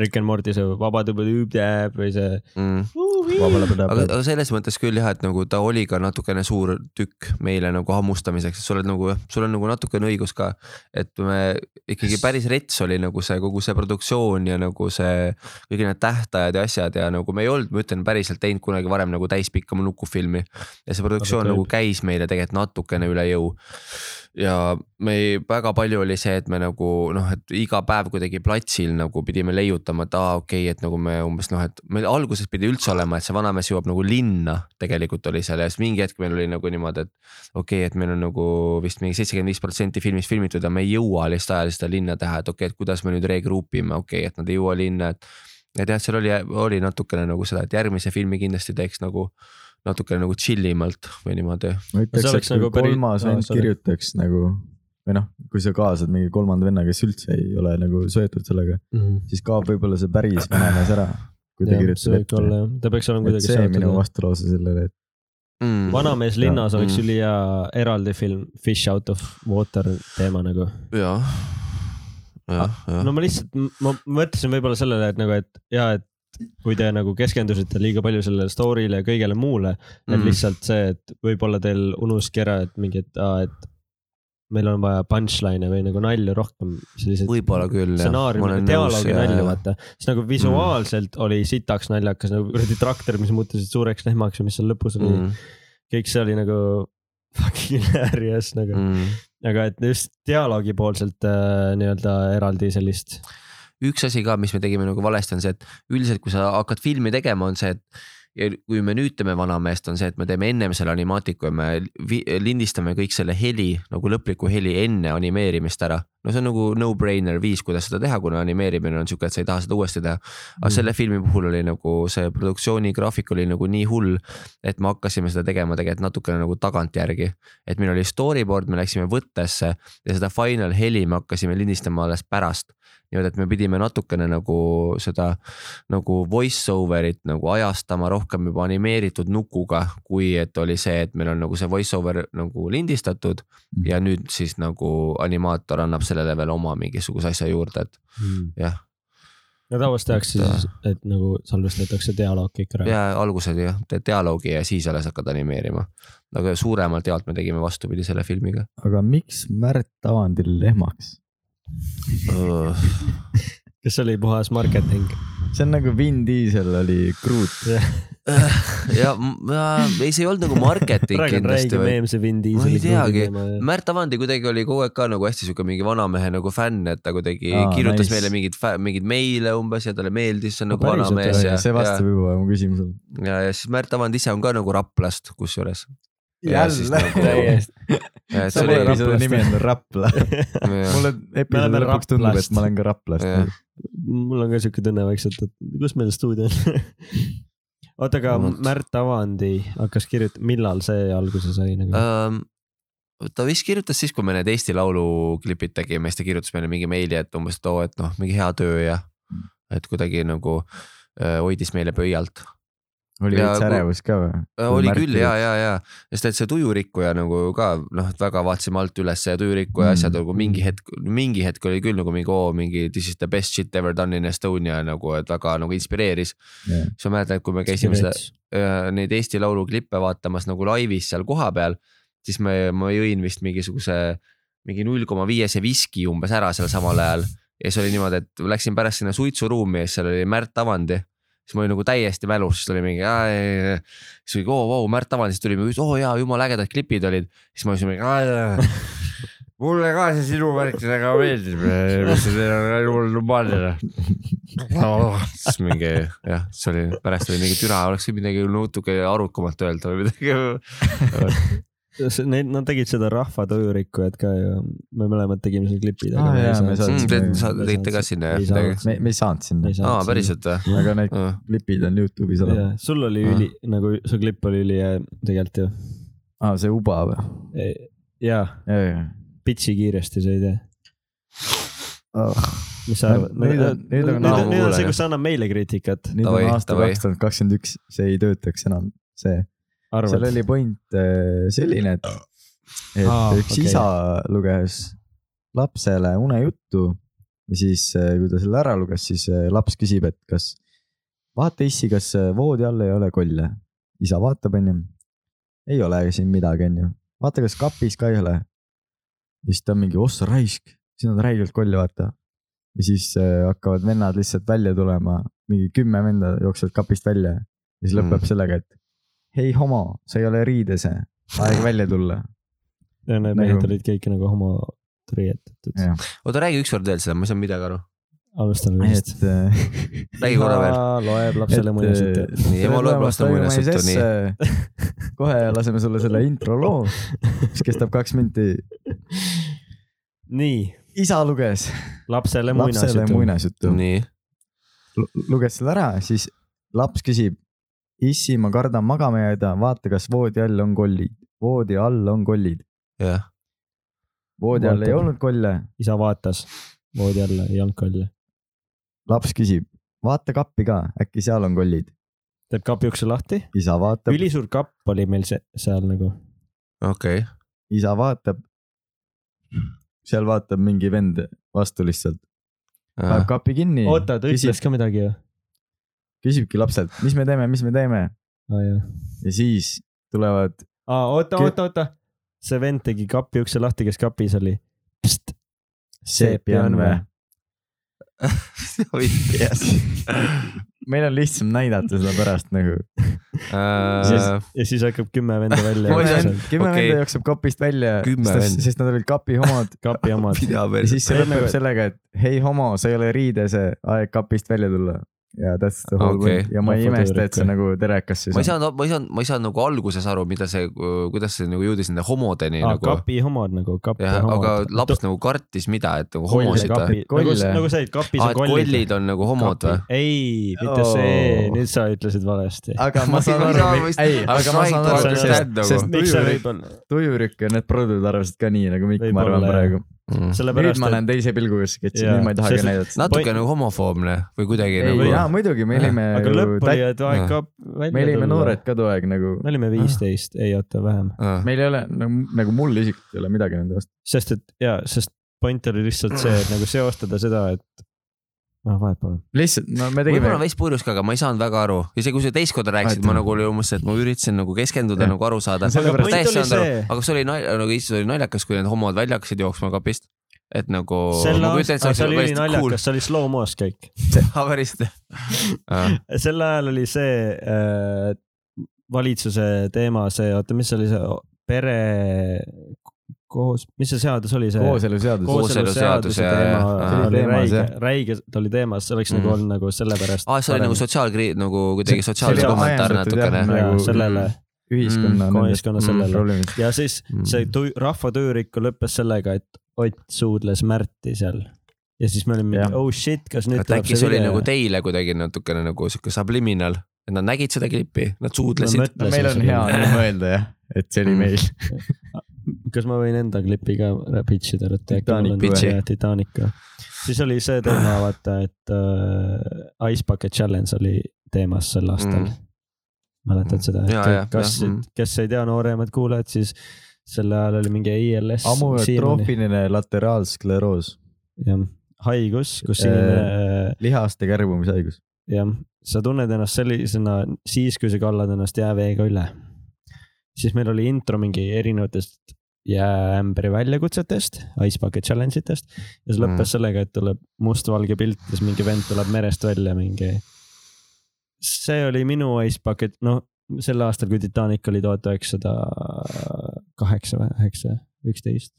Rick and Morty see vabadubadubdab või see. mm.. aga, aga selles mõttes küll jah, et nagu ta oli ka natukene suur tükk meile nagu hammustamiseks, et sa oled nagu, sul on nagu natukene õigus ka. et me ikkagi päris rets oli nagu see kogu see produktsioon ja nagu see kõik need tähtajad ja asjad ja nagu me ei olnud, ma ütlen päriselt teinud kunagi varem nagu täispikka nukufilmi. ja see produktsioon Aga nagu käis meile tegelikult natukene üle jõu ja me ei, väga palju oli see, et me nagu noh, et iga päev kuidagi platsil nagu pidime leiutama, et aa okei okay,, et nagu me umbes noh, et meil alguses pidi üldse olema, et see vanamees jõuab nagu linna, tegelikult oli seal ja siis mingi hetk meil oli nagu niimoodi, et okei okay,, et meil on nagu vist mingi seitsekümmend viis protsenti filmist filmitud ja me ei jõua lihtsalt ajaliselt seda linna teha, et okei okay,, et kuidas me nüüd regroup ime, okei okay,, et nad ei jõua linna, et et jah, seal oli, oli natukene nagu seda, et järgmise filmi kindlasti teeks nagu natukene nagu chill imalt või niimoodi. ma ütleks, See et oleks kui nagu kolmas vend sorry. kirjutaks nagu või noh, kui sa kaasad mingi kolmanda venna, kes üldse ei ole nagu söötud sellega, siis kaob võib-olla see päris vanamees ära, kui ta see kirjutab ette. ta peaks olema kuidagi see minu seotud. vastulause sellele, et mm.. vanamees linnas oleks Mm. ülihea eraldi film Fish out of water teema nagu. jah, jah, jah no ma lihtsalt, ma mõtlesin võib-olla sellele, et nagu, et ja, et kui te nagu keskendusite liiga palju sellele story'le ja kõigele muule et Mm. lihtsalt see, et võib-olla teil unuski ära, et mingi, et meil on vaja punchline'e või nagu nalju rohkem, võib-olla küll jah. stsenaariumi, dialoogi nalju, vaata. siis nagu visuaalselt mm. oli sitaks naljakas nagu kuradi traktor, mis muutusid suureks lehmaks ja mis seal lõpus oli mm., kõik see oli nagu *laughs* fucking hilarious nagu mm. aga et just dialoogi poolselt äh, nii-öelda eraldi sellist. Üks asi ka, mis me tegime nagu valesti, on see, et üldiselt, kui sa hakkad filmi tegema, on see, et ja kui me nüüd teeme Vanameest, on see, et me teeme ennem selle animaatiku ja me lindistame kõik selle heli nagu lõpliku heli enne animeerimist ära. No see on nagu no-brainer viis, kuidas seda teha, kuna animeerimine on siuke, et sa ei taha seda uuesti teha. aga Mm. selle filmi puhul oli nagu see produktsiooni graafik oli nagu nii hull, et me hakkasime seda tegema tegelikult natukene nagu tagantjärgi. et meil oli storyboard, me läksime võttesse ja seda final heli me hakkasime lindistama alles pärast niimoodi, et me pidime natukene nagu seda nagu voice over'it nagu ajastama rohkem juba animeeritud nukuga, kui et oli see, et meil on nagu see voice over nagu lindistatud ja nüüd siis nagu animaator annab sellele veel oma mingisuguse asja juurde, et jah, no tavaliselt tehakse siis, et nagu salvestatakse dialoog kõik ära. ja alguses jah, teed dialoogi ja siis alles hakkad animeerima. aga suuremalt jaolt me tegime vastupidi selle filmiga. aga miks Märt Avandil lehmaks? Kas see oli puhas marketing? see on nagu Vin Diesel oli Groot. *laughs* ja ma, ei, see ei olnud nagu marketing kindlasti see ma ei teagi, Märt Avandi kuidagi oli kogu aeg ka nagu hästi sihuke mingi vanamehe nagu fänn, et ta kuidagi Aa, kirjutas nice. meile mingeid, mingeid meile umbes ja talle meeldis, see on No nagu päriselt, vanamees ja, see vastab juba mu küsimusele. ja, ja siis Märt Avand ise on ka nagu Raplast kusjuures. jälle *laughs* täiesti. sa pole episoodi nimi on Rapla. *laughs* mulle episoodi lõpuks tundub, et ma olen ka Raplast. Mul on ka siuke tunne vaikselt, et kus meil stuudio on. *laughs* oota, aga. Märt Avandi hakkas kirjutama, millal see alguse sai nagu? um,. ta vist kirjutas siis, kui me need Eesti Laulu klipid tegime, siis ta kirjutas meile mingi meili, et umbes, et oo, et noh, mingi hea töö ja et kuidagi nagu äh, hoidis meile pöialt oli veits ärevus ka või? Äh, oli küll ja, ja, ja, sest et see tujurikkuja nagu ka noh, et väga vaatasime alt üles ja tujurikkuja Mm. asjad nagu mingi hetk, mingi hetk oli küll nagu mingi oo, mingi this is the best shit ever done in Estonia nagu, et väga nagu inspireeris. siis ma mäletan, et kui me käisime seda, neid Eesti Laulu klippe vaatamas nagu laivis seal kohapeal, siis me, ma jõin vist mingisuguse mingi null koma viiese viski umbes ära seal samal ajal ja siis oli niimoodi, et läksin pärast sinna suitsuruumi ja siis seal oli Märt Avandi siis ma olin nagu täiesti mälus, siis tuli mingi, siis oli oo, vau, Märt Avandi, siis tuli oo jaa, jumala ägedad klipid olid. siis ma olin mingi, mulle ka see sinu värk väga meeldib, mis sa teed, on jumala normaalne. siis mingi jah, siis oli, pärast oli mingi türa, oleks võinud midagi natuke arukamalt öelda või midagi. *laughs* *laughs* Need, nad tegid seda Rahva tujurikkujat ka ju, me mõlemad tegime seal klipid. Me Mm, te sa tegite ka sinna Ei jah saanud. midagi? me, me ei saanud sinna, aa, päriselt või? aga need klipid on Youtube'is olemas. sul oli Ah. üli, nagu su klipp oli ülihea tegelikult ju. aa, see Uba või? jaa, ja, ja. pitsi kiiresti see idee. mis sa arvad? nüüd on- nüüd on- nüüd on, nüüd on see, jah. kus sa annad meile kriitikat, nüüd on aasta kaks tuhat kakskümmend üks, see ei töötaks enam, see. Seal oli point äh, selline, et, et Aa, üks okei. isa luges lapsele unejuttu ja siis, kui ta selle ära luges, siis äh, laps küsib, et kas, vaata issi, kas äh, voodi all ei ole kolle. isa vaatab, onju. ei ole siin midagi, onju. vaata, kas kapis ka ei ole. ja siis ta on mingi, ossa raisk, siin on räigelt kolle, vaata. ja siis äh, hakkavad vennad lihtsalt välja tulema, mingi kümme venda jooksevad kapist välja. ja siis lõpeb Mm. sellega, et hei homo, sa ei ole riides, aeg välja tulla. ja need Nagu- mehed olid kõik nagu homo riietatud. oota, räägi ükskord veel seda, ma ei saanud midagi aru. alustan algusest. et äh, räägi korra veel. loeb lapsele muinasjutte. Nii, ema loeb lastele muinasjuttu, nii. kohe laseme sulle selle intro loo, mis kestab kaks minti. nii, isa luges lapsele muinasjutu, nii, luges selle ära, siis laps küsib. issi, ma kardan magama jääda, vaata, kas voodi all on kollid, voodi all on kollid, jah. voodi all ei olnud kolle. isa vaatas voodi alla, ei olnud kolle. laps küsib, vaata kappi ka, äkki seal on kollid. teeb kapi ukse lahti. isa vaatab, ülisuur kapp oli meil see seal nagu. okei, isa vaatab. seal vaatab mingi vend vastu lihtsalt, paneb kapi kinni. oota, ta ütles ka midagi ju. Küsibki lapselt, mis me teeme, mis me teeme jah. ja siis tulevad, aa, oota, oota, oota. see vend tegi kapi ukse lahti, kes kapis oli. seepi on või? yes.. meil on lihtsam näidata seda pärast nagu. Uh, ja siis hakkab kümme venda välja jooksma kümme Okei. venda jookseb kapist välja, sest, sest nad olid kapi homod *laughs* kapi omad. ja siis see lõpeb sellega, et hei homo, sa ei ole riides, aeg kapist välja tulla. Ja that's the whole Okei. point ja ma ei imesta, et see nagu terekas siis ma ei saanud, ma ei saanud, ma ei saanud nagu alguses aru, mida see, kuidas see nagu jõudis nende homodeni aa, nagu. kapi homod nagu, kapi jah, homod. aga laps nagu kartis mida, et nagu homosid või? kapi, nagu nagu see, et kapis aa, on kollid. kollid on nagu homod või? ei, mitte see Oo., nüüd sa ütlesid valesti. aga ma saan aru ei, aga ma saan to aru, sest, sest see tujurikk, ja need produd arvasid ka nii, nagu Mikk, ma arvan praegu. Mm. nüüd sellepärast ma et näen teise pilguga sketši, Jaa, nüüd ma ei tahagi sest- näidata. Natuke nagu homofoobne või kuidagi ei, nagu. jaa muidugi, me olime aga lõpp oli, et aeg kap välja me olime noored ka too aeg nagu, me olime viisteist, ei oota vähem, meil ei ole nagu, nagu mul isiklikult ei ole midagi nende vastu. sest et ja, sest point oli lihtsalt see, et nagu seostada seda, et noh, vahet pole. lihtsalt, no me tegime võib-olla, veits purjus ka, aga ma ei saanud väga aru, isegi kui sa teist korda rääkisid, ma nagu oli umbes, et ma üritasin nagu keskenduda nagu aru saada. *laughs* Aga see oli nalja, nagu Eestis oli naljakas, kui need homod välja hakkasid jooksma kapist. et nagu. sel aastal, see oli ülinaljakas, see oli slow-mo's kõik. *laughs* päriselt. *laughs* sel ajal oli see äh, valitsuse teema, see, oota, mis see oli see pere koos, mis see seadus oli see? kooseluseadus. Kooseluseadus kooseluseaduse ja- teema ja- oli teemas, räige räige, ta oli teemas, see oleks Mhm. nagu olnud nagu sellepärast. aa, see oli nagu sotsiaalkriis, nagu kuidagi See- sotsiaalne see oli kommentaar natukene. nagu- ja sellele ühiskonna Mm, ühiskonna mm, sellele probleemid. ja siis see tu- rahva töörikku lõppes sellega, et Ott suudles Märti seal ja siis me olime oh shit, kas nüüd tuleb äkki see see oli video nagu teile kuidagi natukene nagu sihuke subliminal, et nad nägid seda klippi, nad suudlesid. no meil on hea nii mõelda jah, et see oli Mm. meil. *laughs* kas ma võin enda klipi ka pitch ida, et äkki Titanic mul on pitchi. jah, Titanic. siis oli see teema, vaata, et äh, Ice Bucket Challenge oli teemas sel aastal Mm. mm.. mäletad seda? Jaa, kas mm., kes ei tea, nooremad kuulajad, siis sel ajal oli mingi ILS. amüotroofiline lateraalskleroos, jah, haigus, kus Äh, inimene, lihaste kärbumise jah, sa tunned ennast sellisena siis, kui sa kallad ennast jääveega üle. siis meil oli intro mingi erinevatest jääämbri väljakutsetest, Ice Bucket Challenge itest ja see lõppes Mm. sellega, et tuleb mustvalge pilt ja siis mingi vend tuleb merest välja mingi. see oli minu Ice Bucket, noh sel aastal, kui Titanic oli tuhat üheksasada kaheksa või üheksa, üksteist,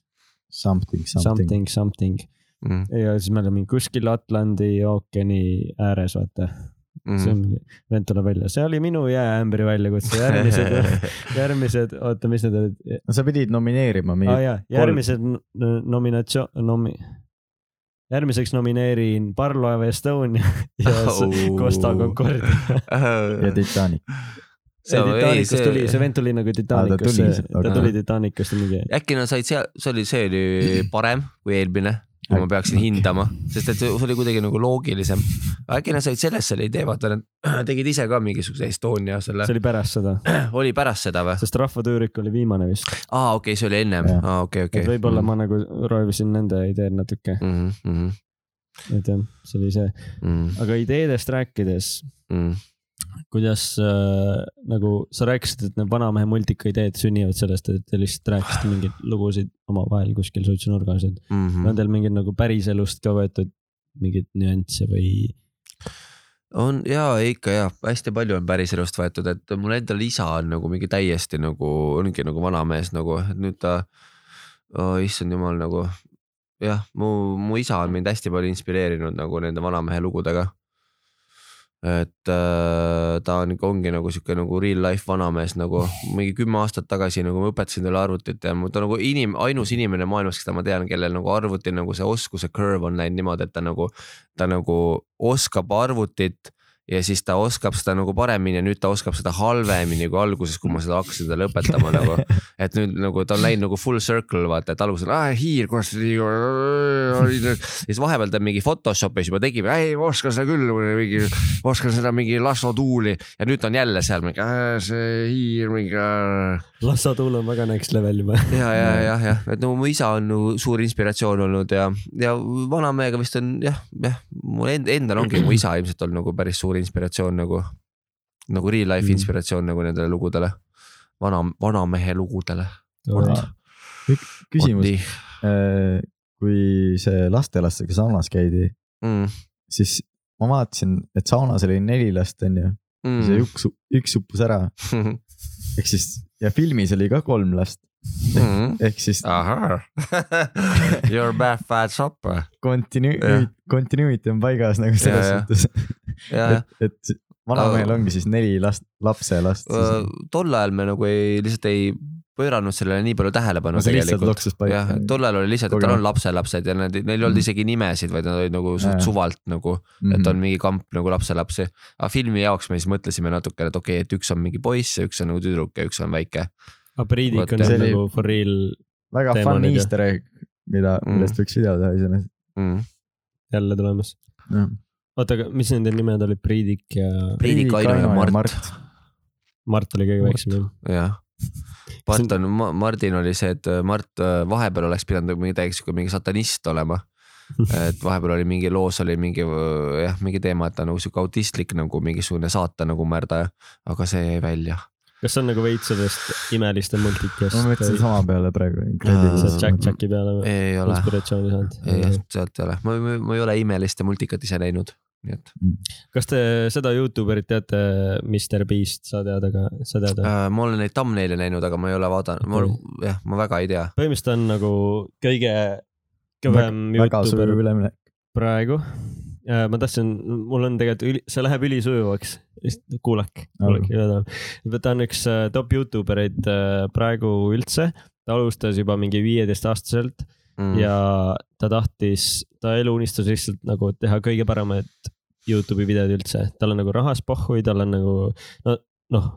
something, something. something, something Mm, ja siis me olime kuskil Atlandi ookeani ääres, vaata. See mm. on, vend tuleb välja, see oli minu jääämbri väljakutse, järgmised *laughs* *laughs* järgmised, oota, mis need olid no sa pidid nomineerima ah,? mingi, jaa, järgmised nominatsioon, nomi-, järgmiseks nomineerin Parvlaev Estonia *laughs* ja Oh. oh. Costa Concordia. ja Titanic. See see ei, Titanicust see- tuli, see vend tuli nagu Titanicust tuli,, ta aga- tuli Titanicust ja mingi. äkki nad said seal, see oli, see oli parem kui eelmine, kui ma peaksin hindama, sest et see oli kuidagi nagu loogilisem. äkki nad said sellest selle idee, vaata nad *clears throat* tegid ise ka mingisuguse Estonia selle see, oli pärast seda, *clears throat* oli pärast seda või? sest Rahva Töörik oli viimane vist, aa, okei, see oli ennem, aa, okei, okei. et võib-olla ma nagu röövisin nende ideed natuke. mm. -hmm. et jah, see oli see, mm,. aga ideedest rääkides, Mm. Kuidas äh, nagu sa rääkisid, et need vanamehe multika ideed sünnivad sellest, et te lihtsalt rääkisite mingeid lugusid omavahel kuskil suitsunurgas, et Mm on -hmm. teil mingeid nagu päriselust ka võetud mingeid nüansse või? on ja ikka ja hästi palju on päriselust võetud, et mul endal isa on nagu mingi täiesti nagu ongi nagu vanamees nagu, et nüüd ta oh,, issand jumal nagu jah, mu, mu isa on mind hästi palju inspireerinud nagu nende vanamehe lugudega. Et äh, ta on ongi nagu sihuke nagu real life vanamees nagu *laughs* mingi kümme aastat tagasi nagu ma õpetasin talle arvutit ja ta nagu inim-, ainus inimene maailmas, keda ma tean, kellel nagu arvuti nagu see oskuse curve on läinud niimoodi, et ta nagu, ta nagu oskab arvutit ja siis ta oskab seda nagu paremini ja nüüd ta oskab seda halvemini kui alguses, kui ma seda hakkasin talle õpetama *laughs* nagu. et nüüd nagu ta on läinud nagu full circle vaata, et alguses on hiir, nii. ja siis vahepeal ta mingi Photoshopis juba tegi, ei ma oskan seda küll, mingi, ma oskan seda mingi Laslo Tuuli ja nüüd ta on jälle seal mingi see hiir mingi. Lassa Tuul on väga next level juba. *laughs* ja, ja, jah, jah, et no mu isa on nagu suur inspiratsioon olnud ja, ja vanamehega vist on jah, jah, mul end, endal ongi mu isa ilmselt olnud nagu päris suur inspiratsioon nagu, nagu real life Mm. inspiratsioon nagu nendele lugudele, vana, vanamehe lugudele. küsimus, kui see lastelastega saunas käidi, mm,. siis ma vaatasin, et saunas oli neli last, onju, Mm. see üks, üks uppus ära, *laughs* ehk siis ja filmis oli ka kolm last, mm. *laughs* ehk siis ahah *laughs* Your bad fat shop. continu- Jah., continuity on paigas nagu selles Ja, suhtes, *laughs* et, et vanamehel ongi siis neli last, lapselast. tol ajal me nagu ei, lihtsalt ei pööranud sellele nii palju tähelepanu no tegelikult. jah, tol ajal oli lihtsalt, et tal on lapselapsed ja need, neil ei olnud Mm. isegi nimesid, vaid nad olid nagu suht suvalt nagu, Mhm. et on mingi kamp nagu lapselapsi. aga filmi jaoks me siis mõtlesime natukene, et okei okay,, et üks on mingi poiss ja üks on nagu tüdruk ja üks on väike. Aga Priidik Vot, on See oli- nagu for real väga teema fun easter egg, mida, Mm. millest võiks video teha iseenesest. Mm. jälle tulemas. oota, aga mis nende nimed olid, Priidik ja Priidik, Aino ja Mart. Mart oli kõige Mart. väiksem jah? jah, Mart on, Mardin oli see, et Mart äh, vahepeal oleks pidanud mingi täiesti sihuke mingi satanist olema. *laughs* et vahepeal oli mingi loos oli mingi äh, jah, mingi teema, et ta on nagu sihuke autistlik nagu mingisugune saatan nagu märdaja, aga see jäi välja. Kas see on nagu veits sellest imeliste multikast? ma mõtlesin sama peale praegu. sealt Jack Jacki peale või ei ole, inspiratsiooni ei saanud?, sealt ei ole, ma, ma, ma ei ole imelist ja multikat ise näinud, nii et kas te seda Youtuberit teate, Mr Beast, sa tead, aga sa tead? äh, ma olen neid thumbnail'e näinud, aga ma ei ole vaadanud, ma jah, ma väga ei tea. põhimõtteliselt on nagu kõige kõvem Youtuber üleminek. praegu. Ma tahtsin, mul on tegelikult, see läheb ülisujuvaks, kuulake, kuulake üle taha. ta on üks äh, top Youtube ereid äh, praegu üldse, ta alustas juba mingi viieteistaastaselt mm. ja ta tahtis, ta eluunistus lihtsalt nagu teha kõige paremaid Youtube'i videod üldse, tal on nagu rahas pohhui, tal on nagu no noh,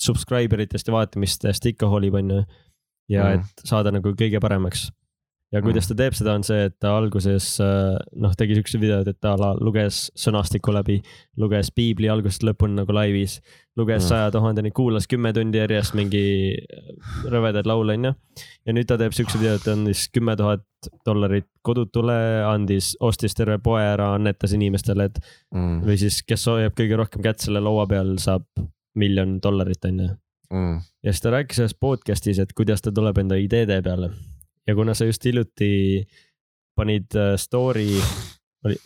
subscriber itest ja vaatamistest ikka hoolib, onju. ja Mm. et saada nagu kõige paremaks. Ja kuidas ta teeb seda, on see, et ta alguses äh, noh, tegi siukse videod, et ta luges sõnastiku läbi, luges piibli algusest lõpuni nagu laivis, luges Mm. saja tuhandeni, kuulas kümme tundi järjest mingi rõvedaid laule, onju. ja nüüd ta teeb siukse video, et andis kümme tuhat dollarit kodutule, andis, ostis terve poe ära, annetas inimestele, et mm. või siis, kes hoiab kõige rohkem kätt selle laua peal, saab miljon dollarit, onju. Mm. ja siis ta rääkis selles podcast'is, et kuidas ta tuleb enda ideede peale. Ja kuna sa just hiljuti panid äh, story, oli,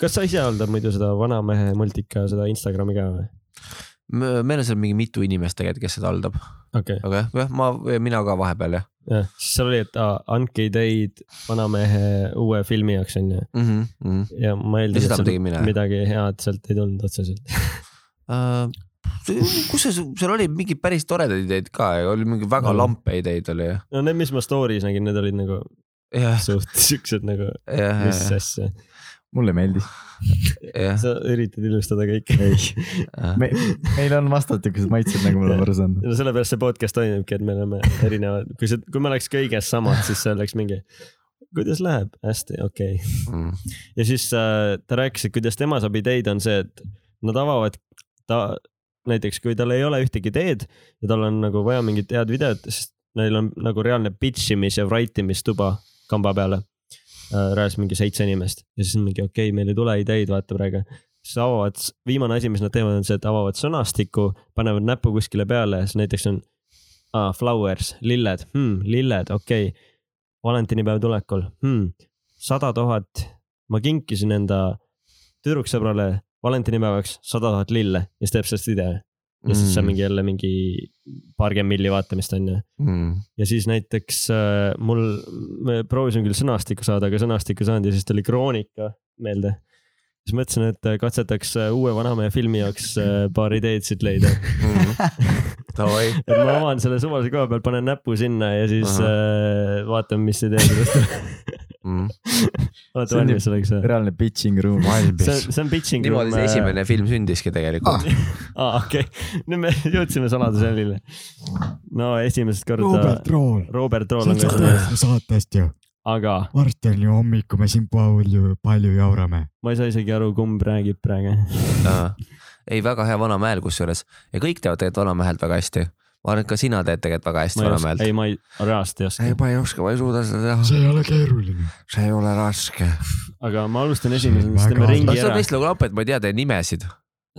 kas sa ise haldad muidu seda vanamehe multika, seda Instagrami ka või? meil on seal mingi mitu inimest tegelikult, kes seda haldab, okei okay., aga jah, ma, mina ka vahepeal jah jah, siis seal oli, et aa, andke ideid vanamehe uue filmi jaoks onju. mm. -hmm. ja ma seda et seal midagi head sealt ei tulnud otseselt. *laughs* Uh, kus see, seal oli mingeid päris toredaid ideid ka, oli mingi väga No. lampe ideid oli no need, mis ma story's nägin, need olid nagu jah, suht *laughs* siuksed nagu, mis asja. mulle meeldis. sa üritad ilustada kõike. ei, me, meil on vastastikused maitsed, nagu me oleme aru saanud. no sellepärast see podcast toimubki, et me oleme erinevad, kui see, kui me oleks kõiges samad, siis see oleks mingi, kuidas läheb, hästi, okei okay.. mm. ja siis äh, ta rääkis, et kuidas tema saab ideid, on see, et nad avavad ta, näiteks kui tal ei ole ühtegi ideed ja tal on nagu vaja mingit head videot, siis neil on nagu reaalne pitch imis ja write imistuba kamba peale. äh, reaalselt mingi seitse inimest ja siis on mingi okei okay,, meil ei tule ideid, vaata praegu. siis avavad, viimane asi, mis nad teevad, on see, et avavad sõnastiku, panevad näpu kuskile peale, siis näiteks on ah, flowers, lilled hmm,, lilled, okei okay.. valentinipäev tulekul hmm,, sada tuhat, ma kinkisin enda tüdruksõbrale valentinipäevaks sada tuhat lille ja siis teeb sellest video. ja siis see on mingi jälle mingi paarkümmend milli vaatamist on ju. mm.. ja siis näiteks äh, mul, me proovisime küll sõnastikku saada, aga sõnastikku ei saanud ja siis tuli Kroonika meelde. siis mõtlesin, et äh, katsetaks äh, uue vanamehe filmi jaoks äh, paar ideed siit leida. *laughs* Davai, et ma avan selle suvalise koha peal, panen näpu sinna ja siis äh, vaatame, mis ideed sellest tuleb. *laughs* Mm. *laughs* olete valmis selleks või? reaalne pitching room. see on, see on pitching. niimoodi see esimene film sündiski tegelikult. *laughs* aa, okei, nüüd me *laughs* jõudsime saladusjälile. no esimest korda Robert Rool. Robert Rool sa on ka saatest ju. aga varsti on ju hommik, kui me siin palju, palju jaurame. ma ei saa isegi aru, kumb räägib praegu. ei, väga hea vanamäel kusjuures ja kõik teevad tegelikult vanamehelt väga hästi. Ma arvan, et ka sina teed tegelikult väga hästi ma ei ei, ma ei, reaalselt ei oska. ma ei oska, ma ei suuda seda teha, see ei ole keeruline. see ei ole raske. aga ma alustan esimesena, siis teeme ringi no see on ära. vist nagu lamp, et ma ei tea teie nimesid.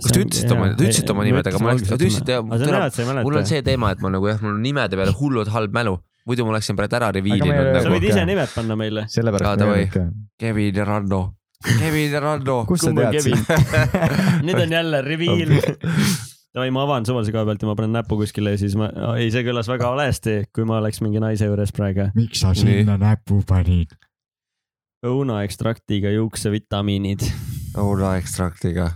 kas te ütlesite oma, te ütlesite oma nimed, aga ma te ütlesite, ei mul on see teema, et ma nagu jah, mul on nimede peale hullult halb mälu, muidu ma oleksin praegu ära reviilinud me- sa nagu võid ise nimed panna meile. Sellepärast davai. ei ka. Kevin ja Ranno, Kevin ja Ranno. kust sa teadsid? Kevin? *laughs* nüüd on jälle reveal. *laughs* Davai, ma avan suvalise koha pealt ja ma panen näpu kuskile ja siis ma, ei, see kõlas väga valesti, kui ma oleks mingi naise juures praegu. miks sa sinna näpu panid? õunaekstraktiga juuksevitamiinid *laughs* õuna ekstraktiga,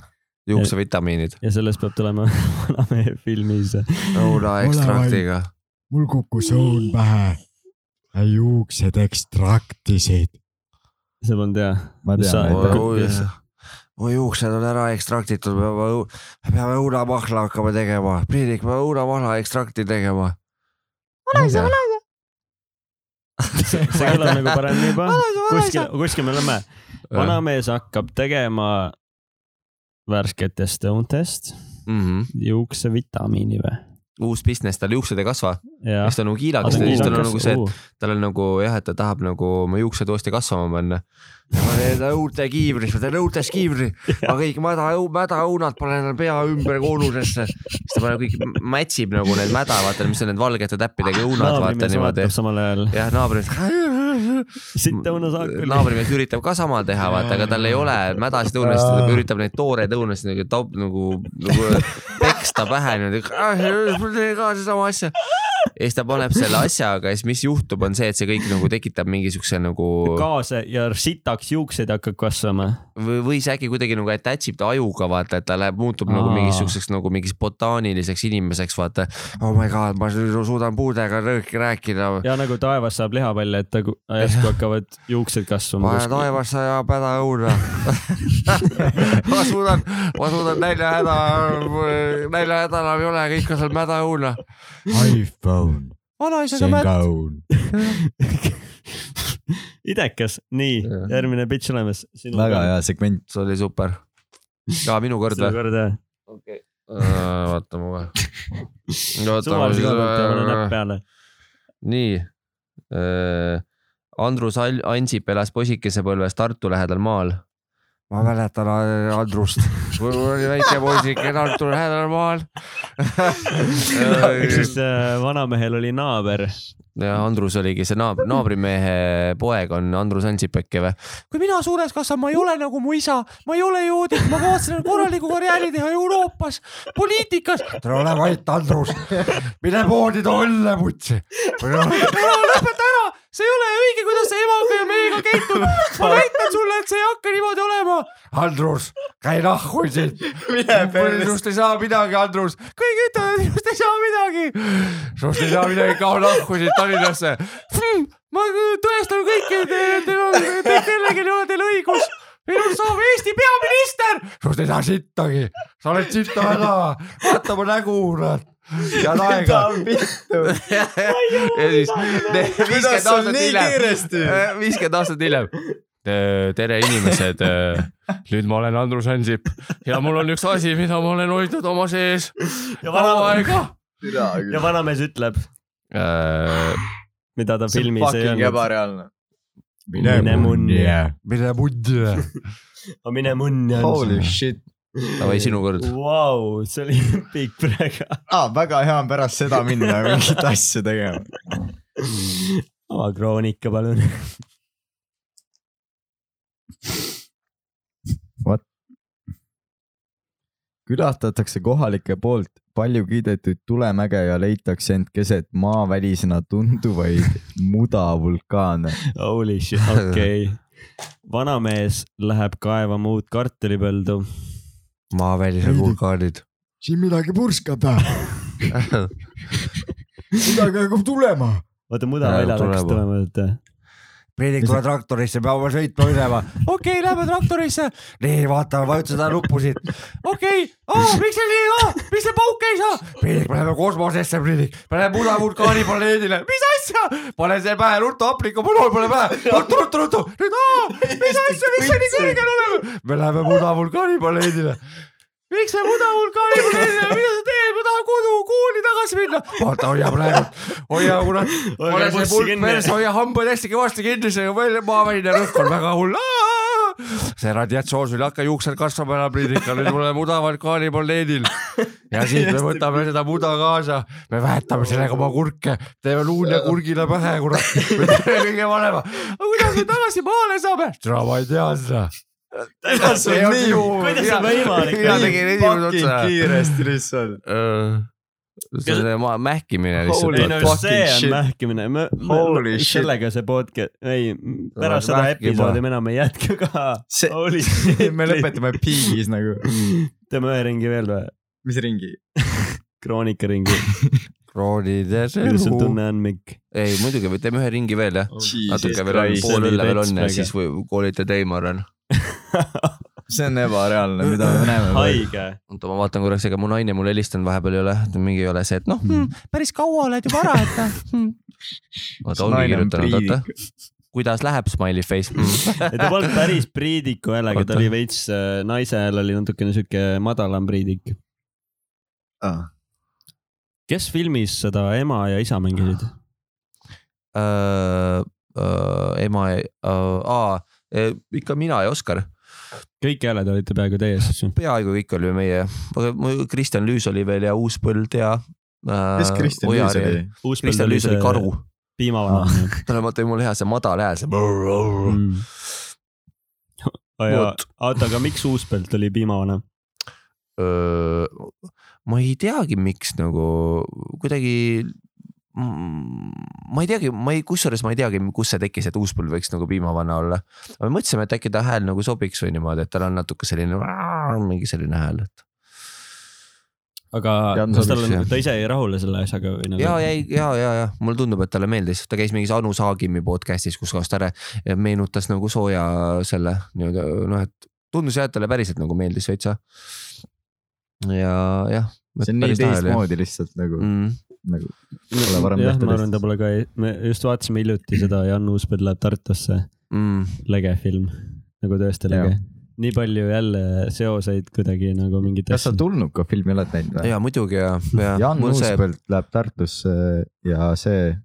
juuksevitamiinid, ja sellest peab tulema *laughs* vanamehe filmis. õuna ekstraktiga. mul kukkus õun pähe. juuksed ekstraktisid. see polnud hea. ma tean, Oi, oi. Mu juuksed on ära ekstraktitud, me peame, me peame õunamahla hakkama tegema, Priidik, me peame õunamahla ekstrakti tegema. *laughs* see kõlab nagu paremini juba. kuskil, kuskil me oleme. vanamees hakkab tegema värsketest õuntest mm. -hmm. juuksevitamiini või? Uus business, tal juuksed ei kasva, siis. ta on nagu kiilakas siis tal on nagu see, et tal on nagu jah, et ta tahab nagu oma juuksed uuesti kasvama panna. ma teen õunte kiivris, ma teen õuntes kiivri, ma kõik mäda, mädaõunad panen pea ümber koonusesse. siis ta paneb kõik, mätsib nagu need mäda, vaata, mis on need valgete täppidega õunad, vaata niimoodi jah, naabrimees. sitt õunasaak naabrimees üritab ka sama teha, vaata, aga tal ei ole mädasid õunasid, ta üritab neid tooreid õunasid nagu top nagu, nagu *laughs* peksta pähe niimoodi. ma ka sedasama asja. ja siis ta paneb selle asja, aga siis mis juhtub, on see, et see kõik nagu tekitab mingisuguse nagu kaasa ja sitaks juuksed hakkab kasvama. või, või see äkki kuidagi nagu attach ib ta ajuga, vaata, et ta läheb, muutub nagu Aa. mingisuguseks nagu mingis botaaniliseks inimeseks, vaata. oh my god, ma suudan puudega rõõki rääkida. ja nagu taevas saab lihapalle, et ta ku- järsku *laughs* hakkavad juuksed kasvama pane. taevas sajab hädaõuna. *laughs* ma suudan, ma suudan näljahäda, näljahäda enam ei ole, kõik on seal mädaõuna. iPhone, vanaisa see on ka ka mätt. *laughs* idekas, nii järgmine pitch olemas. väga hea segment. see oli super. ka minu kord või? korda jah. okei. vaatame kohe. suvalise ja pane näpp peale. nii. Andrus Al- Ansip elas poisikesepõlves Tartu lähedal maal. Ma mäletan äh, Andrust, mul oli väike *laughs* poisike Tartu lähedal maal. *laughs* ehk siis äh, vanamehel oli naaber. ja Andrus oligi see naabri, naabrimehe poeg on Andrus Ansip äkki või? kui mina suureks kasvan, ma ei ole nagu mu isa, ma ei ole joodik, ma kavatsen korraliku karjääri teha Euroopas, poliitikas. tere ole vait, Andrus, mine poodi too õlle mutsi. lõpeta ära, see ei ole õige, kuidas sa emaga ja meiega käitud. ma näitan sulle, et see ei hakka niimoodi olema. Andrus, käi nahku siit. sinust ei saa midagi, Andrus. kõik ütlevad, et sinust ei saa midagi. sinust ei saa midagi, kao nahku siit Tallinnasse hm,. ma tõestan kõikidele, et teil on, te kellelgi ole teil õigus. minust saab Eesti peaminister. sinust ei saa sittagi, sa oled sita häda, vaata mu nägu, kurat. Head aega. ja siis viiskümmend aastat hiljem, viiskümmend aastat hiljem. tere inimesed, nüüd ma olen Andrus Ansip ja mul on üks asi, mida ma olen hoidnud oma sees ja kaua vana, aega. ja vanamees ütleb, Äh, mida ta filmis ei öelnud. ebareaalne. mine munni, mine muddi. mine munni. Holy shit. Davai, sinu kord. Vau, see oli *laughs* pikk praegu. ah,. väga hea on pärast seda minna mingit asja tegema. ava kroonika, palun. külastatakse kohalike poolt palju kiidetud Tulemäge ja leitakse end keset maavälisena tunduvaid mudavulkaane. Holy shit, okei okay. *laughs* vanamees läheb kaevama uut kartulipõldu. Maavälised vulkaanid. siin midagi purskab. *laughs* midagi hakkab tulema. oota, mudaväljal hakkas tulema, et Priidik, tule traktorisse, peame sõitma minema. okei okay,, lähme traktorisse. nii, vaata, vajuta seda nuppu siit. okei okay., miks see nii oh,, miks see pauk ei saa? Priidik, me läheme kosmosesse, Priidik, me läheme Muda vulkaani planeedile. mis asja? pane see pähe, ruttu hapliku punul pane pähe, ruttu, ruttu, ruttu. nüüd, mis asja, miks see nii kõrgel oleme? me läheme Muda vulkaani planeedile miks me Muda vulkaani planeedile, mida sa teed, ma tahan kodu, kooli tagasi minna. vaata, hoia praegu, hoia kurat, pane see pulk mees, hoia hambad hästi kõvasti kinni, see maaväline rõhk on väga hull. see radiatsioon sul ei hakka juuksed kasvama enam, Priidika, nüüd me oleme Muda vulkaani planeedil. ja siis me võtame seda muda kaasa, me väetame sellega oma kurke, teeme luun ja kurgile pähe, kurat. me teeme kõige vanema. aga kuidas me tagasi maale saame? ma ei tea seda. Kuidas See on nii hull. kuidas see võimalik Mina on? tegin esimese otsa. kiiresti lihtsalt. see on see maa- mähkimine Holy ei lihtsalt. no fucking see on shit. mähkimine, Holy shit. sellega see podcast, ei pärast seda episoodi me enam ei jätka ka. *laughs* Me lõpetame piigis nagu. *laughs* teeme ühe ringi veel või? mis ringi? *laughs* kroonikaringi, kroonides kuidas sul elu. tunne on, Mikk? ei muidugi, teeme ühe ringi veel jah. natuke veel on, pool õlle veel on ja siis või koolite tee, ma arvan. *laughs* see on ebareaalne, mida me näeme. haige. oota, ma vaatan korraks, ega mu naine mulle helistanud vahepeal ei ole, mingi ei ole see, et noh Hmm. hmm,, päris kaua oled juba ära, et hmm.. oota, ongi kirjutanud, oota. kuidas läheb smiley face *laughs* mm.? ta polnud päris Priidiku häälega, ta oli veits, naise hääl oli natukene siuke madalam Priidik. kes filmis seda ema ja isa mängisid? uh, uh, ema uh,, uh, ikka mina ja Oskar, kõik hääled olite peaaegu teie siis peaaegu kõik olime meie, aga mu- Kristjan Lüüs oli veel ja Uuspõld ja uh,. kes Kristjan Lüüs oli? Kristjan Lüüs oli karu, piimavana. tal on vaata mul hea see madal hääl, see. Mm. oota, aga miks Uuspõld oli piimavana? ma ei teagi, miks nagu kuidagi. Ma ei teagi, ma ei, kusjuures ma ei teagi, kust see tekkis, et Uuspõld võiks nagu piimavana olla. me mõtlesime, et äkki ta hääl nagu sobiks või niimoodi, et tal on natuke selline, mingi selline hääl, et. aga Jan kas tal on ta ise jäi rahule selle asjaga või nagu? ja, ja, ja, ja, ja mulle tundub, et talle meeldis, ta käis mingis Anu Saagimi podcast'is, kus kohas ta re- meenutas nagu sooja selle nii-öelda noh, et tundus jah, et talle päriselt nagu meeldis veitsa. ja jah. see on nii teistmoodi lihtsalt nagu, mm.. Nagu pole varem tehtud ma arvan, ta pole ka, me just vaatasime hiljuti seda Jan Uuspõld läheb Tartusse, Mm. lege film, nagu tõesti Jaa. lege. nii palju jälle seoseid kuidagi nagu mingit kas sa tulnuka filmi oled näinud või? ja muidugi ja, ja Jan mul see, Uuspõld läheb Tartusse ja see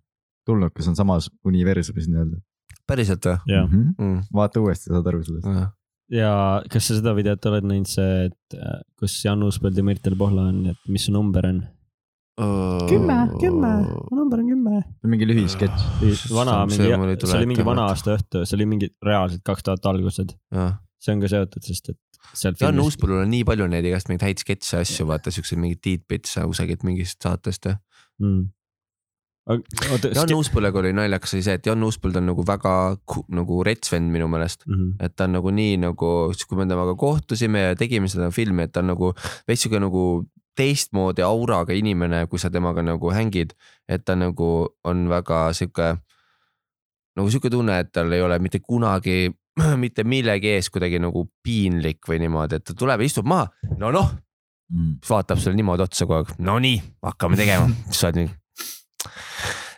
tulnukas on samas universumis nii-öelda päriselt või jah, mm? -hmm. mm.? vaata uuesti, saad aru sellest. ja kas sa seda videot oled näinud, see, et kus Jan Uuspõld ja Mirtel Pohla on, et mis su number on? kümme, kümme, mu number on kümme. mingi lühisketš. vana, mingi see oli mingi vana praegu. aasta õhtu, see oli mingi reaalselt kaks tuhat algused, see on ka seotud, sest et sealt Jan Uuspõllul on nii palju neid igast mingeid häid sketše asju, vaata siukseid mingeid tiitbitse kusagilt mingist saatest mm.. Jan Uuspõllega oli naljakas oli see, et Jan Uuspõld on nagu väga nagu rets vend minu meelest. Mhm. et ta on nagu nii nagu, siis kui me temaga kohtusime ja tegime seda filmi, et ta on nagu veits sihuke nagu teistmoodi auraga inimene, kui sa temaga nagu hängid. et ta nagu on väga sihuke, nagu sihuke tunne, et tal ei ole mitte kunagi *clears throat* mitte millegi ees kuidagi nagu piinlik või niimoodi, et ta tuleb ja istub maha, no noh, Mm. siis vaatab sulle niimoodi otsa kogu aeg, no nii, hakkame tegema, *laughs* sa oled nii.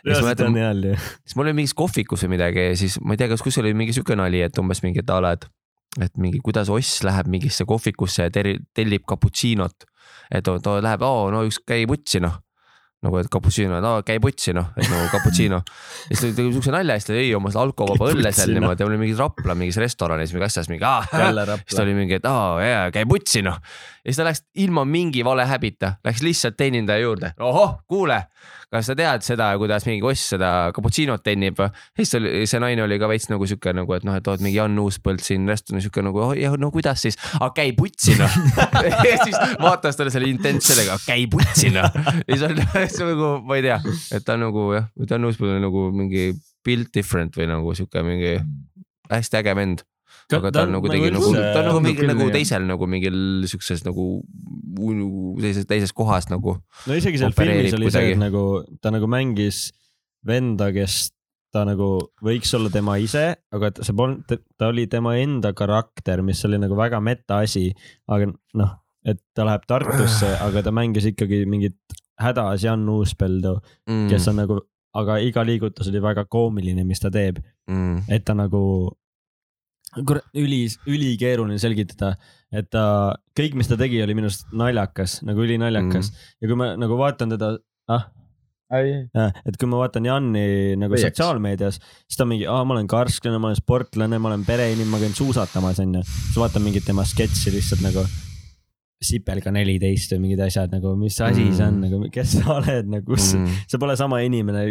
siis ma mäletan siis ma olin mingis kohvikus või midagi ja siis ma ei tea, kas kus oli mingi sihuke nali, et umbes mingi, et a la, et, et mingi, kuidas oss läheb mingisse kohvikusse ja tellib cappuccino't. Et ta, ta läheb, oo no üks käi putsi noh. nagu, et cappuccino, no käi putsi noh, et nagu cappuccino. ja siis ta tegi siukse nalja, siis ta jõi oma alkovaba õlle seal niimoodi, oli mingi Rapla mingis restoranis mingi asjas mingi siis ta oli mingi, et aa jaa, käi putsi noh. ja siis ta läks ilma mingi valehäbita, läks lihtsalt teenindaja juurde, ohoh, kuule, kas sa tead seda, kuidas mingi koss seda cappuccino't tennib? siis oli, see naine oli ka veits nagu sihuke nagu, et noh, et oot mingi Jan Uuspõld siin restoranis sihuke nagu, oh no kuidas siis, aga käi putsi noh. *laughs* ja siis vaatas talle selle intents sellega, käi putsi noh. ja siis oli nagu, ma ei tea, et ta on nagu jah, Jan Uuspõld on nagu mingi build different või nagu sihuke mingi hästi äge vend aga ta on nagu tegi nagu, ta on nagu mingi nagu teisel nagu mingil siukses nagu teises, teises kohas nagu. no isegi seal filmis oli see, et nagu ta nagu mängis venda, kes ta nagu võiks olla tema ise, aga ta- see polnud, ta oli tema enda karakter, mis oli nagu väga meta asi, aga noh, et ta läheb Tartusse, *sighs* aga ta mängis ikkagi mingit hädas Jan Uuspeldu, mm, kes on nagu, aga iga liigutus oli väga koomiline, mis ta teeb, mm, et ta nagu üli, ülikeeruline selgitada, et ta, kõik, mis ta tegi, oli minu arust naljakas, nagu ülinaljakas mm. ja kui ma nagu vaatan teda, ah, et kui ma vaatan Janni nagu Õieks. sotsiaalmeedias, siis ta on mingi, aa, ma olen karsklane, ma olen sportlane, ma olen pereinimene, ma käin suusatamas, onju. siis vaatan mingit tema sketši lihtsalt nagu sipelga neliteist või mingid asjad nagu, mis asi mm. see on Mm. nagu, kes sa oled nagu, mm., see pole sama inimene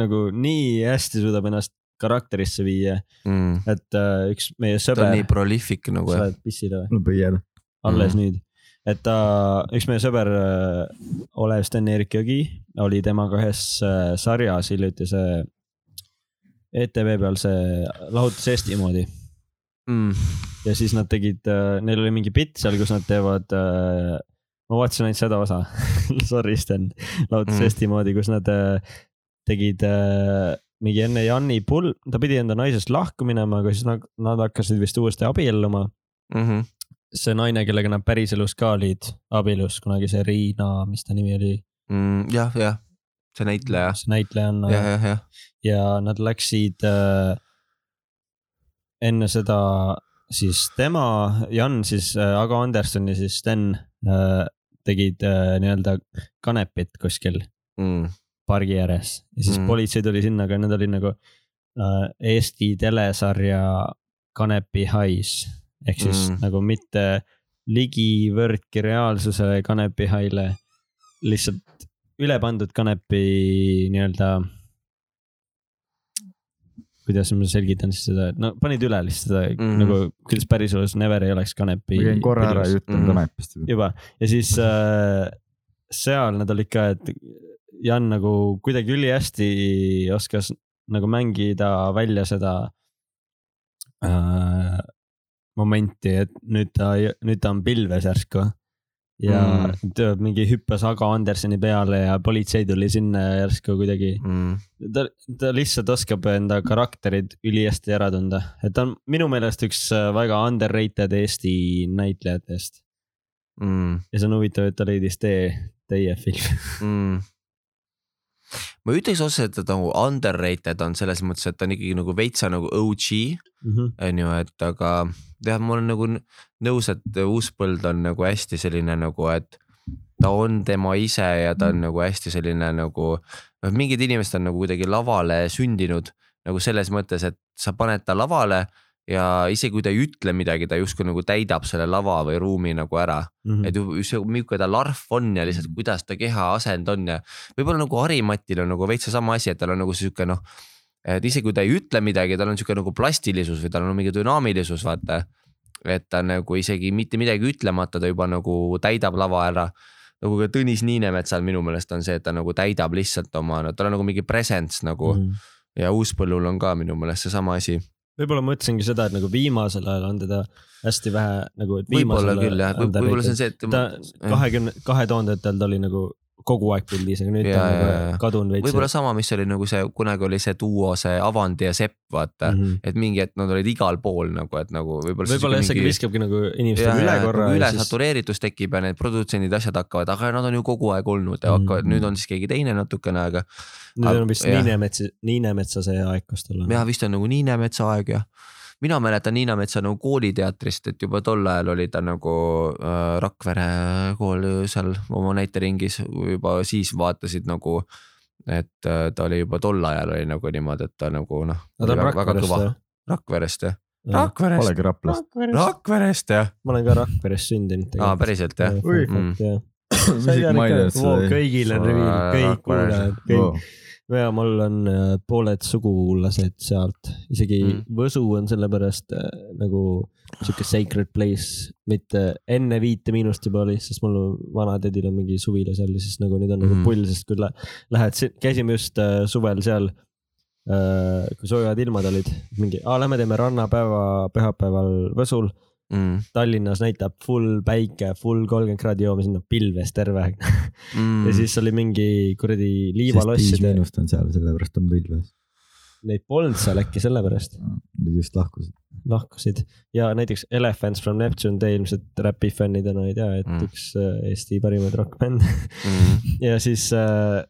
nagu nii hästi suudab ennast karakterisse viia, mm. et äh, üks meie ta on sõber nii, prolific nagu sa jah. oled pissile või? no põiel. alles Mhm. nüüd, et ta, üks meie sõber äh, Olev Sten-Erik Jõgi oli temaga ühes äh, sarjas hiljuti see ETV peal see lahutus Eesti moodi Mm, ja siis nad tegid, neil oli mingi bitt seal, kus nad teevad äh, ma vaatasin ainult seda osa *laughs* sorry Sten, lahutus Mm. mm. Eesti moodi, kus nad äh, tegid äh, mingi enne Janni pull, ta pidi enda naisest lahku minema, aga siis nad, nad hakkasid vist uuesti abielluma. mhm, see naine, kellega nad päriselus ka olid abielus kunagi, see Riina, mis ta nimi oli? mm, jah, jah, see näitleja, see näitlejanna jah, jah, jah, ja nad läksid äh, enne seda siis tema, Jan siis äh, Ago Anderson ja siis Sten äh, tegid äh, nii-öelda kanepit kuskil. Mm, pargi ääres ja siis Mm. mm. politsei tuli sinna, aga need olid nagu äh, Eesti telesarja Kanepi hais ehk siis Mm. mm. nagu mitte ligivõrdki reaalsusele Kanepi haile, lihtsalt üle pandud Kanepi nii-öelda kuidas ma selgitan siis seda, et no panid üle lihtsalt seda mm. -hmm. nagu, kuidas päriselus never ei oleks Kanepi. ma käin korra ära ja jutan Mhm. Kanepist. juba ja siis äh, seal nad olid ka, et Jan nagu kuidagi ülihästi oskas nagu mängida välja seda äh, momenti, et nüüd ta, nüüd ta on pilves järsku. ja Mm. ta mingi hüppas Ago Andersoni peale ja politsei tuli sinna järsku kuidagi mm, ta, ta lihtsalt oskab enda karakterid ülihästi ära tunda, et ta on minu meelest üks äh, väga underrated Eesti näitlejatest mm, ja see on huvitav, et ta leidis tee teie filmi. mm. Ma ütleks otseselt, et ta nagu underrated on selles mõttes, et ta on ikkagi nagu veitsa nagu OG on ju, et aga jah, ma olen nagu nõus, et Uuspõld on nagu hästi selline nagu, et ta on tema ise ja ta on nagu hästi selline nagu, noh, mingid inimesed on nagu kuidagi lavale sündinud nagu selles mõttes, et sa paned ta lavale ja isegi kui ta ei ütle midagi, ta justkui nagu täidab selle lava või ruumi nagu ära. Mhm. et ju- see, milline ta larv on ja lihtsalt kuidas ta keha asend on ja võib-olla nagu Harimatil on nagu veits seesama asi, et tal on nagu sihuke noh. et isegi kui ta ei ütle midagi, tal on sihuke nagu plastilisus või tal on mingi dünaamilisus, vaata. et ta nagu isegi mitte midagi ütlemata, ta juba nagu täidab lava ära. nagu ka Tõnis Niinemetsal minu meelest on see, et ta nagu täidab lihtsalt oma, tal on nagu mingi presence nagu mm. Mhm. ja Uuspõllul on ka minu meelest seesama asi. Võib-olla mõtlesingi seda, et nagu viimasel ajal on teda hästi vähe nagu. võib-olla küll jah, võib-olla see on see, et. ta kahekümne, kahe tuhandetel ta oli nagu kogu aeg pildis, aga nüüd ta Ja, on ja, ja. nagu kadunud veits. võib-olla sama, mis oli nagu see, kunagi oli see duo, see Avandi ja Sepp, vaata mm. Mhm. -hmm. et mingi hetk nad olid igal pool nagu, et nagu võib-olla. võib-olla jah, see viskabki nagu inimestele üle korra üle siis. satureeritus tekib ja need produtsendid, asjad hakkavad, aga nad on ju kogu aeg olnud ja Mhm. hakkavad, nüüd on siis keegi teine natukene, aga nüüd on vist jah. Niinemetsa, Niinemetsa see aeg, kus tal on. jah, vist on nagu Niinemetsa aeg ja, mina mäletan Niina Metsa nagu kooliteatrist, et juba tol ajal oli ta nagu äh, Rakvere kool seal oma näiteringis juba siis vaatasid nagu. et äh, ta oli juba tol ajal oli nagu niimoodi, et ta nagu noh. no ta on Rakverest jah? Rakverest jah, Jah. Rakverest, Polegi Raplast. Rakverest jah, ma olen ka Rakveres sündinud. aa päriselt jah. Mm. tea, et see kõigil on reviil, kõik kuulajad, kõik. Ja mul on äh, pooled sugulased sealt, isegi Mm. Võsu on sellepärast äh, nagu sihuke sacred place, mitte enne viite miinust juba oli, sest mul vanatädil on mingi suvila seal ja siis nagu nüüd on nagu Mm. pull, sest kui lä- lähed, käisime just äh, suvel seal kui soojad ilmad olid, mingi, lähme teeme rannapäeva pühapäeval Võsul, Mm. Tallinnas näitab full päike, full kolmkümmend kraadi, joome sinna pilves terve aeg Mm. ja siis oli mingi kuradi liivalosside, miinust on seal, sellepärast on pilves. neid polnud seal äkki sellepärast, Nad just lahkusid. lahkusid ja näiteks Elephants from Neptune, te ilmselt räpi fännidena ei tea, et Mm. üks äh, Eesti parimaid rokkbände Mm. *laughs* ja siis äh,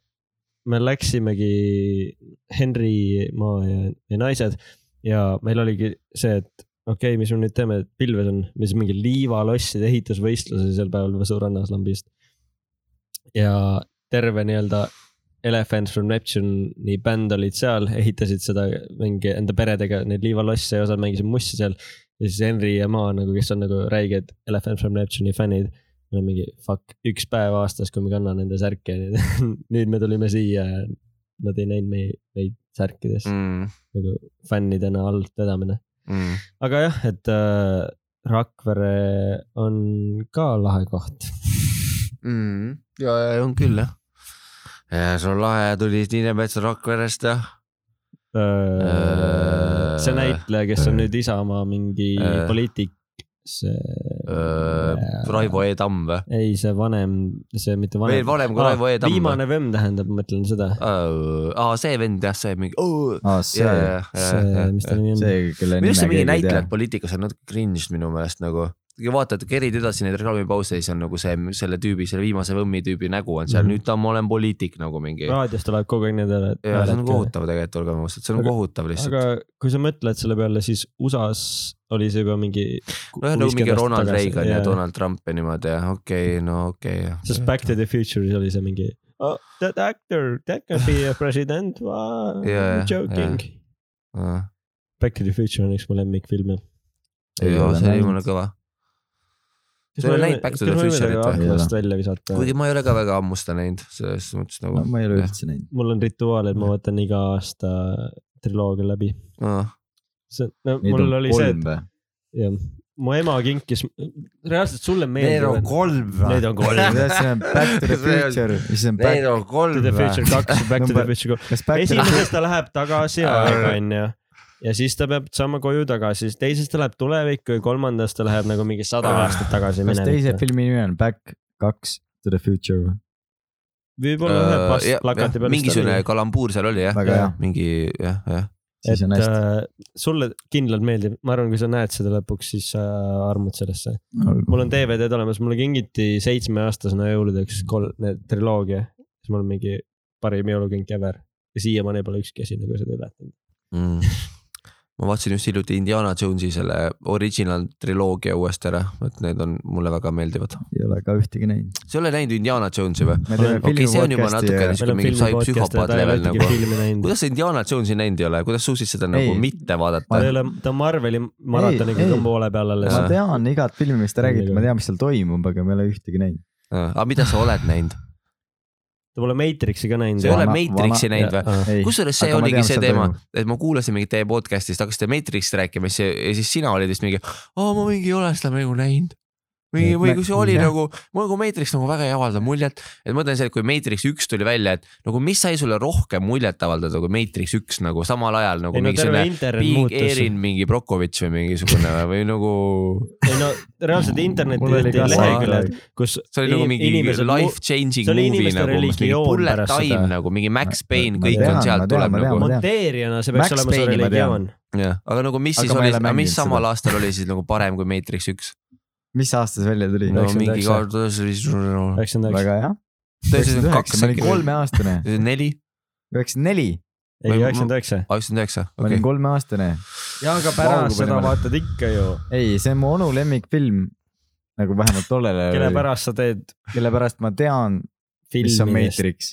me läksimegi Henry Maa ja, ja naised ja meil oligi see, et okei okay,, mis me nüüd teeme, et pilves on, me siis mingi liivalosside ehitusvõistlus oli sel päeval Võsu rannas lambist. ja terve nii-öelda Elephants from Neptune'i bänd olid seal, ehitasid seda mingi enda peredega neid liivalosse ja osad mängisid mussi seal. ja siis Henry ja Maa nagu, kes on nagu räiged Elephants from Neptune'i fännid me oleme mingi fuck, üks päev aastas, kui me kanname nende särke, *laughs* nüüd me tulime siia ja nad ei näinud meid, meid särkides. Mm. nagu fännidena alt vedamine. Mm. aga jah, et äh, Rakvere on ka lahe koht. mm.. ja, ja on küll jah. ja sul on lahe, tulid Niinemetsa Rakverest jah. Äh, see näitleja, kes on nüüd Isamaa mingi Äh. poliitik, see. Raivo E Tamm või? ei, see vanem, see mitte vanem. veel vanem kui Raivo E Tamm. viimane vemm tähendab, ma mõtlen seda. aa, see vend jah, see mingi. aa, see, see, mis ta nimi on? see, kelle minu arust see nime mingi näitlejad poliitikas on natuke cringe minu meelest nagu. Kui vaatad, kerid edasi neid reklaamipause, siis on nagu see, selle tüübi, selle viimase võmmi tüübi nägu on seal mm. -hmm. nüüd ta, ma olen poliitik nagu mingi. raadios tuleb kogu aeg need hääled. ja see on kohutav tegelikult, olgem ausad, see on Aga- kohutav lihtsalt. aga kui sa mõtled selle peale, siis USA-s oli see juba mingi. nojah, nagu mingi Ronald Reagan ja Donald Trump ja niimoodi ja okei okay,, no okei okay,. sest Back to the Future'is oli see mingi oh,. That actor, that can be a president *laughs* wow,, Jaa, joking. jaa. Back to the Future on üks mu lemmikfilme. Ei ja ole see oli mulle kõva. Sa ei ole näinud Back to the Future'it või? aknast välja visata. kuigi ma ei ole ka väga ammu seda näinud, selles mõttes nagu no ma ei ole üldse näinud. mul on rituaal, et ma vaatan iga aasta triloogia läbi. ah,. see, no Neid mul on oli see, või? et jah, mu ema kinkis, reaalselt sulle meeldivad. kolm Need on kolm. *laughs* see on Back to the *laughs* See on- Future, siis on Back, on To kolm the Future kaks, Back to the Future kolm. kas esimeses ta läheb tagasi aega, onju. Ja siis ta peab saama koju tagasi, siis teises ta läheb tulevikku ja kolmandas ta läheb nagu mingi sada aastat tagasi kas teise minevikku. filmi nimi on Back kaks to the Future või? võib-olla ühe pas- plakati peal. mingisugune kalambuur seal oli jah hea., mingi jah, jah. siis et äh, sulle kindlalt meeldib, ma arvan, kui sa näed seda lõpuks, siis sa armud sellesse. mul on DVD-d olemas, mulle kingiti seitsmeaastasena jõuludeks kolm, triloogia, siis mul on mingi parim jõulukink ever ja siiamaani pole ükski asi nagu seda ületanud. mm.. Ma vaatasin just hiljuti Indiana Jonesi selle original triloogia uuesti ära, et need on mulle väga meeldivad. ei ole ka ühtegi näinud. sa ei ole näinud Indiana Jonesi või? Okei, see on juba natuke niisugune mingi sai psühhopaat level nagu. kuidas sa Indiana Jonesi näinud ei ole, kuidas suutsid seda nagu Ei. mitte ta vaadata ei? ole, ta on Marveli maratoniga ka poole peal alles ma. tean igat filmi, mis te räägite, ma tean, mis seal toimub, aga ma ei ole ühtegi näinud. aga mida sa oled näinud? Ta pole Matrixi ka näinud. sa ei ole Matrixi näinud või? kusjuures see oligi see teema et ma kuulasin mingit teie podcast'ist, hakkasite Matrixist rääkima, ja siis sina olid vist mingi, aa ma mingi ei ole seda mängu näinud. või, või kui see oli Jah. nagu, mul nagu Matrix nagu väga ei avalda muljet, et ma mõtlen see, et kui Matrix üks tuli välja, et nagu mis sai sulle rohkem muljet avaldada kui Matrix üks nagu samal ajal nagu ei no mingisugune Big. Erin mingi Brokovitš või mingisugune või nagu, ei no reaalselt interneti leheküljed, kus see oli nagu mingi life changing movie nagu, mingi bullet time seda. nagu mingi Max Ma- Payne, kõik tean, on sealt tuleb nagu monteerijana see peaks Max olema su religioon. jah, aga nagu mis siis oli mis samal aastal oli siis nagu parem kui Matrix üks? Mis aastas välja tuli no mingi üheksa, väga hea. üheksakümmend kaks üheksa, ma olin kolmeaastane, neli, üheksakümmend neli, ei üheksakümmend üheksa. üheksakümmend üheksa, ma olin okei. kolmeaastane. ja aga pärast seda vaatad ikka ju, ei, see on mu onu lemmikfilm nagu vähemalt tollel ajal kelle pärast sa teed kelle pärast ma tean, mis on Matrix,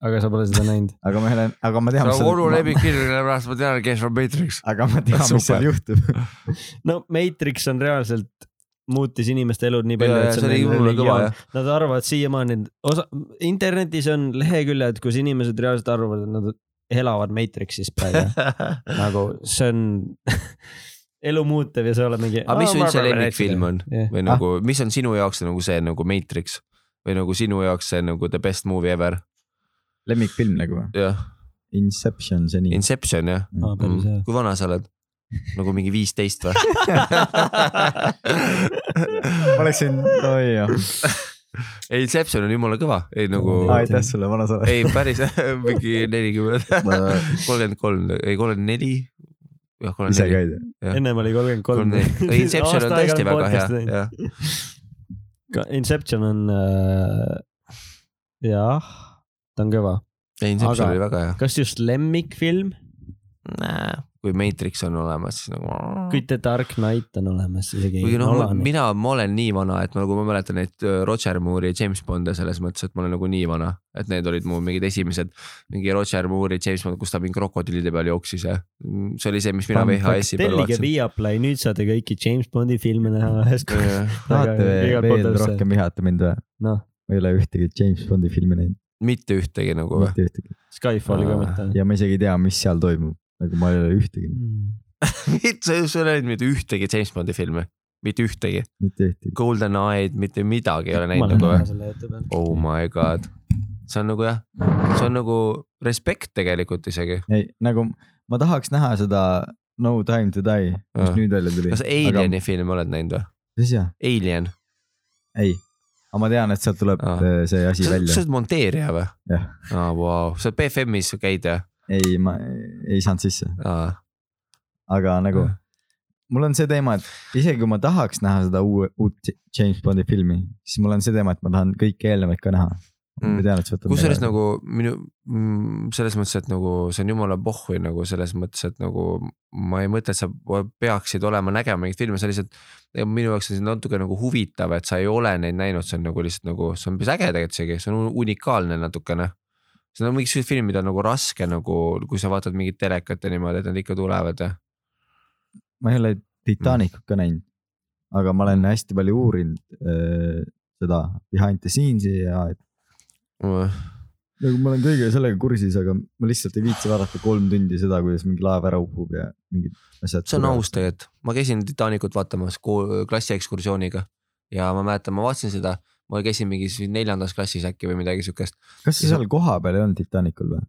aga sa pole seda näinud. aga ma ei ole, aga ma tean, see on onu lemmikfilm, sellepärast ma tean, kes on Matrix. aga ma tean, mis seal juhtub. *laughs* no Matrix on reaalselt muutis inimeste elud nii palju, et see oli jumala kõva jah. Nad arvavad siiamaani, osa, internetis on leheküljed, kus inimesed reaalselt arvavad, et nad elavad Matrixis praegu. *laughs* nagu see on *laughs* elu muutev ja sa oled mingi. aga mis su üldse lemmikfilm on Jah. või nagu, mis on sinu jaoks nagu see nagu Matrix või nagu sinu jaoks see nagu the best movie ever, lemmikfilm nagu või? jah, Inception seni. Inception jah hea. mm.. kui vana sa oled? Nagu mingi viisteist või? *laughs* oleksin, oi jah. ei, Inception on jumala kõva, ei nagu, aitäh sulle, vana sa oled. ei päris *laughs* mingi nelikümmend, *laughs* kolmkümmend kolm, ei kolmkümmend neli. jah, kolmkümmend neli. ennem oli kolmkümmend kolm. Inception on tõesti väga hea, jah. Inception on äh,, jah, ta on kõva. ei, Inception Aga- oli väga hea. kas just lemmikfilm? Kui Matrix on olemas, siis nagu. kui The Dark Knight on olemas isegi. kuigi noh, mina, ma olen nii vana, et ma nagu ma mäletan neid äh, Roger Moore'i James Bond'e selles mõttes, et ma olen nagu nii vana, et need olid mu mingid esimesed. mingi Roger Moore'i James Bond, kus ta mingi krokodillide peal jooksis ja mm, see oli see, mis mina VHS-i peal tellige vaatasin. Viaplay, nüüd saate kõiki James Bondi filme näha ühes kohas. tahate veel, rohkem vihata mind või? noh, ma ei ole ühtegi James Bondi filmi näinud, mitte ühtegi nagu või? mitte ühtegi. Skyfalli ka mitte. ja ma isegi ei tea, mis seal toimub, nagu ma ei ole ühtegi, *laughs* mitte, sa ei ole näinud mitte ühtegi James Bondi filmi, mitte ühtegi. mitte ühtegi. Golden Eye'd, mitte midagi ei ole näinud nagu või? Oh my god, see on nagu jah, see on nagu respekt tegelikult isegi. ei, nagu ma tahaks näha seda No time to die, mis Aa. nüüd välja tuli. kas Alieni filmi oled näinud või? mis jah, Alien, ei, aga ma tean, et sealt tuleb Aa. äh, see asi sa välja sa. oled monteerija või? jah, aa, vau, sa BFM-is käid jah? ei, ma ei saanud sisse, aga nagu Aa. mul on see teema, et isegi kui ma tahaks näha seda uue, uut James Bondi filmi, siis mul on see teema, et ma tahan kõiki eelnevaid ka näha. Mm. kusjuures nagu minu, selles mõttes, et nagu see on jumala pohhui nagu selles mõttes, et nagu ma ei mõtle, et sa peaksid olema nägema mingeid filme, see on lihtsalt. minu jaoks on see natuke nagu huvitav, et sa ei ole neid näinud, see on nagu lihtsalt nagu, see on päris äge tegelikult isegi, see on unikaalne natukene. See on mingisugused filmid on nagu raske nagu, kui sa vaatad mingit telekat ja niimoodi, et nad ikka tulevad ja. ma ei ole Titanicut ka näinud, aga ma olen hästi palju uurinud äh, seda behind the scenes'i ja et nagu ma olen kõige sellega kursis, aga ma lihtsalt ei viitsi vaadata kolm tundi seda, kuidas mingi laev ära upub ja mingid asjad. see on aus. tegelikult, ma käisin Titanicut vaatamas kool- klassiekskursiooniga ja ma mäletan, ma vaatasin seda, ma käisin mingis neljandas klassis äkki või midagi siukest, kas sa seal kohapeal ei olnud Titanicul või?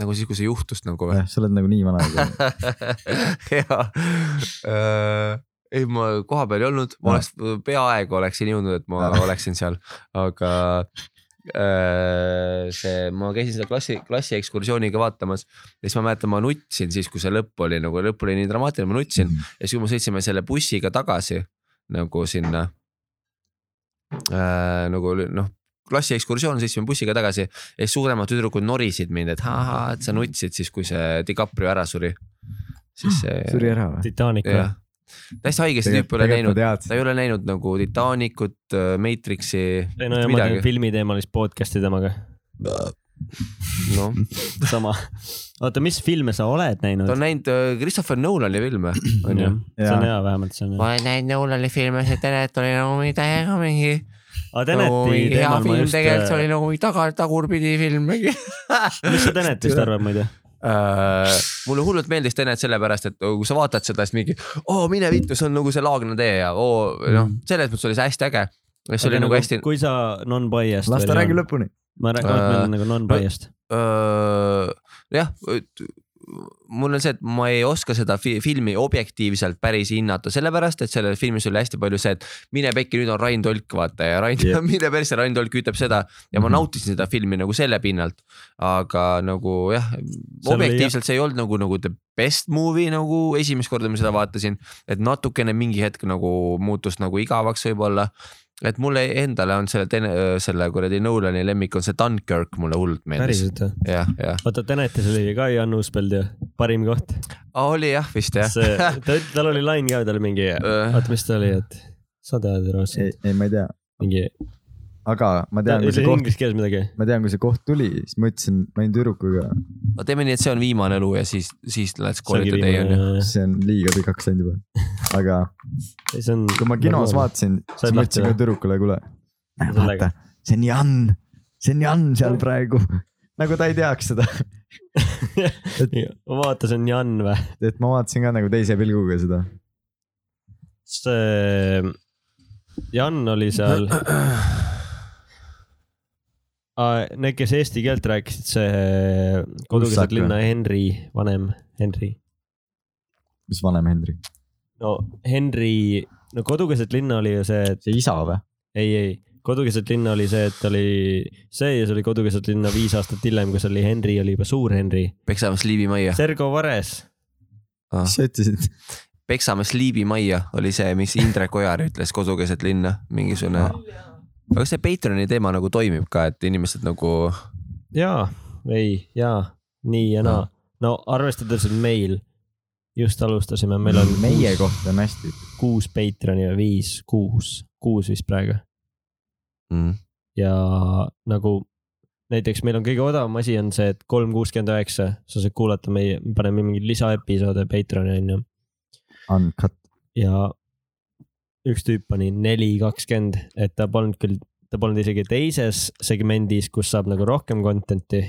nagu siis, kui see juhtus nagu või? jah, sa oled nagu nii vana juba. *laughs* jaa, ei ma kohapeal ei olnud, ma oleks peaaegu oleksin jõudnud, et ma oleksin seal, aga äh, see, ma käisin seda klassi, klassi ekskursiooniga vaatamas ja siis ma mäletan, ma nutsin siis, kui see lõpp oli nagu lõpp oli nii dramaatiline, ma nutsin ja siis, kui me sõitsime selle bussiga tagasi nagu sinna äh, nagu noh, klassi ekskursioon, sõitsime bussiga tagasi ja siis suuremad tüdrukud norisid mind, et ahah, et sa nutsid siis, kui see DiCaprio ära suri. siis see. *gasps* suri ära või? Titanic või täiesti haige, see tüüp ei ole näinud, ta ei ole näinud nagu Titanicut, Matrixi, ei no ja ma teen filmiteemalist podcast'i temaga, noh, *laughs* sama. oota, mis filme sa oled ta näinud on? näinud äh, Christopher Nolani filme, onju. see on hea, vähemalt see on hea. ma olen näinud Nolani filme, see Tenet oli nagu mingi täiega mingi, aga nagu Teneti mingi hea teemal ma just, tegelikult, see oli nagu taga, tagurpidi film mingi. *laughs* mis sa Tenetist arvad muide? Äh, mulle hullult meeldis Tenet sellepärast, et kui sa vaatad seda, siis mingi, oo mine vittu, see on nagu see Laagna tee ja oo noh, selles mõttes oli see hästi äge. see oli nagu hästi, kui sa non-biased. las ta räägib lõpuni. Ma räägin, ma Äh, ütlen nagu non-biased. jah, mul on see, et ma ei oska seda fi filmi objektiivselt päris hinnata, sellepärast et selles filmis oli hästi palju see, et mine pekki, nüüd on Rain Tolk vaata ja Rain yeah. *laughs* mine persse, Rain Tolk ütleb seda ja ma Mhm. nautisin seda filmi nagu selle pinnalt. aga nagu jah, objektiivselt see ei olnud nagu, nagu the best movie nagu esimest korda ma seda vaatasin, et natukene mingi hetk nagu muutus nagu igavaks võib-olla et mulle endale on selle, selle kuradi Nolani lemmik on see Dunkirk mulle hullult meeldis. päriselt või? jah, jah. oota, Tenetis oli ka Jan Uuspeld ju, parim koht. oli jah vist jah. see, *laughs* ta, tal oli lain ka, tal oli mingi, oota, mis ta oli, et sa tead, Rootsi, ei, ei, ma ei tea, mingi, aga ma tean, kui ütle see koht, inglise keeles midagi. ma tean, kui see koht tuli, siis ma ütlesin, ma olin tüdrukuga, no teeme nii, et see on viimane elu ja siis, siis let's call it a day on ju. see on liiga pikaks läinud juba. aga see on. kui ma kinos. vaatasin, Said siis ma ütlesin ka tüdrukule, kuule, vaata, see on Jan, see on Jan seal praegu. nagu ta ei teaks seda, vaata, see on Jan või? et ma vaatasin ka nagu teise pilguga seda. see Jan oli seal. *clears throat* Need, kes eesti keelt rääkisid, see kodukeset Ussak või? linna Henri, vanem Henri. mis vanem Hendrik, no Henri, no kodukeset linna oli ju see, et see isa või? ei, ei, kodukeset linna oli see, et oli see ja see oli kodukeset linna viis aastat hiljem, kus oli Henri, oli juba suur Henri. Peksamäe Liivimajja, Sergo Vares, mis sa ütlesid? Peksamäe Liivimajja oli see, mis Indrek Ojar ütles kodu keset linna, mingisugune. Aga kas see Patreon'i teema nagu toimib ka, et inimesed nagu, jaa, ei, jaa, nii ja naa. no arvestades, et meil just alustasime, meil on meie kohta on hästi. kuus Patreoni või viis, kuus, kuus vist praegu. Mm, ja nagu näiteks meil on kõige odavam asi on see, et kolm kuuskümmend üheksa, sa saad kuulata meie, me paneme mingeid lisaepisoode Patreoni onju Uncut, ja üks tüüp pani neli kakskümmend, et ta polnud küll, ta polnud isegi teises segmendis, kus saab nagu rohkem content'i,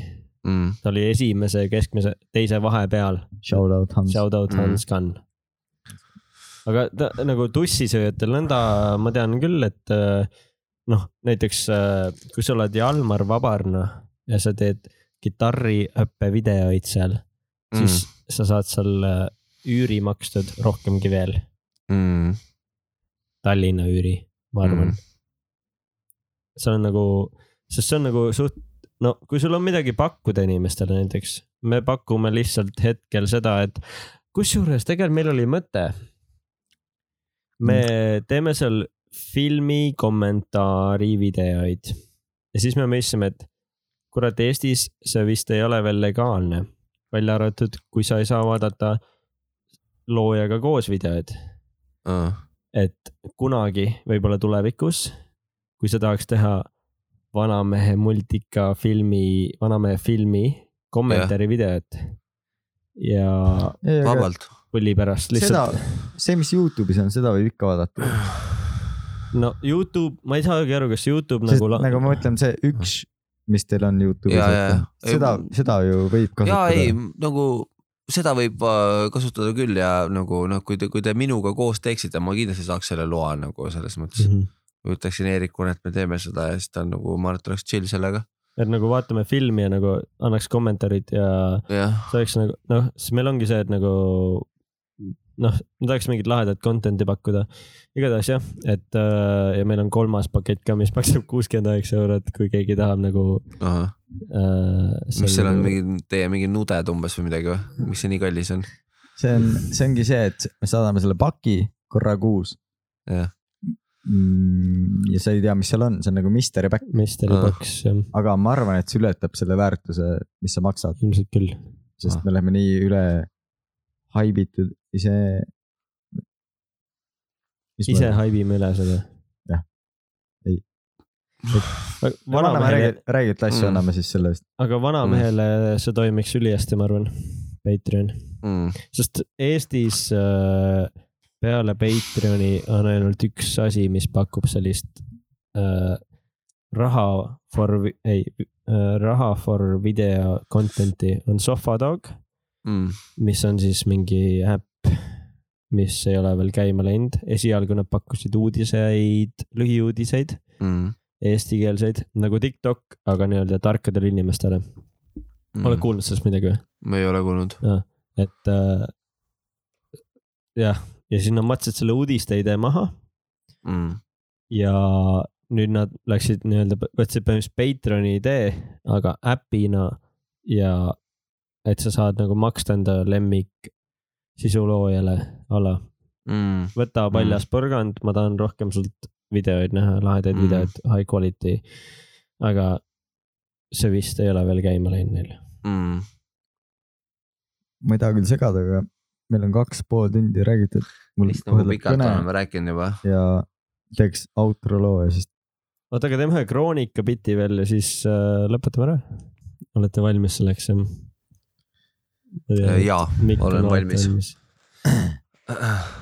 mm, ta oli esimese, keskmise, teise vahepeal shout out Hans. Shout out Mm. Hans Gunn. aga ta nagu tussisööjatel nõnda ma tean küll, et äh, noh, näiteks äh, kui sa oled Jalmar Vabarna ja sa teed kitarriõppevideoid seal mm., siis sa saad seal äh, üüri makstud rohkemgi veel, mm, Tallinna üüri, ma arvan Mm. mm.. see on nagu, sest see on nagu suht, no kui sul on midagi pakkuda inimestele näiteks, me pakume lihtsalt hetkel seda, et kusjuures tegelikult meil oli mõte. me teeme seal filmi kommentaari videoid ja siis me mõtlesime, et kurat, Eestis see vist ei ole veel legaalne, välja arvatud, kui sa ei saa vaadata loojaga koos videoid uh, et kunagi, võib-olla tulevikus, kui sa tahaks teha vanamehe multika filmi, vanamehe filmi kommentaari videot ja vabalt. pulli pärast seda lihtsalt,, see, mis Youtube'is on, seda võib ikka vaadata. no Youtube, ma ei saagi aru, kas Youtube sest nagu, nagu ma mõtlen, see üks, mis teil on Youtube'is Ja, ja,, ja. seda, seda ju võib ja ei kasutada., nagu seda võib äh, kasutada küll ja nagu noh, kui te, kui te minuga koos teeksite, ma kindlasti saaks selle loa nagu selles mõttes mm. -hmm. ütleksin Eerikule, et me teeme seda ja siis ta on nagu, ma arvan, et oleks chill sellega. et nagu vaatame filmi ja nagu annaks kommentaarid ja jah, see oleks nagu noh, siis meil ongi see, et nagu noh, ma tahaks mingit lahedat content'i pakkuda. igatahes jah, et äh, ja meil on kolmas pakett ka, mis maksab kuuskümmend üheksa eurot, kui keegi tahab nagu äh,. mis seal on mingi, teie mingi nuded umbes või midagi või, miks see nii kallis on? see on, see ongi see, et me saadame selle paki korra kuus jah, mm,. ja sa ei tea, mis seal on, see on nagu mystery back, Mystery box jah, aga ma arvan, et see ületab selle väärtuse, mis sa maksad, ilmselt küll. sest Ah. me oleme nii üle haibitud ise. ise haibime üle seda. Jah. Ei. anname, vanamehele räägi, räägi, et asju Mm. anname siis selle eest. aga vanamehele see toimiks ülihästi, ma arvan, Patreon, mm, sest Eestis äh, peale Patreoni on ainult üks asi, mis pakub sellist äh, raha for, ei äh,, raha for video content'i on Sofadog, mm, mis on siis mingi äpp, mis ei ole veel käima läinud, esialgu nad pakkusid uudiseid, lühiuudiseid, mm, eestikeelseid nagu TikTok, aga nii-öelda tarkadele inimestele mm.. oled kuulnud sellest midagi või? ma ei ole kuulnud. et äh, jah, ja siis nad matsid selle uudiste-idee maha Mm, ja nüüd nad läksid nii-öelda, võtsid põhimõtteliselt Patreoni idee, aga äpina ja et sa saad nagu maksta enda lemmik sisuloojale alla, mm, võta paljas porgand, ma tahan rohkem sult videoid näha, lahedaid Mm. mm. videoid, high quality. aga see vist ei ole veel käima läinud neil. mm, ma ei taha küll segada, aga meil on kaks pool tundi räägitud. vist nagu pikalt oleme rääkinud juba. ja teeks outro loo ja siis oota, aga teeme ühe kroonika biti veel ja siis äh, lõpetame ära. olete valmis selleks jah? jaa, olen valmis. *clears throat*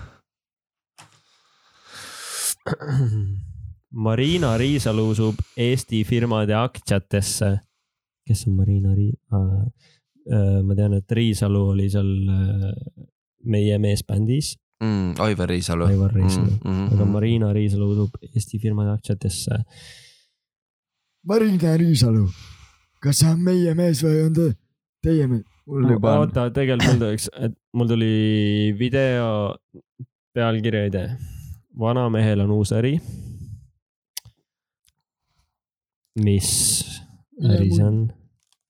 Marina Riisalu usub Eesti firmade aktsiatesse. kes on Marina Rii- äh,? ma tean, et Riisalu oli seal äh, meie meesbändis, mm,. Aivar Riisalu. Aivar Riisalu, mm, aga Marina Riisalu usub Eesti firmade aktsiatesse. Marina Riisalu, kas see on meie mees või on ta teie mees? Mul juba on, oota, tegelikult mul tuleks, et mul tuli video pealkirja idee. vanamehel on uus äri. mis äri see on?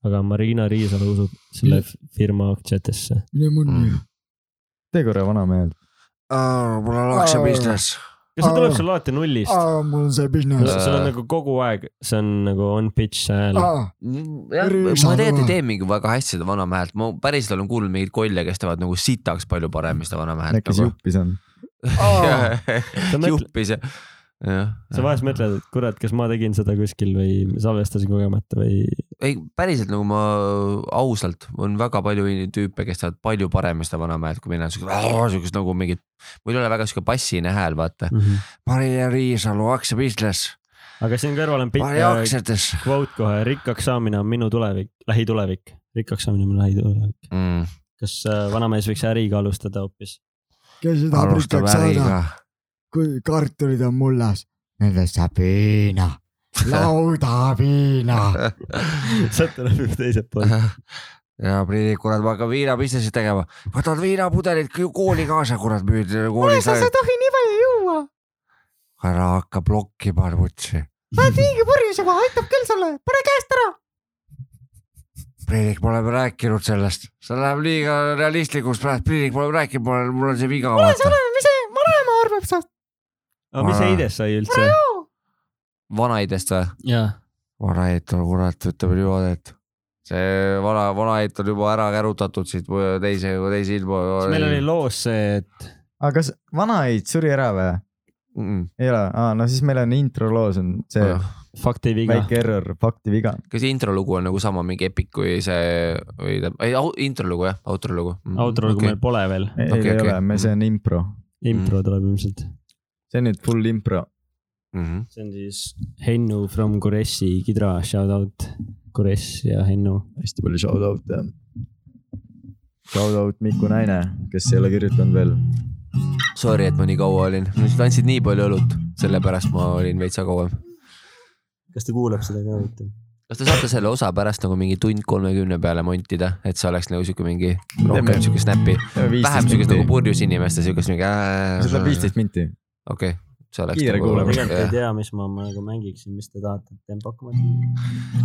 aga Marina Riisalu usub selle firma aktsiatesse. mine munni. tee korra vanamehel. mul on aktsiabusiness. Kas see tuleb sul alati nullist? mul on see business. sul on nagu kogu aeg, see on nagu on pitch hääl. ma tegelikult ei tee mingi väga hästi seda Vanamehelt, ma päriselt olen kuulnud mingeid kolle, kes teevad nagu sitaks palju paremini seda Vanamehelt äkki see juppis on? *laughs* juppis ja, jah. Sa vahest mõtled, et kurat, kas ma tegin seda kuskil või salvestasin kogemata või? ei, päriselt nagu ma ausalt, on väga palju tüüpe, kes teevad palju paremini seda Vanamäed kui mina, siukest nagu mingit, mul ei ole väga siuke bassine hääl, vaata. Maria Riisalu aktsiabusiness, aga siin kõrval on pikk aktsiates kvoot kohe, rikkaks saamine on minu tulevik, lähitulevik, rikkaks saamine on minu lähitulevik. mm.. kas äh, vanamees võiks äriga alustada hoopis? kes seda rikkaks saada. Kui kartulid on mullas, nendest saab piina, laudapiina. *laughs* sealt tuleb juba teiselt poolt. ja Priit, kurat, ma hakkan viinabusinessi tegema, võtad viinapudelid kõ- kooli kaasa, kurat, müüd koolis. sa ei tohi nii palju juua. ära hakka blokkima, vutsi. sa oled liiga purjus juba, aitab küll sulle, pane käest ära. Priit, me oleme rääkinud sellest, see läheb liiga realistlikuks praegu, Priit, me oleme rääkinud, mul on, see viga, vaata. mis see vanaema arvab sinust? Aga mis Aa. heides sai üldse? vanaidest või? jaa. vanaid on kurat, ütleme niimoodi, et see vana, vanaid on juba ära kärutatud siit teise, teise ilma. meil oli loos see, et aga kas vanaid suri ära või? mm.. ei ole, aa no siis meil on intro loos on see fakti viga. väike error, faktiviga. kas intro lugu on nagu sama mingi epic kui see või ei intro lugu jah, outro lugu mm.. outro lugu meil pole veel, ei Okei, okay, ei okei. ole, me, see on impro, impro tuleb ilmselt. See on nüüd full impro. mm. -hmm. see on siis Hennu from Kuressi Kidra, shout out Kuress ja Hennu. hästi palju shout out'e. Shout out Miku Naine, kes ei ole kirjutanud veel. Sorry, et ma nii kaua olin, sa andsid nii palju õlut, sellepärast ma olin veitsa kauem. kas ta kuulab seda ka huvitav? kas te saate selle osa pärast nagu mingi tund kolmekümne peale montida, et see oleks nagu siuke mingi rohkem siuke snappi, vähem siukest nagu purjus inimeste siukest mingi. see tuleb viisteist minti. okei, see oleks. Kiire kuulamine. tegelikult ei tea, mis ma nagu mängiksin, mis te tahate, tempokamalt.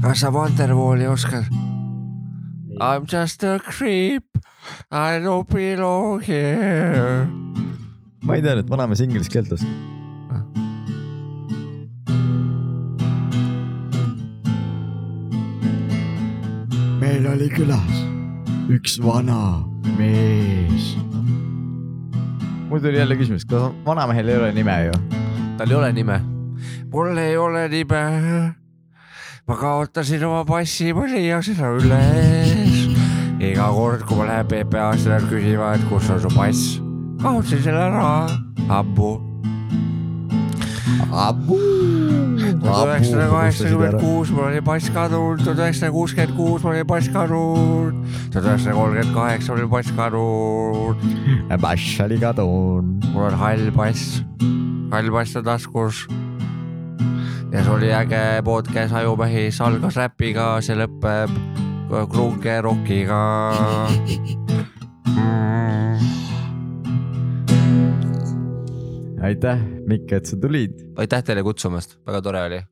kas sa Wonderwalli oskad? I m just a creep, I don't belong here. ma ei teadnud, et vanamees inglise keelt oskab. meil oli külas üks vana mees. Mul tuli jälle küsimus, kas vanamehel ei ole nime ju? tal ei ole nime. mul ei ole nime. ma kaotasin oma passi, ma leian seda üles. iga kord, kui ma lähen PPA-sse, nad küsivad, kus on su pass. kaotasin selle ära, ammu. Üheksasada kaheksakümmend kuus mul oli pass kadunud, tuhat üheksasada kuuskümmend kuus mul oli pass kadunud, tuhat üheksasada kolmkümmend kaheksa mul oli pass kadunud. Bash oli kadunud. mul on hall pass, hall pass on taskus. ja see oli äge podcast Ajumehis, algas räpiga, see lõpeb krunke rokiga mm. *laughs* aitäh, Mikk, et sa tulid. aitäh teile kutsumast, väga tore oli